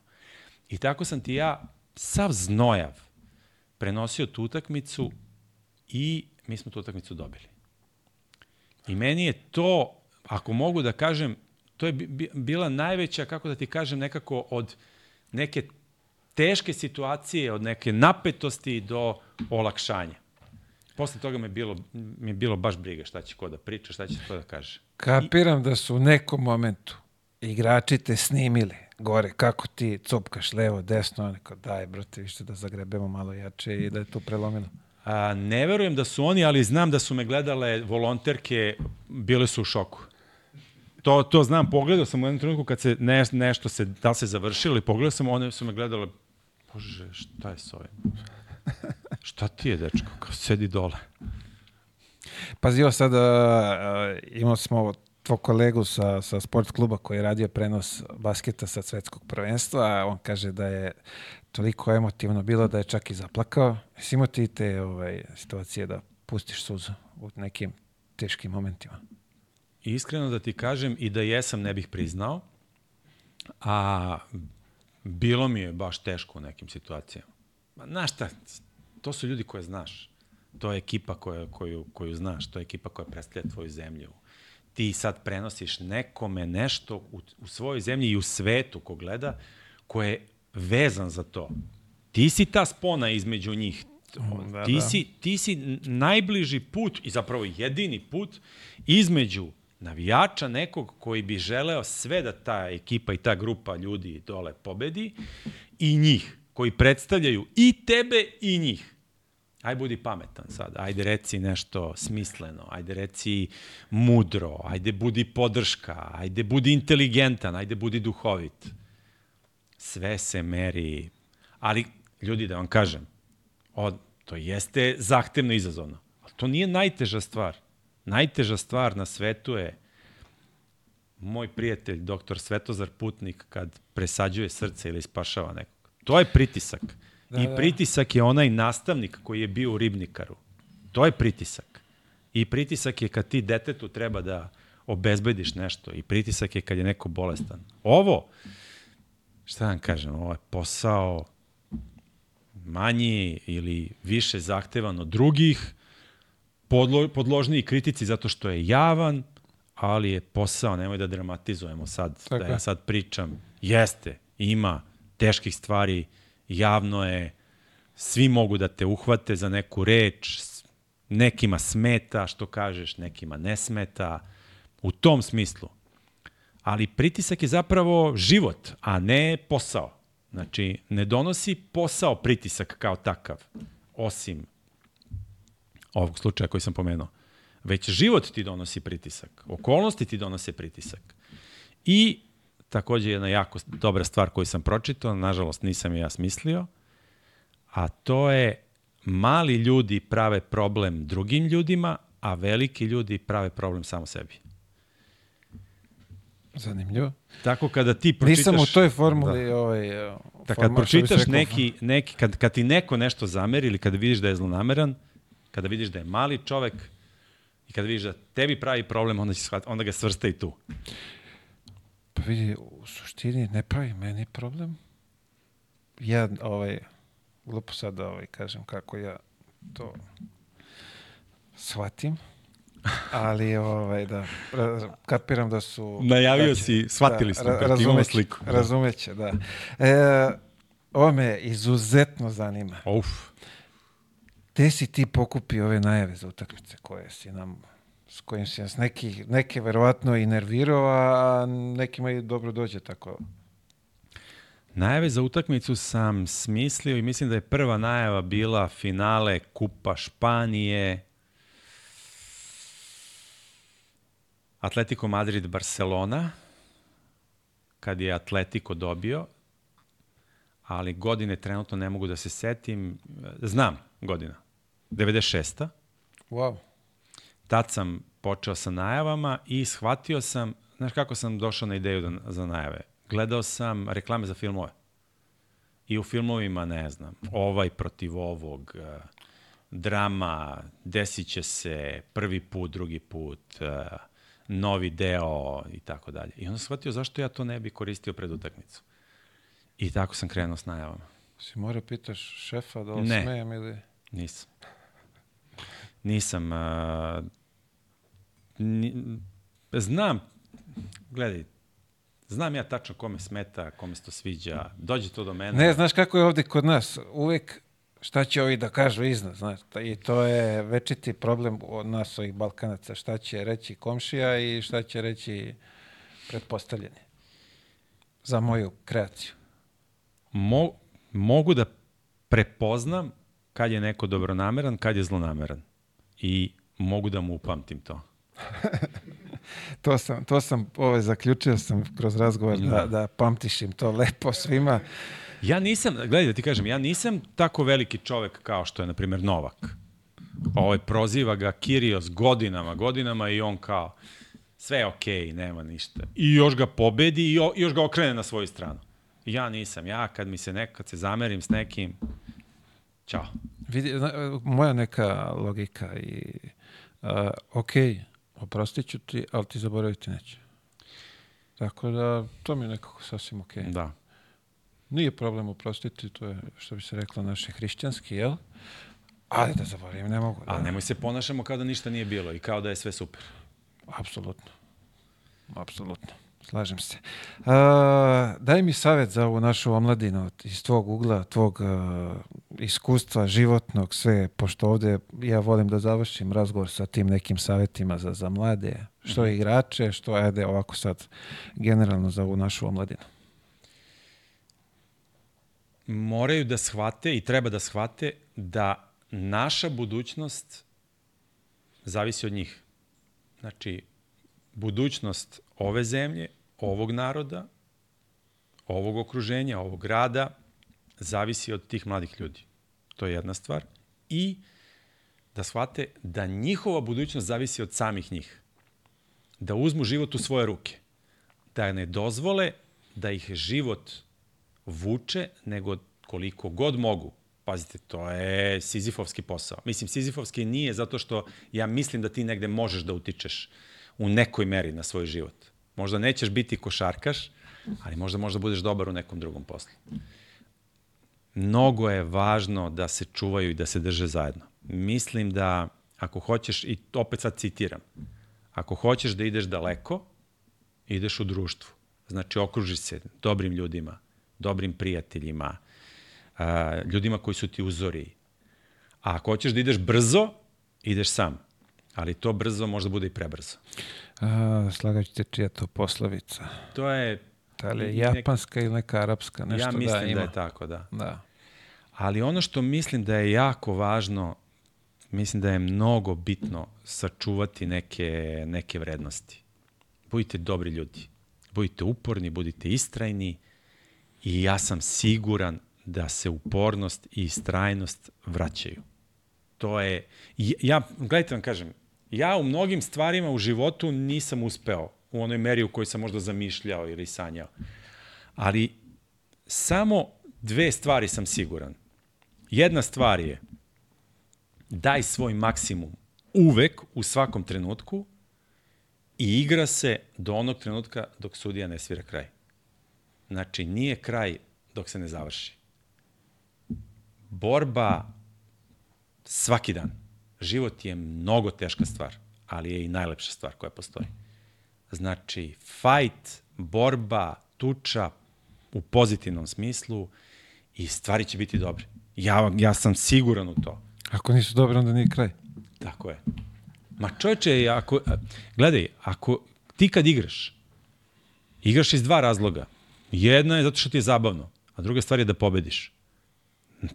I tako sam ti ja sav znojav prenosio tu utakmicu i mi smo tu utakmicu dobili. I meni je to, ako mogu da kažem, to je bila najveća, kako da ti kažem, nekako od neke teške situacije, od neke napetosti do olakšanja. Posle toga mi je bilo, mi je bilo baš briga šta će ko da priča, šta će ko da kaže. Kapiram I... da su u nekom momentu igrači te snimili gore, kako ti cupkaš levo, desno, neko daj, brate, više da zagrebemo malo jače i da je to prelomeno. A, ne verujem da su oni, ali znam da su me gledale volonterke, bile su u šoku. To, to znam, pogledao sam u jednom trenutku kad se ne, nešto se, da se završilo, ali pogledao sam, one su me gledale, bože, šta je s ovim? Šta ti je, dečko? Kao sedi dole. Pazi, evo sad, uh, imali smo tvoj kolegu sa, sa sport kluba koji je radio prenos basketa sa svetskog prvenstva, on kaže da je toliko emotivno bilo da je čak i zaplakao. Jesi imao ti te ovaj, situacije da pustiš suzu u nekim teškim momentima? Iskreno da ti kažem i da jesam ne bih priznao, a bilo mi je baš teško u nekim situacijama. Ma, znaš šta, to su ljudi koje znaš. To je ekipa koja, koju, koju znaš, to je ekipa koja predstavlja tvoju zemlju. Ti sad prenosiš nekome nešto u, u svojoj zemlji i u svetu ko gleda, ko je vezan za to. Ti si ta spona između njih. Da, ti, da. Si, ti si najbliži put i zapravo jedini put između navijača nekog koji bi želeo sve da ta ekipa i ta grupa ljudi dole pobedi i njih koji predstavljaju i tebe i njih. Aj budi pametan sad, ajde reci nešto smisleno, ajde reci mudro, ajde budi podrška, ajde budi inteligentan, ajde budi duhovit. Sve se meri, ali ljudi da vam kažem, od, to jeste zahtevno izazovno, ali to nije najteža stvar. Najteža stvar na svetu je moj prijatelj, doktor Svetozar Putnik, kad presađuje srce ili spašava nekog. To je pritisak. Da, I da. pritisak je onaj nastavnik koji je bio u ribnikaru. To je pritisak. I pritisak je kad ti detetu treba da obezbediš nešto. I pritisak je kad je neko bolestan. Ovo, šta vam kažem, ovo je posao manji ili više zahtevan od drugih, podlo, podložniji kritici zato što je javan, ali je posao, nemoj da dramatizujemo sad, Tako. da ja sad pričam, jeste, ima teških stvari, javno je, svi mogu da te uhvate za neku reč, nekima smeta što kažeš, nekima ne smeta, u tom smislu. Ali pritisak je zapravo život, a ne posao. Znači, ne donosi posao pritisak kao takav, osim ovog slučaja koji sam pomenuo. Već život ti donosi pritisak, okolnosti ti donose pritisak. I takođe jedna jako dobra stvar koju sam pročitao, nažalost nisam je ja smislio, a to je mali ljudi prave problem drugim ljudima, a veliki ljudi prave problem samo sebi. Zanimljivo. Tako kada ti pročitaš... Nisam u toj formuli da. ovaj... Da kad pročitaš neki, neki kad, kad ti neko nešto zameri ili kada vidiš da je zlonameran, kada vidiš da je mali čovek i kada vidiš da tebi pravi problem, onda, će shvat, onda ga svrsta i tu. Pa vidi, u suštini ne pravi meni problem. Ja, ovaj, glupo sad da ovaj, kažem kako ja to shvatim. Ali ovaj da kapiram da su najavio da će, si, shvatili da, imamo sliku. Da. Razumeće, da. E, ovo me izuzetno zanima. Uf. Gde si ti pokupi ove najave za utakmice koje si nam s kojim si nas neki, neke verovatno i nervirao, a nekima i dobro dođe tako. Najave za utakmicu sam smislio i mislim da je prva najava bila finale Kupa Španije, Atletico Madrid Barcelona, kad je Atletico dobio, ali godine trenutno ne mogu da se setim. Znam godina. 96. Wow. Tad sam počeo sa najavama i shvatio sam, znaš kako sam došao na ideju da, za najave? Gledao sam reklame za filmove. I u filmovima, ne znam, ovaj protiv ovog, eh, drama, desit će se prvi put, drugi put, eh, novi deo i tako dalje. I onda sam shvatio zašto ja to ne bi koristio pred utakmicu. I tako sam krenuo s najavama. Si mora pitaš šefa da li Ne. smejem ili... Nisam. Nisam. Znam, gledaj, znam ja tačno kome smeta, kome se to sviđa, dođe to do mene. Ne, znaš kako je ovdje kod nas? Uvijek šta će ovi da kažu iznad, znaš. I to je večiti problem od nas, ovih Balkanaca. Šta će reći komšija i šta će reći pretpostavljeni. Za moju kreaciju. Mo, mogu da prepoznam kad je neko dobronameran, kad je zlonameran. I mogu da mu upamtim to. To sam, to sam ovaj, zaključio sam kroz razgovor da, da pamtiš im to lepo svima. Ja nisam, gledaj da ti kažem, ja nisam tako veliki čovek kao što je, na primjer, Novak. Ovaj, proziva ga Kirios godinama, godinama i on kao, sve je okej, nema ništa. I još ga pobedi i o- još ga okrene na svoju stranu. Ja nisam, ja kad mi se nekad se zamerim s nekim, ćao. Vidi, moja neka logika i uh, ok, oprostit ću ti, ali ti zaboraviti neće. Tako da, to mi je nekako sasvim ok. Da. Nije problem oprostiti, to je, što bi se reklo, naše hrišćanski, jel? Ali da zaboravim, ne mogu. Da. A nemoj se ponašamo kao da ništa nije bilo i kao da je sve super. Apsolutno. Apsolutno. Slažem se. A, daj mi savjet za ovu našu omladinu iz tvog ugla, tvog a, iskustva životnog, sve, pošto ovde ja volim da završim razgovor sa tim nekim savjetima za, za mlade, što igrače, što ajde ovako sad generalno za ovu našu omladinu. moraju da shvate i treba da shvate da naša budućnost zavisi od njih. Znači, budućnost ove zemlje, ovog naroda, ovog okruženja, ovog grada, zavisi od tih mladih ljudi. To je jedna stvar. I da shvate da njihova budućnost zavisi od samih njih. Da uzmu život u svoje ruke. Da ne dozvole da ih život vuče, nego koliko god mogu. Pazite, to je sizifovski posao. Mislim, sizifovski nije zato što ja mislim da ti negde možeš da utičeš u nekoj meri na svoj život. Možda nećeš biti košarkaš, ali možda možda budeš dobar u nekom drugom poslu. Mnogo je važno da se čuvaju i da se drže zajedno. Mislim da ako hoćeš, i opet sad citiram, ako hoćeš da ideš daleko, ideš u društvu. Znači, okruži se dobrim ljudima, dobrim prijateljima, ljudima koji su ti uzori. A ako hoćeš da ideš brzo, ideš sam. Ali to brzo možda bude i prebrzo. A, slagat ću te čija to poslovica. To je... Da li je japanska ili neka arapska? Nešto ja mislim da, da, ima. je tako, da. Da. Ali ono što mislim da je jako važno, mislim da je mnogo bitno sačuvati neke, neke vrednosti. Budite dobri ljudi. Budite uporni, budite istrajni i ja sam siguran da se upornost i istrajnost vraćaju. To je, ja, gledajte vam kažem, ja u mnogim stvarima u životu nisam uspeo u onoj meri u kojoj sam možda zamišljao ili sanjao. Ali samo dve stvari sam siguran. Jedna stvar je daj svoj maksimum uvek, u svakom trenutku i igra se do onog trenutka dok sudija ne svira kraj. Znači, nije kraj dok se ne završi. Borba svaki dan. Život je mnogo teška stvar, ali je i najlepša stvar koja postoji. Znači, fight, borba, tuča u pozitivnom smislu i stvari će biti dobre. Ja, ja sam siguran u to. Ako nisu dobri, onda nije kraj. Tako je. Ma čovječe, ako, gledaj, ako ti kad igraš, igraš iz dva razloga. Jedna je zato što ti je zabavno, a druga stvar je da pobediš.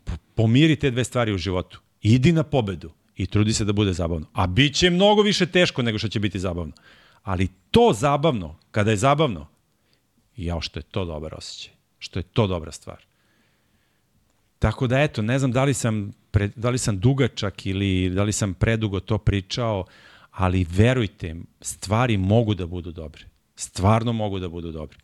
Po- Pomiri te dve stvari u životu. Idi na pobedu i trudi se da bude zabavno. A bit će mnogo više teško nego što će biti zabavno. Ali to zabavno, kada je zabavno, jao što je to dobar osjećaj, što je to dobra stvar. Tako da eto, ne znam da li sam, pre, da li sam dugačak ili da li sam predugo to pričao, ali verujte, stvari mogu da budu dobre. Stvarno mogu da budu dobre.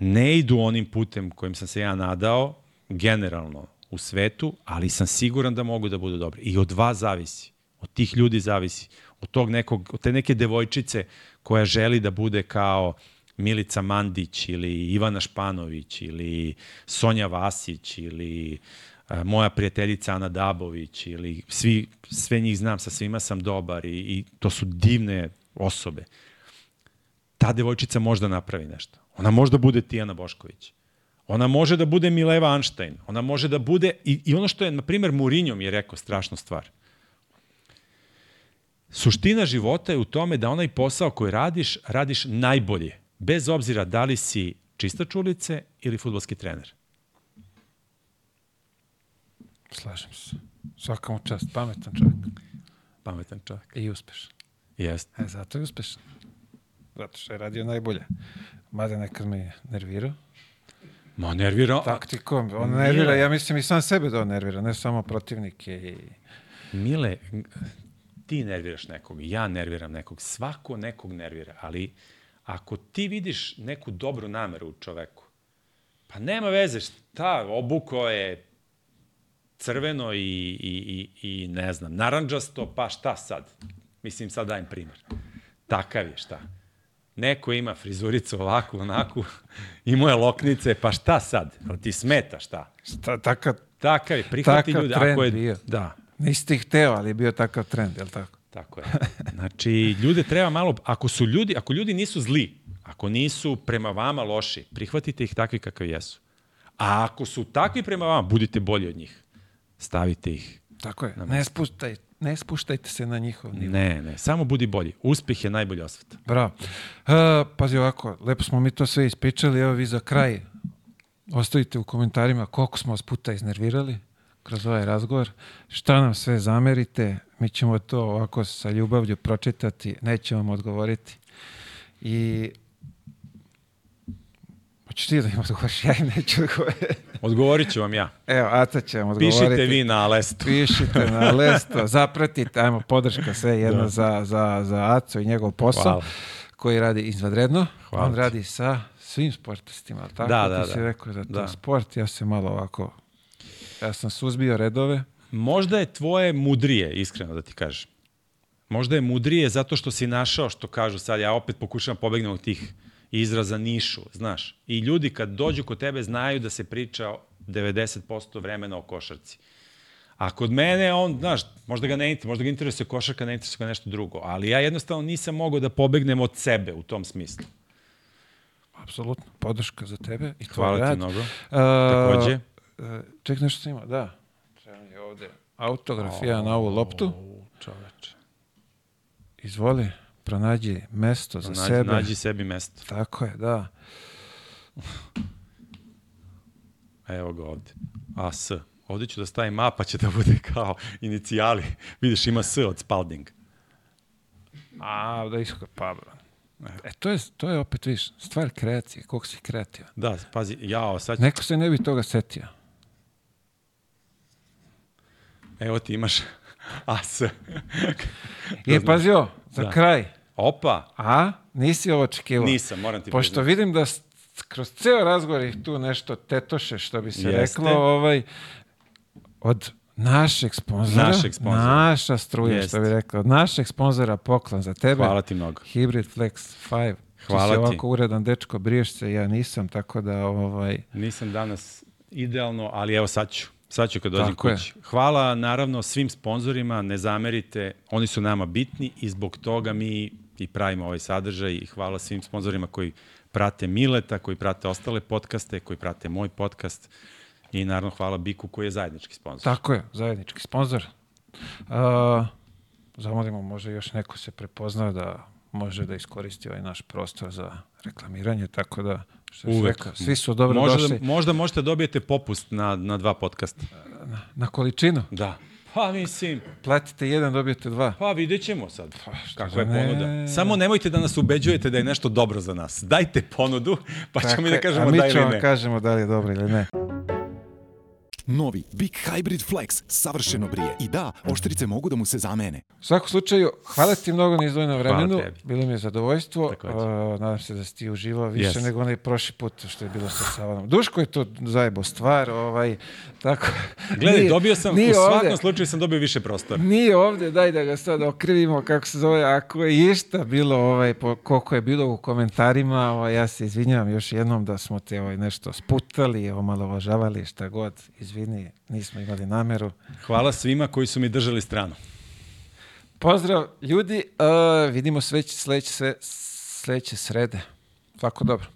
Ne idu onim putem kojim sam se ja nadao, generalno u svetu, ali sam siguran da mogu da budu dobre. I od vas zavisi. Od tih ljudi zavisi. Od tog nekog, od te neke devojčice koja želi da bude kao Milica Mandić ili Ivana Španović ili Sonja Vasić ili a, moja prijateljica Ana Dabović ili svi, sve njih znam, sa svima sam dobar i, i to su divne osobe. Ta devojčica možda napravi nešto. Ona možda bude Tijana Bošković. Ona može da bude Mileva Einstein. Ona može da bude, i, i ono što je, na primer, Mourinho mi je rekao strašnu stvar. Suština života je u tome da onaj posao koji radiš, radiš najbolje. Bez obzira da li si čistač ulice ili futbolski trener. Slažem se. Svaka mu čast, pametan čovjek. Pametan čovjek. I uspešan. Jeste. E, zato je uspešan. Zato što je radio najbolje. Mada nekad me je nervirao. Ma nervira. Taktikom. On Nije. nervira, ja mislim i sam sebe da on nervira, ne samo protivnike. I... Mile, ti nerviraš nekog, ja nerviram nekog, svako nekog nervira, ali ako ti vidiš neku dobru nameru u čoveku, pa nema veze šta, obuko je crveno i, i, i, i ne znam, naranđasto, pa šta sad? Mislim, sad dajem primer. Takav je, šta? Neko ima frizuricu ovakvu, onakvu, i moje loknice, pa šta sad? Jel ti smeta šta? Sta, takav, Takav je, prihvati Takav ljudi. trend Ako je, bio. Da, nisi ti hteo, ali je bio takav trend, je li tako? Tako je. Znači, ljude treba malo, ako su ljudi, ako ljudi nisu zli, ako nisu prema vama loši, prihvatite ih takvi kakvi jesu. A ako su takvi prema vama, budite bolji od njih. Stavite ih. Tako je. Ne, spuštaj, ne spuštajte se na njihov nivo. Ne, ne, samo budi bolji. Uspeh je najbolji osveta. Bravo. Uh, pazi ovako, lepo smo mi to sve ispričali, evo vi za kraj ostavite u komentarima koliko smo vas puta iznervirali kroz ovaj razgovor, šta nam sve zamerite, mi ćemo to ovako sa ljubavlju pročitati, nećemo vam odgovoriti. I Hoćeš ti da im odgovoriš? Ja im neću odgovoriti. Odgovorit ću vam ja. Evo, Ata će vam odgovoriti. Pišite vi na lestu. Pišite na lesto, zapratite, ajmo podrška sve jedna da. za, za, za Aco i njegov posao Hvala. koji radi izvanredno. Hvala On ti. radi sa svim sportistima, tako? Da, Ti da, si da. rekao da to Da. sport, ja se malo ovako, ja sam suzbio redove. Možda je tvoje mudrije, iskreno da ti kažem. Možda je mudrije zato što si našao, što kažu sad, ja opet pokušavam pobegnem od tih izraza nišu, znaš. I ljudi kad dođu kod tebe znaju da se priča 90% vremena o košarci. A kod mene on, znaš, možda ga ne interesuje, možda ga interesuje košarka, ne interesuje ga nešto drugo, ali ja jednostavno nisam mogao da pobegnem od sebe u tom smislu. Apsolutno, podrška za tebe i tvoj Hvala ti rad. mnogo. Uh, Takođe. Uh, ček, nešto sam imao, da. Treba mi ovde autograf, ja na ovu loptu. O, čoveče. Izvoli, pronađi mesto za Nađi, sebe. nađi sebi mesto. Tako je, da. Evo ga ovde. AS. Ovde ću da stavim A, pa će da bude kao inicijali. Vidiš, ima S od Spalding. A, da isko, pa, bro. E, to je, to je opet, viš, stvar kreacije, koliko si kreativan. Da, pazi, jao, sad. Neko se ne bi toga setio. Evo ti imaš AS. I pazio, za Da. kraj. Opa, A, nisi ovo očekivao. nisam, moram ti Pošto priznati. vidim da kroz ceo razgovor ih tu nešto tetoše, što bi se Jeste. reklo, ovaj, od našeg sponzora, Našeg sponzora. naša struja, Jeste. što bi rekao, od našeg sponzora poklon za tebe. Hvala ti mnogo. Hybrid Flex 5. Hvala ti. si ti. ovako uredan dečko, briješ se, ja nisam, tako da, ovaj, Nisam danas idealno, ali evo sad ću. Sad ću kad dođem je. kući. Hvala naravno svim sponzorima, ne zamerite, oni su nama bitni i zbog toga mi i pravimo ovaj sadržaj i hvala svim sponzorima koji prate Mileta, koji prate ostale podcaste, koji prate moj podcast i naravno hvala Biku koji je zajednički sponzor. Tako je, zajednički sponsor. Uh, zamolimo, može još neko se prepoznao da može da iskoristi ovaj naš prostor za reklamiranje, tako da, što Uvek. rekao, svi su dobro možda, došli da, možda možete da dobijete popust na, na dva podcasta. na količinu. Da. Pa mislim, Platite jedan, dobijete dva. pa vidjet ćemo sad kakva je ne? ponuda. Samo nemojte da nas ubeđujete da je nešto dobro za nas. Dajte ponudu, pa ćemo mi da Tako je, kažemo a mi da ili ćemo ne. kažemo da li je dobro ili ne. Novi Big Hybrid Flex savršeno brije. I da, oštrice mogu da mu se zamene. U svakom slučaju, hvala ti mnogo na izdvojenom vremenu. tebi. Bilo mi je zadovoljstvo. Uh, nadam se da si ti uživao više Yes. nego onaj prošli put što je bilo sa Savanom. Duško je to zajebo stvar. Ovaj, tako, Gledaj, Nije- dobio sam, nije u svakom ovde. slučaju sam dobio više prostora. Nije ovdje, daj da ga sad okrivimo, kako se zove, ako je išta bilo, ovaj, po, koliko je bilo u komentarima, ovaj, ja se izvinjavam još jednom da smo te ovaj, nešto sputali, omalovažavali, šta god, izvini, nismo imali nameru. Hvala svima koji su mi držali stranu. Pozdrav ljudi, uh, vidimo se već sledeće, sledeće srede. Svako dobro.